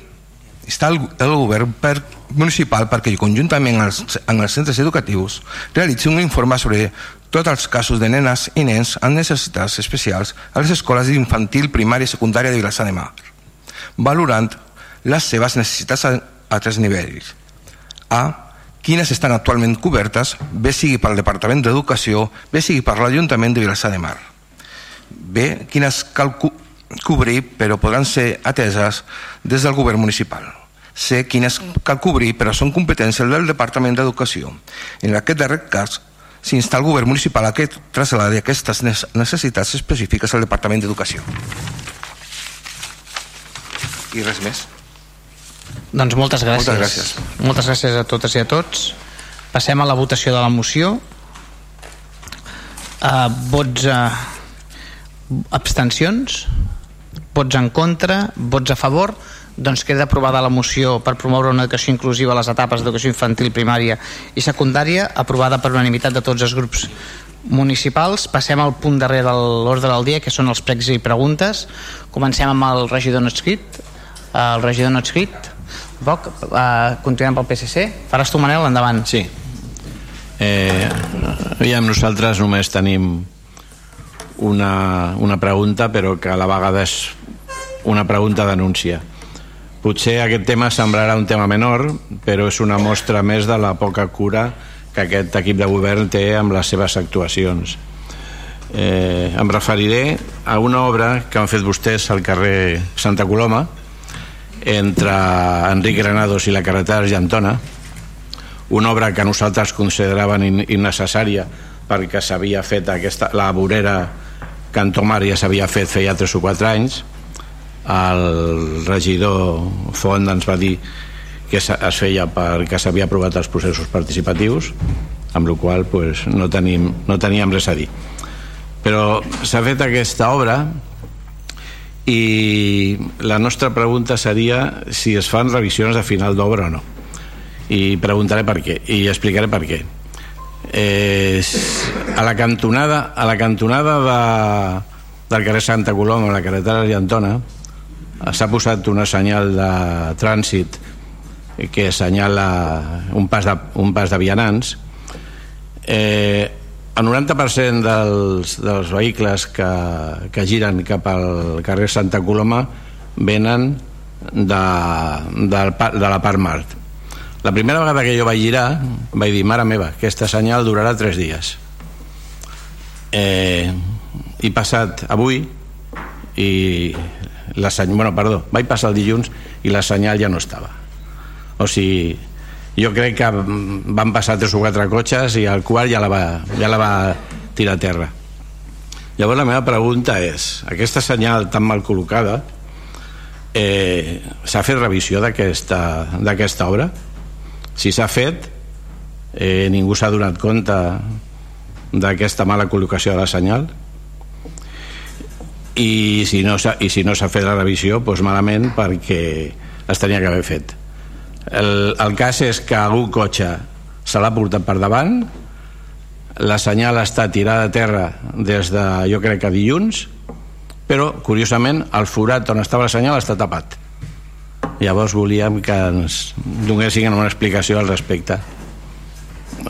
instar el, el govern per, municipal perquè conjuntament als, en els centres educatius realitzi un informe sobre tots els casos de nenes i nens amb necessitats especials a les escoles d'infantil, primària i secundària de Vilassar de Mar, valorant les seves necessitats a, a tres nivells. A. Quines estan actualment cobertes, bé sigui pel Departament d'Educació, bé sigui per l'Ajuntament de Vilassar de Mar. B. Quines calcu cobrir, però podran ser ateses des del govern municipal. Sé quines cal cobrir, però són competències del Departament d'Educació. En aquest darrer cas, s'insta el govern municipal a que trasladi aquestes necessitats específiques al Departament d'Educació. I res més. Doncs moltes gràcies. Moltes gràcies. Moltes gràcies a totes i a tots. Passem a la votació de la moció. Uh, vots uh, abstencions? Vots en contra? Vots a favor? Doncs queda aprovada la moció per promoure una educació inclusiva a les etapes d'educació infantil, primària i secundària, aprovada per unanimitat de tots els grups municipals. Passem al punt darrer de l'ordre del dia, que són els pregs i preguntes. Comencem amb el regidor no escrit. El regidor no escrit. Boc, uh, continuem pel PSC. Faràs tu, Manel, endavant. Sí. Eh, aviam, nosaltres només tenim una, una pregunta, però que a la vegada és una pregunta d'anúncia. Potser aquest tema semblarà un tema menor, però és una mostra més de la poca cura que aquest equip de govern té amb les seves actuacions. Eh, em referiré a una obra que han fet vostès al carrer Santa Coloma entre Enric Granados i la carretera Argentona una obra que nosaltres consideràvem innecessària perquè s'havia fet aquesta, la vorera Cantó Mar ja s'havia fet feia 3 o 4 anys el regidor Font ens va dir que es feia perquè s'havia aprovat els processos participatius amb la qual pues, no, tenim, no teníem res a dir. Però s'ha fet aquesta obra i la nostra pregunta seria si es fan revisions de final d'obra o no. I preguntaré per què i explicaré per què. Eh, a la cantonada a la cantonada de, del carrer Santa Coloma a la carretera Argentona s'ha posat una senyal de trànsit que assenyala un pas de, un pas de vianants. Eh, el 90% dels, dels vehicles que, que giren cap al carrer Santa Coloma venen de, de, de la part Mart. La primera vegada que jo vaig girar vaig dir, mare meva, aquesta senyal durarà 3 dies. Eh, he passat avui i la senyal, bueno, perdó, vaig passar el dilluns i la senyal ja no estava. O sigui jo crec que van passar tres o quatre cotxes i el quart ja la va, ja la va tirar a terra. Llavors la meva pregunta és aquesta senyal tan mal col·locada eh, s'ha fet revisió d'aquesta obra? Si s'ha fet eh, ningú s'ha donat compte d'aquesta mala col·locació de la senyal i si no s'ha si no fet la revisió doncs malament perquè es tenia que haver fet. El, el cas és que algun cotxe se l'ha portat per davant la senyal està tirada a terra des de jo crec que dilluns però curiosament el forat on estava la senyal està tapat. Llavors volíem que ens donessin una explicació al respecte.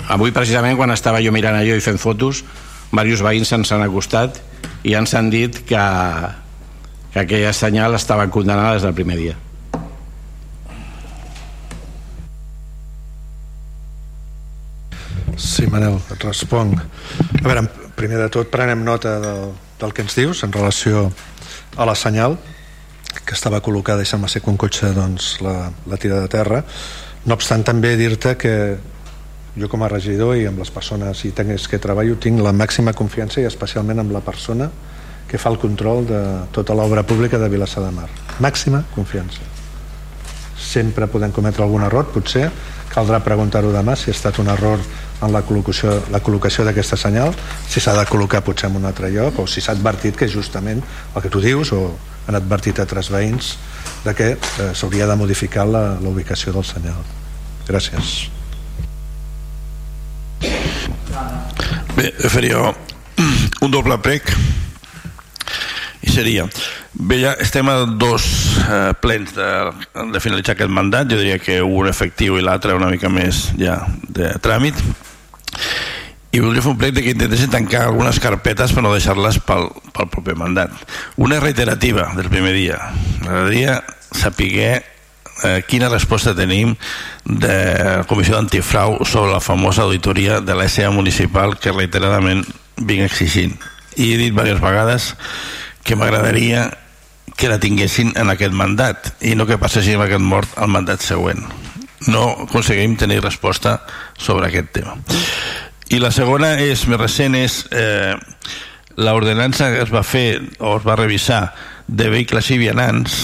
Avui precisament quan estava jo mirant allò i fent fotos diversos veïns se'ns han acostat i ens han dit que, que aquella senyal estava condemnada des del primer dia Sí, Manel, et responc. A veure, primer de tot prenem nota del, del que ens dius en relació a la senyal que estava col·locada sembla ser que un cotxe doncs, la, la tira de terra. No obstant, també dir-te que jo com a regidor i amb les persones i tècnics que treballo tinc la màxima confiança i especialment amb la persona que fa el control de tota l'obra pública de Vilassar de Mar. Màxima confiança. Sempre podem cometre algun error potser. Caldrà preguntar-ho demà si ha estat un error en la col·locació, la col·locació d'aquesta senyal si s'ha de col·locar potser en un altre lloc o si s'ha advertit que justament el que tu dius o han advertit a tres veïns de que eh, s'hauria de modificar la, la ubicació del senyal. Gràcies Bé, faria un doble prec i seria bé, ja estem a dos eh, plens de, de finalitzar aquest mandat. Jo diria que un efectiu i l'altre una mica més ja de tràmit. I voldria fer un plec que intentessin tancar algunes carpetes per no deixar-les pel, pel proper mandat. Una reiterativa del primer dia. M'agradaria saber eh, quina resposta tenim de la Comissió d'Antifrau sobre la famosa auditoria de l'ESA municipal que reiteradament vinc exigint? I he dit diverses vegades que m'agradaria que la tinguessin en aquest mandat i no que passessin aquest mort al mandat següent. No aconseguim tenir resposta sobre aquest tema. I la segona és més recent és eh, l'ordenança que es va fer o es va revisar de vehicles i vianants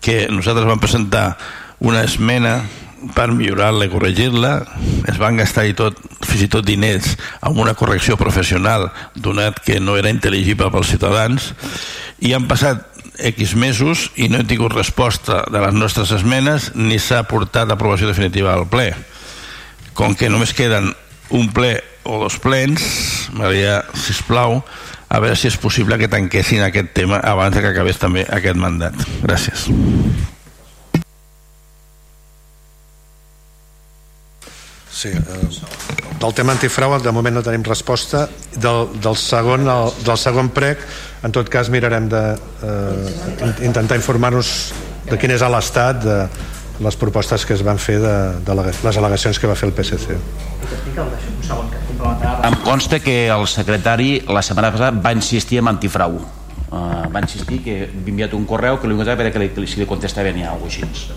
que nosaltres vam presentar una esmena per millorar-la i corregir-la. Es van gastar i tot, fins i tot diners amb una correcció professional donat que no era intel·ligible pels ciutadans. I han passat X mesos i no he tingut resposta de les nostres esmenes ni s'ha portat l'aprovació definitiva al ple. Com que només queden un ple o dos plens Maria, sisplau a veure si és possible que tanquessin aquest tema abans que acabés també aquest mandat. Gràcies. Sí, eh, del tema antifrau de moment no tenim resposta. Del, del, segon, el, del segon prec en tot cas mirarem de eh, intentar informar-nos de quin és l'estat de les propostes que es van fer de, de les al·legacions que va fer el PSC em consta que el secretari la setmana passada va insistir en antifrau uh, va insistir que havia enviat un correu que li va que li, si li contestaven ni alguna cosa així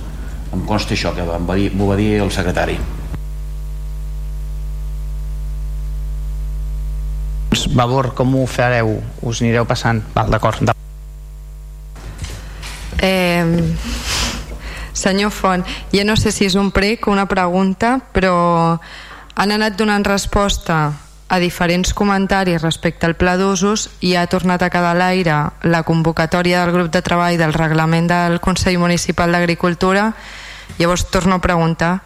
em consta això que em va dir, m'ho va dir el secretari Vavor, com ho fareu? Us anireu passant? Val, d'acord. Eh, senyor Font, ja no sé si és un prec o una pregunta, però han anat donant resposta a diferents comentaris respecte al pla d'usos i ha tornat a quedar a l'aire la convocatòria del grup de treball del reglament del Consell Municipal d'Agricultura llavors torno a preguntar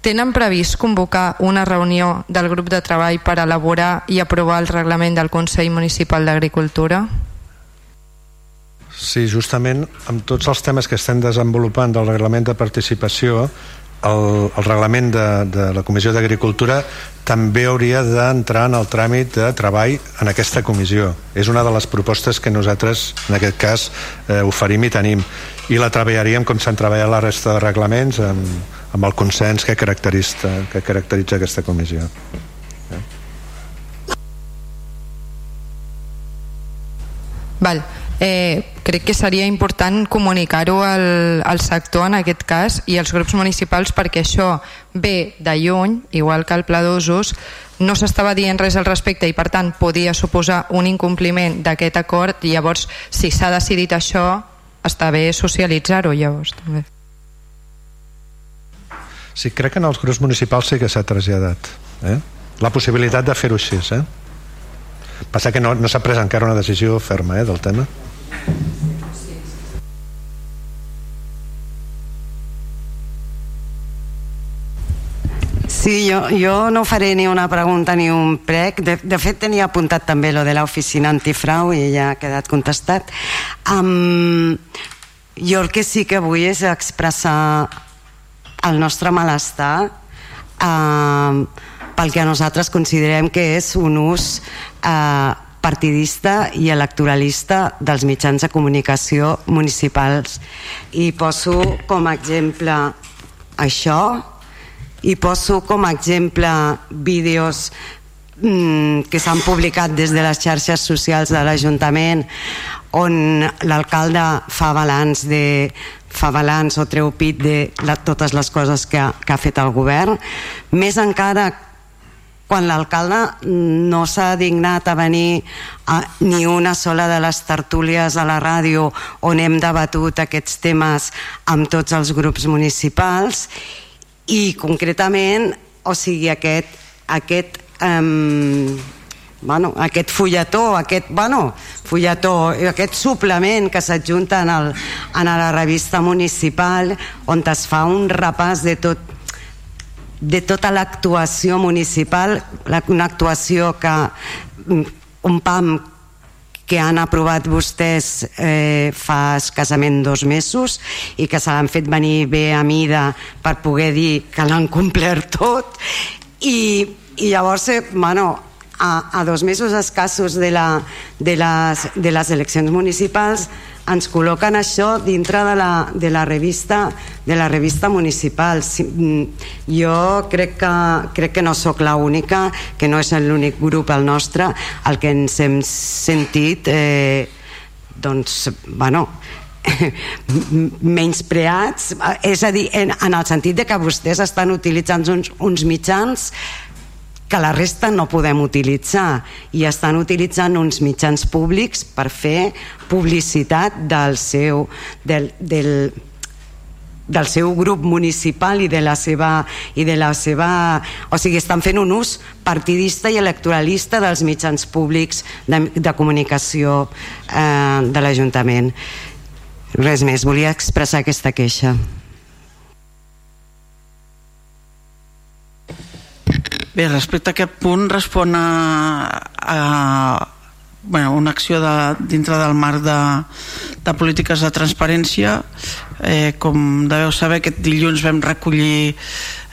Tenen previst convocar una reunió del grup de treball per elaborar i aprovar el reglament del Consell Municipal d'Agricultura? Sí, justament amb tots els temes que estem desenvolupant del reglament de participació el, el reglament de, de la Comissió d'Agricultura també hauria d'entrar en el tràmit de treball en aquesta comissió. És una de les propostes que nosaltres, en aquest cas, eh, oferim i tenim. I la treballaríem com s'han treballat la resta de reglaments, amb, amb el consens que caracteritza, que caracteritza aquesta comissió. Val. Eh, crec que seria important comunicar-ho al, al sector en aquest cas i als grups municipals perquè això ve de lluny, igual que el pla d'usos, no s'estava dient res al respecte i per tant podia suposar un incompliment d'aquest acord i llavors si s'ha decidit això està bé socialitzar-ho llavors també. Sí, crec que en els grups municipals sí que s'ha traslladat eh? la possibilitat de fer-ho així eh? passa que no, no s'ha pres encara una decisió ferma eh, del tema Sí, jo, jo no faré ni una pregunta ni un prec. De, de fet, tenia apuntat també lo de l'oficina antifrau i ja ha quedat contestat. Um, jo el que sí que vull és expressar el nostre malestar eh, pel que nosaltres considerem que és un ús eh, partidista i electoralista dels mitjans de comunicació municipals. I poso com a exemple això i poso com a exemple vídeos mm, que s'han publicat des de les xarxes socials de l'Ajuntament on l'alcalde fa balanç de fa balanç o treu pit de la, totes les coses que que ha fet el govern. Més encara quan l'alcalde no s'ha dignat a venir a ni una sola de les tertúlies a la ràdio on hem debatut aquests temes amb tots els grups municipals i concretament o sigui aquest, aquest eh, bueno, aquest fulletó, aquest, bueno, fulletó, aquest suplement que s'adjunta en, el, en la revista municipal on es fa un repàs de tot de tota l'actuació municipal, una actuació que un PAM que han aprovat vostès eh, fa escassament dos mesos i que se l'han fet venir bé a mida per poder dir que l'han complert tot. I, i llavors eh, bueno, a, a dos mesos escassos de, la, de, les, de les eleccions municipals ens col·loquen això dintre de la, de la revista de la revista municipal. Mm, jo crec que, crec que no sóc la única que no és l'únic grup el nostre el que ens hem sentit eh, doncs bueno menyspreats. És a dir, en, en el sentit de que vostès estan utilitzant uns, uns mitjans que la resta no podem utilitzar i estan utilitzant uns mitjans públics per fer publicitat del seu del, del, del seu grup municipal i de la seva i de la seva o sigui, estan fent un ús partidista i electoralista dels mitjans públics de, de comunicació eh, de l'Ajuntament. Res més, volia expressar aquesta queixa Bé, respecte a aquest punt respon a, a bueno, una acció de, dintre del marc de, de polítiques de transparència. Eh, com deveu saber aquest dilluns vam recollir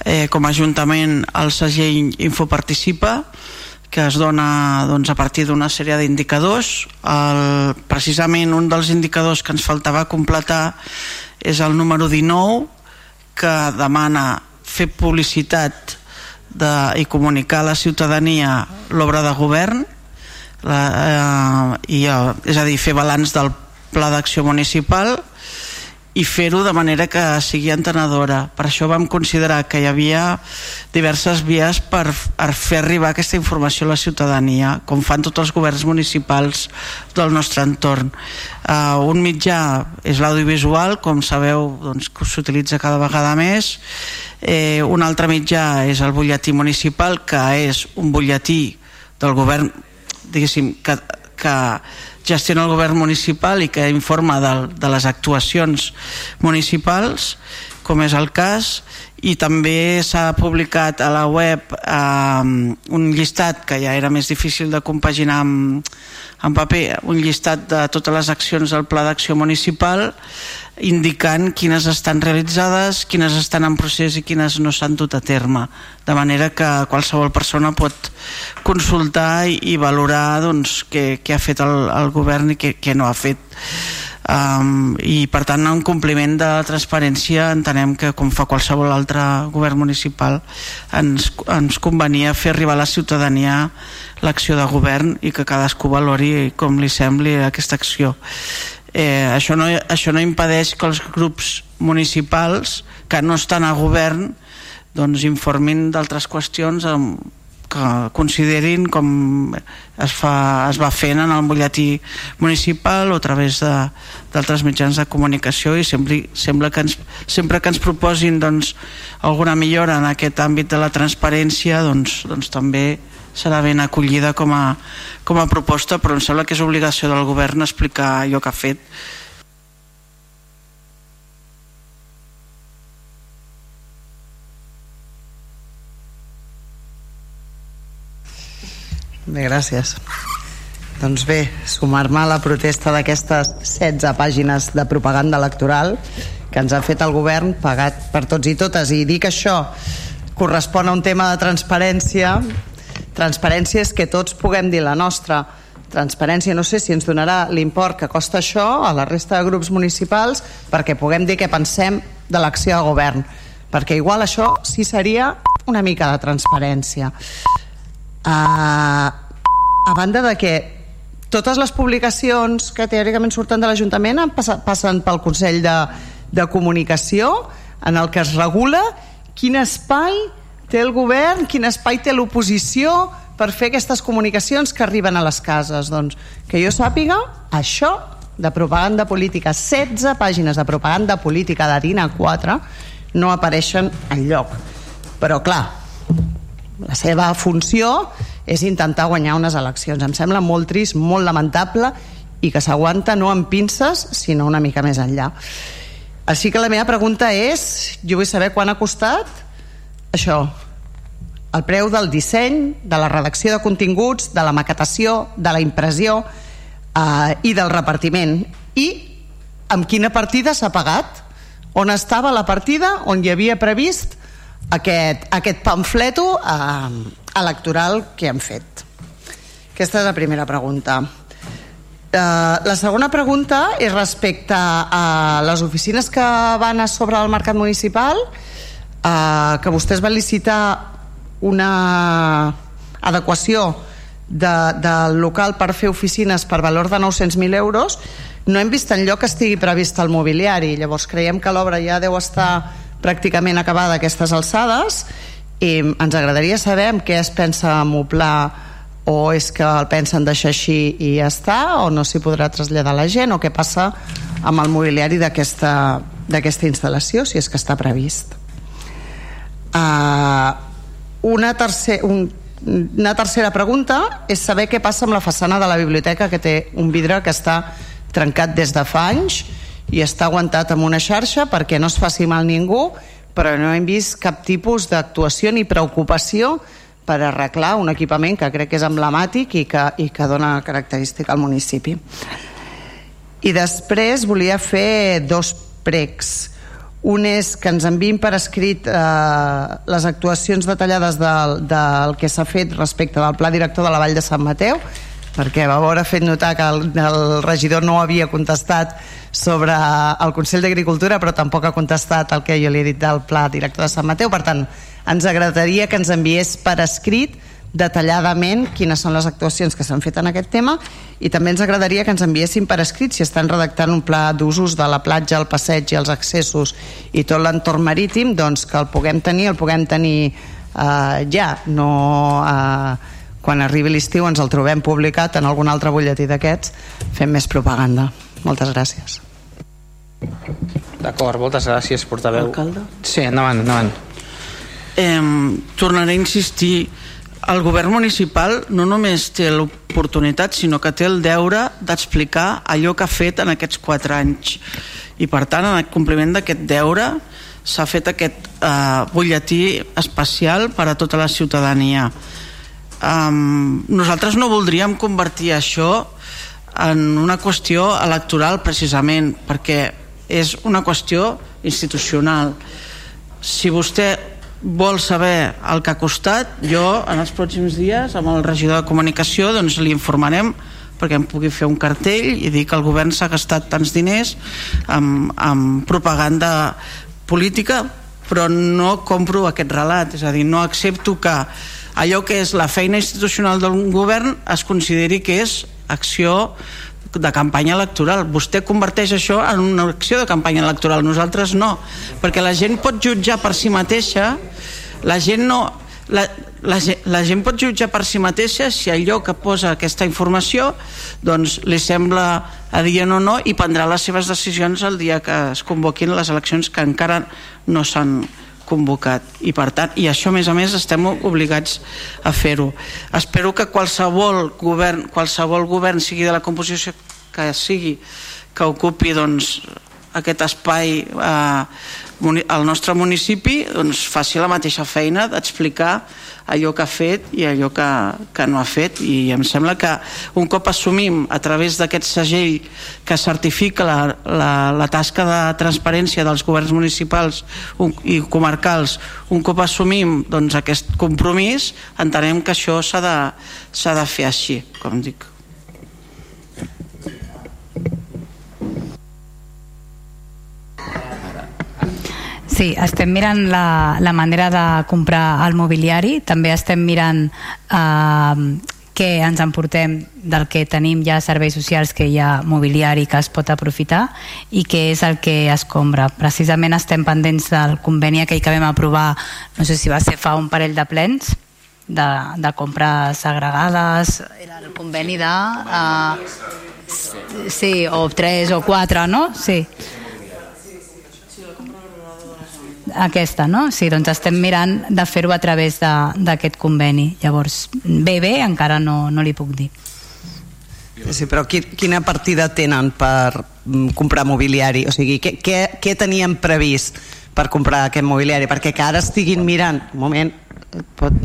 eh, com a Ajuntament el segell Infoparticipa que es dona doncs, a partir d'una sèrie d'indicadors. Precisament un dels indicadors que ens faltava completar és el número 19 que demana fer publicitat de, i comunicar a la ciutadania l'obra de govern la, eh, i, eh, és a dir, fer balanç del pla d'acció municipal i fer-ho de manera que sigui entenedora. Per això vam considerar que hi havia diverses vies per, fer arribar aquesta informació a la ciutadania, com fan tots els governs municipals del nostre entorn. Uh, un mitjà és l'audiovisual, com sabeu doncs, que s'utilitza cada vegada més. Eh, un altre mitjà és el butlletí municipal, que és un butlletí del govern diguéssim, que, que gestiona el govern municipal i que informa de, de les actuacions municipals, com és el cas, i també s'ha publicat a la web eh, un llistat que ja era més difícil de compaginar amb, amb paper, un llistat de totes les accions del Pla d'Acció Municipal indicant quines estan realitzades, quines estan en procés i quines no s'han dut a terme, de manera que qualsevol persona pot consultar i valorar doncs, què, què ha fet el, el govern i què, què no ha fet. Um, i per tant en compliment de la transparència entenem que com fa qualsevol altre govern municipal ens, ens convenia fer arribar a la ciutadania l'acció de govern i que cadascú valori com li sembli aquesta acció. Eh, això, no, això no impedeix que els grups municipals que no estan a govern doncs informin d'altres qüestions amb, que considerin com es, fa, es va fent en el butlletí municipal o a través d'altres mitjans de comunicació i sempre, sembla que ens, sempre que ens proposin doncs, alguna millora en aquest àmbit de la transparència doncs, doncs també serà ben acollida com a, com a proposta, però em sembla que és obligació del govern explicar allò que ha fet. Bé, gràcies. Doncs bé, sumar-me a la protesta d'aquestes 16 pàgines de propaganda electoral que ens ha fet el govern pagat per tots i totes i dir que això correspon a un tema de transparència Transparència és que tots puguem dir la nostra. Transparència, no sé si ens donarà l'import que costa això a la resta de grups municipals perquè puguem dir què pensem de l'acció de govern. Perquè igual això sí seria una mica de transparència. Uh, a banda de que totes les publicacions que teòricament surten de l'Ajuntament passen pel Consell de, de Comunicació en el que es regula quin espai té el govern, quin espai té l'oposició per fer aquestes comunicacions que arriben a les cases. Doncs que jo sàpiga, això de propaganda política, 16 pàgines de propaganda política d'Harina 4 no apareixen en lloc. Però clar, la seva funció és intentar guanyar unes eleccions. Em sembla molt trist, molt lamentable i que s'aguanta no amb pinces, sinó una mica més enllà. Així que la meva pregunta és, jo vull saber quan ha costat això, el preu del disseny, de la redacció de continguts, de la maquetació, de la impressió eh, i del repartiment. I amb quina partida s'ha pagat? On estava la partida on hi havia previst aquest, aquest pamfleto eh, electoral que hem fet? Aquesta és la primera pregunta. Eh, la segona pregunta és respecte a les oficines que van a sobre el mercat municipal eh, que vostès van licitar una adequació de, del local per fer oficines per valor de 900.000 euros no hem vist en lloc que estigui previst el mobiliari. Llavors creiem que l'obra ja deu estar pràcticament acabada a aquestes alçades i ens agradaria saber amb què es pensa moblar o és que el pensen deixar així i ja està o no s'hi podrà traslladar la gent o què passa amb el mobiliari d'aquesta instal·lació si és que està previst uh, una, tercer, un, una tercera pregunta és saber què passa amb la façana de la biblioteca que té un vidre que està trencat des de fa anys i està aguantat amb una xarxa perquè no es faci mal ningú però no hem vist cap tipus d'actuació ni preocupació per arreglar un equipament que crec que és emblemàtic i que, i que dona característica al municipi. I després volia fer dos pregs. Un és que ens enviïn per escrit eh, les actuacions detallades del, del que s'ha fet respecte del pla director de la Vall de Sant Mateu, perquè va haver fet notar que el, el regidor no havia contestat sobre el Consell d'Agricultura, però tampoc ha contestat el que jo li he dit del pla director de Sant Mateu. Per tant, ens agradaria que ens enviés per escrit detalladament quines són les actuacions que s'han fet en aquest tema i també ens agradaria que ens enviessin per escrit si estan redactant un pla d'usos de la platja, el passeig i els accessos i tot l'entorn marítim, doncs que el puguem tenir, el puguem tenir eh, ja, no eh, quan arribi l'estiu ens el trobem publicat en algun altre butlletí d'aquests fem més propaganda. Moltes gràcies. D'acord, moltes gràcies, portaveu. Alcalde? Sí, endavant, endavant eh, tornaré a insistir el govern municipal no només té l'oportunitat sinó que té el deure d'explicar allò que ha fet en aquests quatre anys. I per tant en el compliment d'aquest deure s'ha fet aquest eh, butlletí especial per a tota la ciutadania. Um, nosaltres no voldríem convertir això en una qüestió electoral precisament perquè és una qüestió institucional. Si vostè vol saber el que ha costat, jo en els pròxims dies amb el regidor de comunicació doncs li informarem perquè em pugui fer un cartell i dir que el govern s'ha gastat tants diners amb, amb propaganda política però no compro aquest relat. És a dir, no accepto que allò que és la feina institucional d'un govern es consideri que és acció de campanya electoral. Vostè converteix això en una acció de campanya electoral, nosaltres no, perquè la gent pot jutjar per si mateixa, la gent no... La, la, la gent pot jutjar per si mateixa si allò que posa aquesta informació doncs li sembla adient o no i prendrà les seves decisions el dia que es convoquin les eleccions que encara no s'han convocat. I per tant, i això a més a més estem obligats a fer-ho. Espero que qualsevol govern qualsevol govern sigui de la composició que sigui que ocupi doncs, aquest espai eh, al nostre municipi doncs, faci la mateixa feina d'explicar allò que ha fet i allò que, que no ha fet. I em sembla que un cop assumim a través d'aquest segell que certifica la, la, la tasca de transparència dels governs municipals un, i comarcals un cop assumim doncs, aquest compromís entenem que això s'ha de, de fer així com dic Sí, estem mirant la, la manera de comprar el mobiliari, també estem mirant eh, què ens emportem del que tenim ja serveis socials, que hi ha mobiliari que es pot aprofitar i què és el que es compra. Precisament estem pendents del conveni aquell que vam aprovar, no sé si va ser fa un parell de plens, de, de compres agregades, era el conveni de... Uh, sí, o tres o quatre, no? Sí aquesta, no? Sí, doncs estem mirant de fer-ho a través d'aquest conveni. Llavors, bé, bé, encara no, no li puc dir. Sí, però quina partida tenen per mm, comprar mobiliari? O sigui, què, què, què tenien previst per comprar aquest mobiliari? Perquè que ara estiguin mirant... Un moment, pot...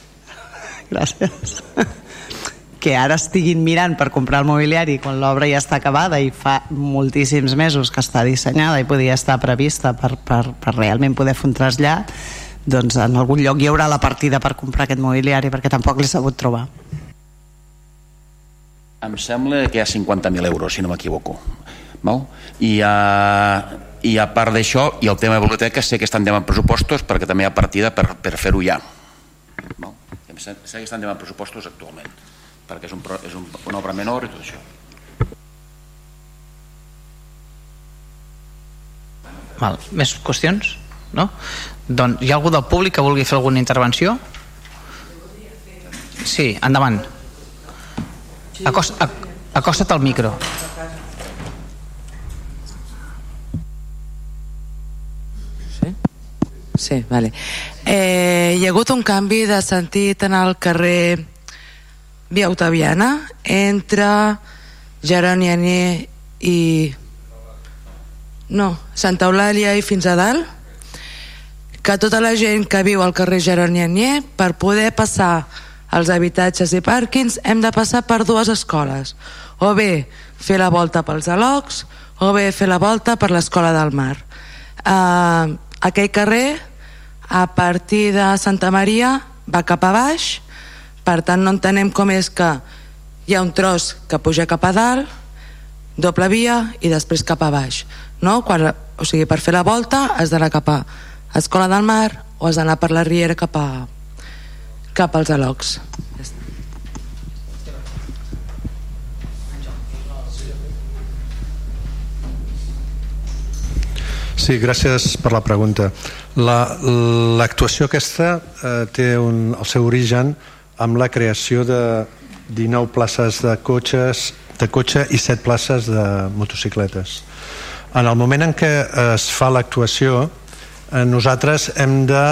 Gràcies que ara estiguin mirant per comprar el mobiliari quan l'obra ja està acabada i fa moltíssims mesos que està dissenyada i podia estar prevista per, per, per realment poder fer un trasllat doncs en algun lloc hi haurà la partida per comprar aquest mobiliari perquè tampoc l'he sabut trobar. Em sembla que hi ha 50.000 euros si no m'equivoco I, uh, i a part d'això i el tema de biblioteca sé que estan demant pressupostos perquè també hi ha partida per, per fer-ho ja Val? sé que estan demant pressupostos actualment perquè és, un, és un, una obra menor i tot això. Val. Més qüestions? No? Doncs hi ha algú del públic que vulgui fer alguna intervenció? Sí, endavant. Acosta, acosta't al micro. Sí? Sí, vale. Eh, hi ha hagut un canvi de sentit en el carrer Via Otaviana entre Geroni Anier i... No, Santa Eulàlia i fins a dalt que tota la gent que viu al carrer Geroni Anier per poder passar als habitatges i pàrquings hem de passar per dues escoles. O bé fer la volta pels alocs o bé fer la volta per l'escola del mar. Eh, aquell carrer a partir de Santa Maria va cap a baix per tant no entenem com és que hi ha un tros que puja cap a dalt doble via i després cap a baix no? Quan, o sigui, per fer la volta has d'anar cap a Escola del Mar o has d'anar per la Riera cap a cap als alocs Sí, gràcies per la pregunta. L'actuació la, aquesta eh, té un, el seu origen amb la creació de 19 places de cotxes de cotxe i 7 places de motocicletes. En el moment en què es fa l'actuació, eh, nosaltres hem de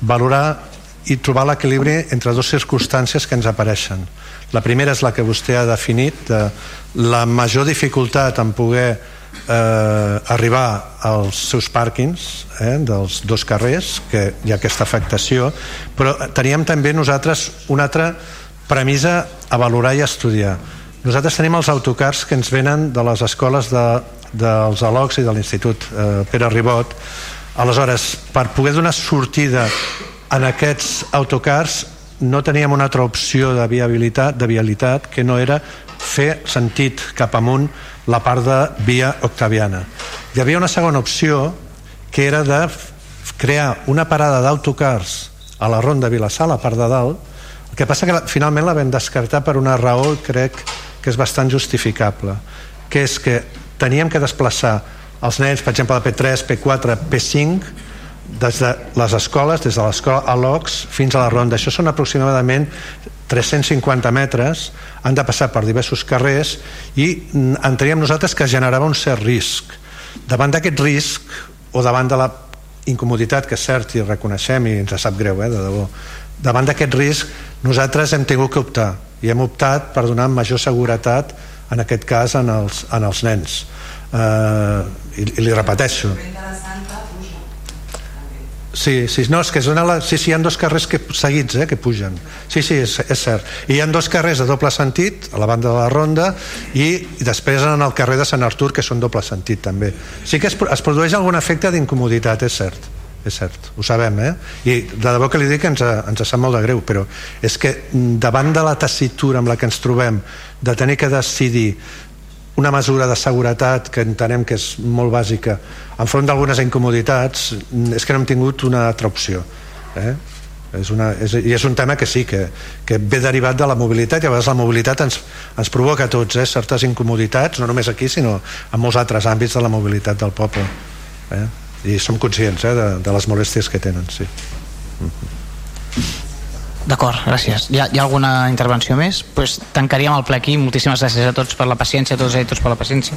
valorar i trobar l'equilibri entre dues circumstàncies que ens apareixen. La primera és la que vostè ha definit, de la major dificultat en poder eh, arribar als seus pàrquings eh, dels dos carrers, que hi ha aquesta afectació, però teníem també nosaltres una altra premissa a valorar i a estudiar. Nosaltres tenim els autocars que ens venen de les escoles de, dels alocs i de l'Institut eh, Pere Ribot. Aleshores, per poder donar sortida en aquests autocars no teníem una altra opció de viabilitat, de vialitat que no era fer sentit cap amunt la part de via octaviana. Hi havia una segona opció que era de crear una parada d'autocars a la ronda Vilassar, a la part de dalt, el que passa que finalment la vam descartar per una raó crec que és bastant justificable, que és que teníem que desplaçar els nens, per exemple, de P3, P4, P5, des de les escoles, des de l'escola a l'OX fins a la ronda. Això són aproximadament 350 metres, han de passar per diversos carrers i enteníem nosaltres que generava un cert risc. Davant d'aquest risc, o davant de la incomoditat, que és cert i reconeixem i ens sap greu, eh, de debò, davant d'aquest risc nosaltres hem tingut que optar i hem optat per donar major seguretat en aquest cas en els, en els nens eh, i, i li repeteixo Sí, sí, no, és que zona la... sí, sí, hi ha dos carrers que, seguits eh, que pugen. Sí, sí, és, és cert. I hi ha dos carrers de doble sentit, a la banda de la Ronda, i, i després en el carrer de Sant Artur, que són doble sentit també. Sí que es, es produeix algun efecte d'incomoditat, és cert és cert, ho sabem, eh? I de debò que li dic ens, ens sap molt de greu, però és que davant de la tessitura amb la que ens trobem de tenir que decidir una mesura de seguretat que entenem que és molt bàsica enfront d'algunes incomoditats és que no hem tingut una altra opció eh? és una, és, i és un tema que sí que, que ve derivat de la mobilitat i a vegades la mobilitat ens, ens provoca a tots eh, certes incomoditats, no només aquí sinó en molts altres àmbits de la mobilitat del poble eh? i som conscients eh, de, de les molèsties que tenen sí. Mm -hmm. D'acord, gràcies. Hi ha, hi ha alguna intervenció més? Pues tancaríem el ple aquí. Moltíssimes gràcies a tots per la paciència, a tots i a tots per la paciència.